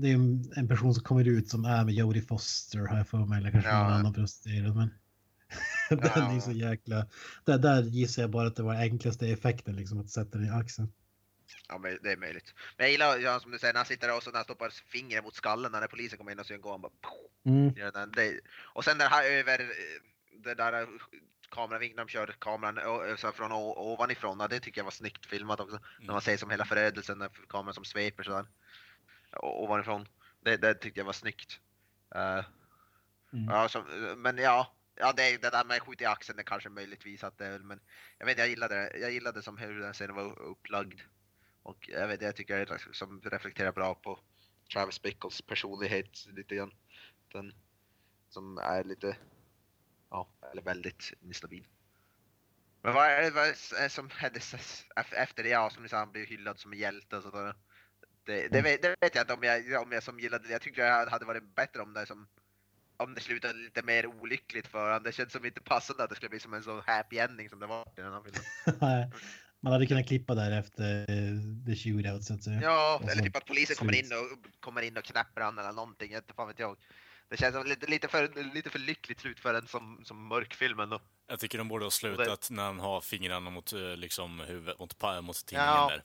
Det är en- en person som kommer ut som är med Jodie Foster har jag för mig, eller kanske Ja. någon annan prostituerad, men den är så jäkla, där, där gissar jag bara att det var enklaste effekten, liksom att sätta den i axeln. Ja, men det är möjligt. Men jag gillar, ja, som du säger, när han sitter där och så när han stoppar fingret mot skallen när polisen kommer in och så går han bara Mm. den, det, Och sen när han över, det där uh, kameravinkeln de körde kameran uh, så från ovanifrån, ja, det tycker jag var snyggt filmat också. När man ser som hela förödelsen, när kameran som sveper sådär. Ovanifrån. Det, det tyckte jag var snyggt. Eh, Mm. ja, så, men ja, ja det, det där med skjut i axeln, det kanske möjligtvis att det är väl, men jag vet jag gillade det. Jag gillade som hur den scenen var upplagd. Och jag vet jag tycker det liksom reflekterar bra på Travis Bickles personlighet lite grann. Den som är lite, ja, eller väldigt instabil. Men vad är det vad är det som hände efter det? Ja, som ni sa, han blev hyllad som en hjälte och sådär. Det, det, vet, det vet jag inte om jag, om jag som gillade det. Jag tyckte jag hade varit bättre om det som om det slutade lite mer olyckligt för honom. Det känns som inte passande att det skulle bli som en så happy ending som det var i den här filmen. Man hade kunnat klippa där efter eh, the shootout så att säga. Ja, Och eller så typ att polisen kommer in och kommer in och knäpper han eller någonting. Inte fan vet jag. Det känns som lite, lite, för, lite för lyckligt slut för en som, som mörkfilm ändå. Jag tycker de borde ha slutat när han har fingrarna mot, eh, liksom, huvudet, mot, mot tidningen Ja. där.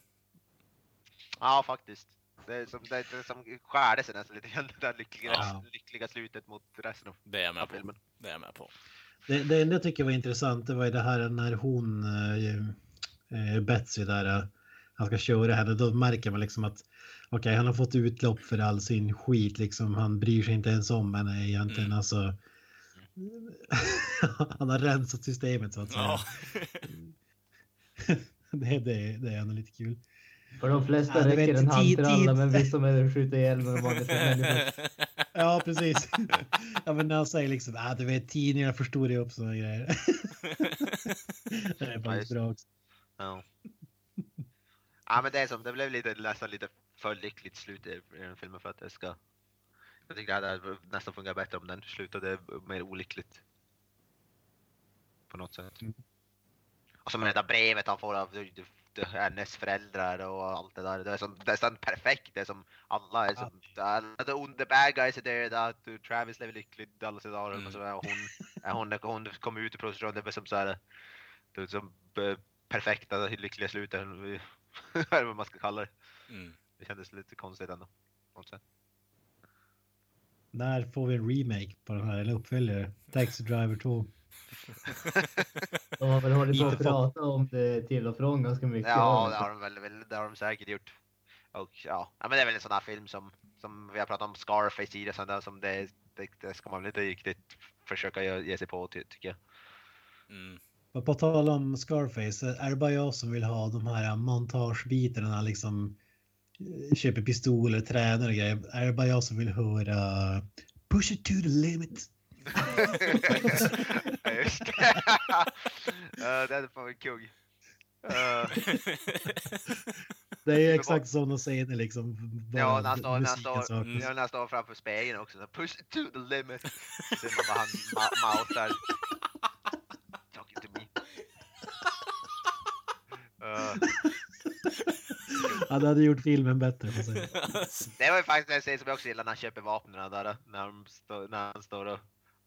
Ja, faktiskt. Det är som, det är, det är som skärde sig nästan lite grann, det där lyckliga, Ja. lyckliga slutet mot resten av Det är jag med på. filmen. Det är jag med på. Det, det enda jag tycker var intressant det var ju det här när hon, eh, Betsy där, eh, han ska köra henne, då märker man liksom att okej, han har fått utlopp för all sin skit liksom. Han bryr sig inte ens om henne egentligen. Mm. Alltså, han har rensat systemet så att säga. Ja. det, det, det är ändå lite kul. För de flesta Ja, räcker vet, en hand tid- till alla, tid- men vissa att skjuta ihjäl med vanliga människor. Ja, precis. ja, men när han säger liksom, ah, du vet tidningarna förstorar ju upp sådana grejer. det är faktiskt bra också. Ja. ja men det är som, det blev lite, nästan lite för lyckligt slut i den filmen för att det ska... Jag tycker det hade nästan fungerat bättre om den slutade mer olyckligt. På något sätt. Mm. Och som det där brevet han får av hennes föräldrar och allt det där. Det är som nästan perfekt. Det är som alla är som, the, the bad guys är att Travis lever lyckligt alla sina dagar. Mm. Och så är hon, hon, hon kommer ut i prostitution, det är som så här, det är som eh, perfekta lyckliga slutet. Eller vad man ska kalla det. Mm. Det kändes lite konstigt ändå. När får vi en remake på den här, eller uppföljare? Taxi Driver 2. De har väl hållit på att prata om det till och från ganska mycket. Ja, det har de väl, väl det har de säkert gjort. Och ja, ja men det är väl en sån här film som, som vi har pratat om Scarface sån där som det, det, det ska man väl inte riktigt försöka ge ge sig på ty, tycker jag. Mm. Men på tal om Scarface, är det bara jag som vill ha de här montagebitarna liksom eh, köper pistoler, tränar och grejer? Är det bara jag som vill höra push it to the limit? Just det. Det är fan en kung. Det är exakt sådana scener liksom. bara Ja, när han står, när han musiken står, saknas. Ja, när han står framför spegeln också. Så push it to the limit. Ser man vad han ma-. Talking to me. Ja. Det hade gjort filmen bättre. Det var ju faktiskt en scen som jag också gillar när han köper vapnen där. När han, står, när han står och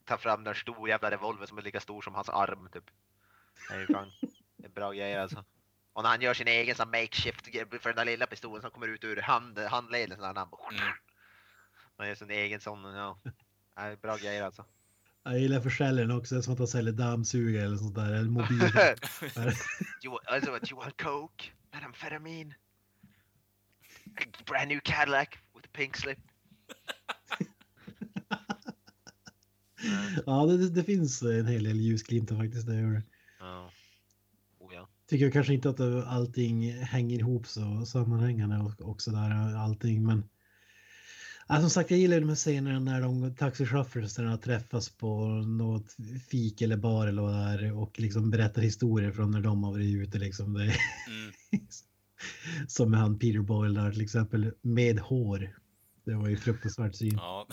tar fram den stor jävla revolver som är lika stor som hans arm typ. Det är ju fan en bra grej alltså. Och när han gör sin egen sån makeshift för den där lilla pistolen som kommer ut ur hand, handleden. Så han bara... Mm. Han gör sin egen sån, ja. Det är bra grejer alltså. Jag gillar försäljaren också, det är som att han säljer dammsugare eller sånt där. Eller mobil. you, also, do you want coke? Methamphetamine? A brand new Cadillac with a pink slip? ja, det, det, finns en hel del ljusglimtar faktiskt. Det gör det. Ja. Oh ja. Tycker kanske inte att allting hänger ihop så sammanhängande och också där allting, men Ja, som sagt, jag gillar de här scenerna när de taxichaufförerna träffas på något fik eller bar eller vad det är och liksom berättar historier från när de har varit ute liksom. Det Mm. som med han Peter Boyle där till exempel med hår. Det var ju fruktansvärt syn. Ja.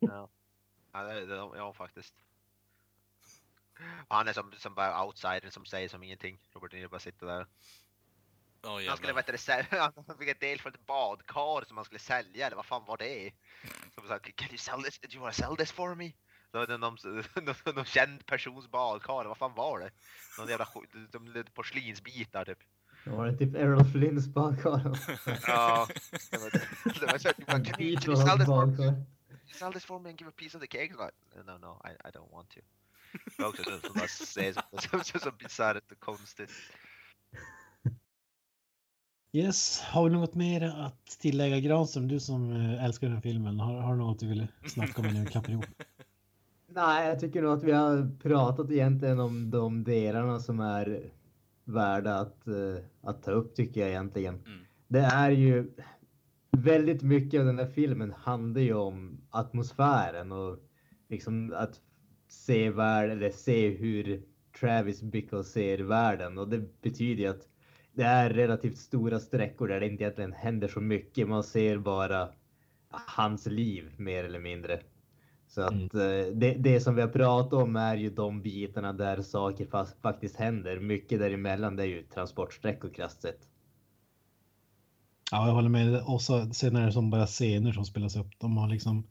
Ja, ja, det, det, ja faktiskt. Och han är som, som bara outsider som säger som ingenting. Robert De Niro bara sitter där. Oh, Han skulle vet du, sälja, han fick ett del för ett badkar som han skulle sälja eller vad fan var det? Som sa, can you sell this? Do you wanna sell this for me? Det någon, någon, någon känd persons badkar, vad fan var det? Någon jävla de, porslinsbitar typ. Det var det typ Errol Flynns badkar. Ja, det var det. det var så, can you, can you sell this for me? sell this for me and give a piece of the cake? Like, no, no, I, I don't want to. Det var också som bara så bisarrt och konstigt. Yes, har vi något mer att tillägga Granström? Du som eh, älskar den filmen, har, har du något du vill snacka om innan vi ihop? Nej, jag tycker nog att vi har pratat egentligen om de delarna som är värda att, eh, att ta upp tycker jag egentligen. Mm. Det är ju väldigt mycket av den här filmen handlar ju om atmosfären och liksom att se världen eller se hur Travis Bickle ser världen och det betyder ju att det är relativt stora sträckor där det inte egentligen händer så mycket. Man ser bara hans liv mer eller mindre. Så att eh, det, det som vi har pratat om är ju de bitarna där saker fast, faktiskt händer. Mycket däremellan det är ju transportsträckor krasst sett. Ja, jag håller med. Och så, sen är det som bara scener som spelas upp. De har liksom...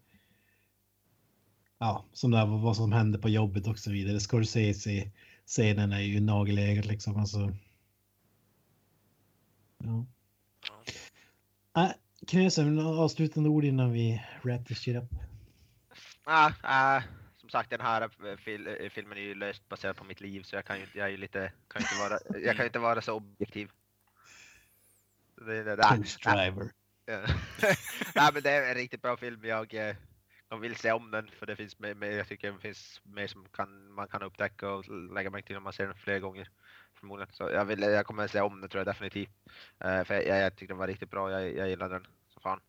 Ja, som det här, vad som hände på jobbet och så vidare. Scorsese-scenen är ju nageläget liksom. Alltså. Ja. Äh, Knösen, avslutande ord innan vi wrap this shit up. Ah, ah, som sagt, den här eh, fil eh, filmen är ju löst baserad på mitt liv så jag kan ju, jag är ju lite, kan ju inte vara, jag kan inte vara så objektiv. Det, det, Driver. Ja. Nej men det är en riktigt bra film. Jag, jag vill se om den för det finns mer, mer, jag tycker det finns mer som kan, man kan upptäcka och lägga märke till om man ser den flera gånger. Förmodligen. Så jag, vill, jag kommer se om den tror jag definitivt. Uh, för jag, jag, jag tyckte den var riktigt bra. Jag, jag gillade den som fan.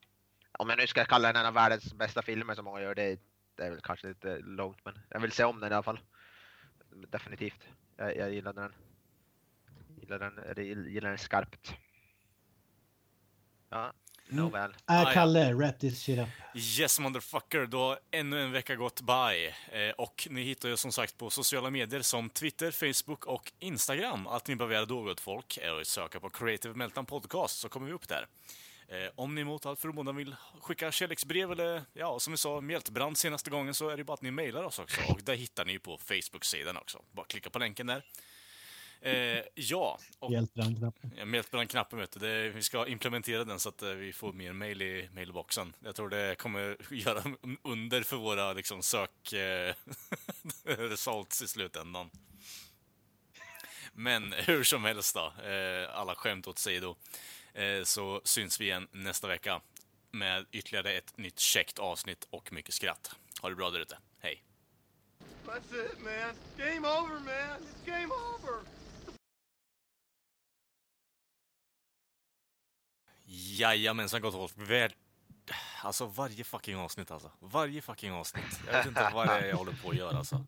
Om jag nu ska kalla den en av världens bästa filmer som många gör det, det är väl kanske lite långt men jag vill se om den i alla fall. Definitivt. Jag, jag gillade den. Gillade den, gillade den skarpt. Ja, nåväl. Äh, ja. Kalle, wrap this shit up. Yes motherfucker, då har ännu en vecka gått by. Eh, och ni hittar ju som sagt på sociala medier som Twitter, Facebook och Instagram. Allt ni behöver göra då, gott folk, är att söka på Creative Meltdown Podcast så kommer vi upp där. Eh, om ni mot allt förmodan vill skicka kärleksbrev eller, ja, som vi sa, mjältbrand senaste gången så är det bara att ni mejlar oss också. Och där hittar ni på Facebook-sidan också. Bara klicka på länken där. Eh, ja, och. Ja, Mjältbrandknappen vet du, det, vi ska implementera den så att eh, vi får mer mail i mailboxen. Jag tror det kommer göra under för våra liksom, sök eh, results i slutändan. Men hur som helst då, eh, alla skämt åt sido, eh, så syns vi igen nästa vecka med ytterligare ett nytt käckt avsnitt och mycket skratt. Ha det bra där ute. Hej! That's it, man. Game over, man. It's game over. Jajamensan gott folk. Vär... Alltså varje fucking avsnitt alltså. Varje fucking avsnitt. Jag vet inte vad det är jag håller på att göra alltså.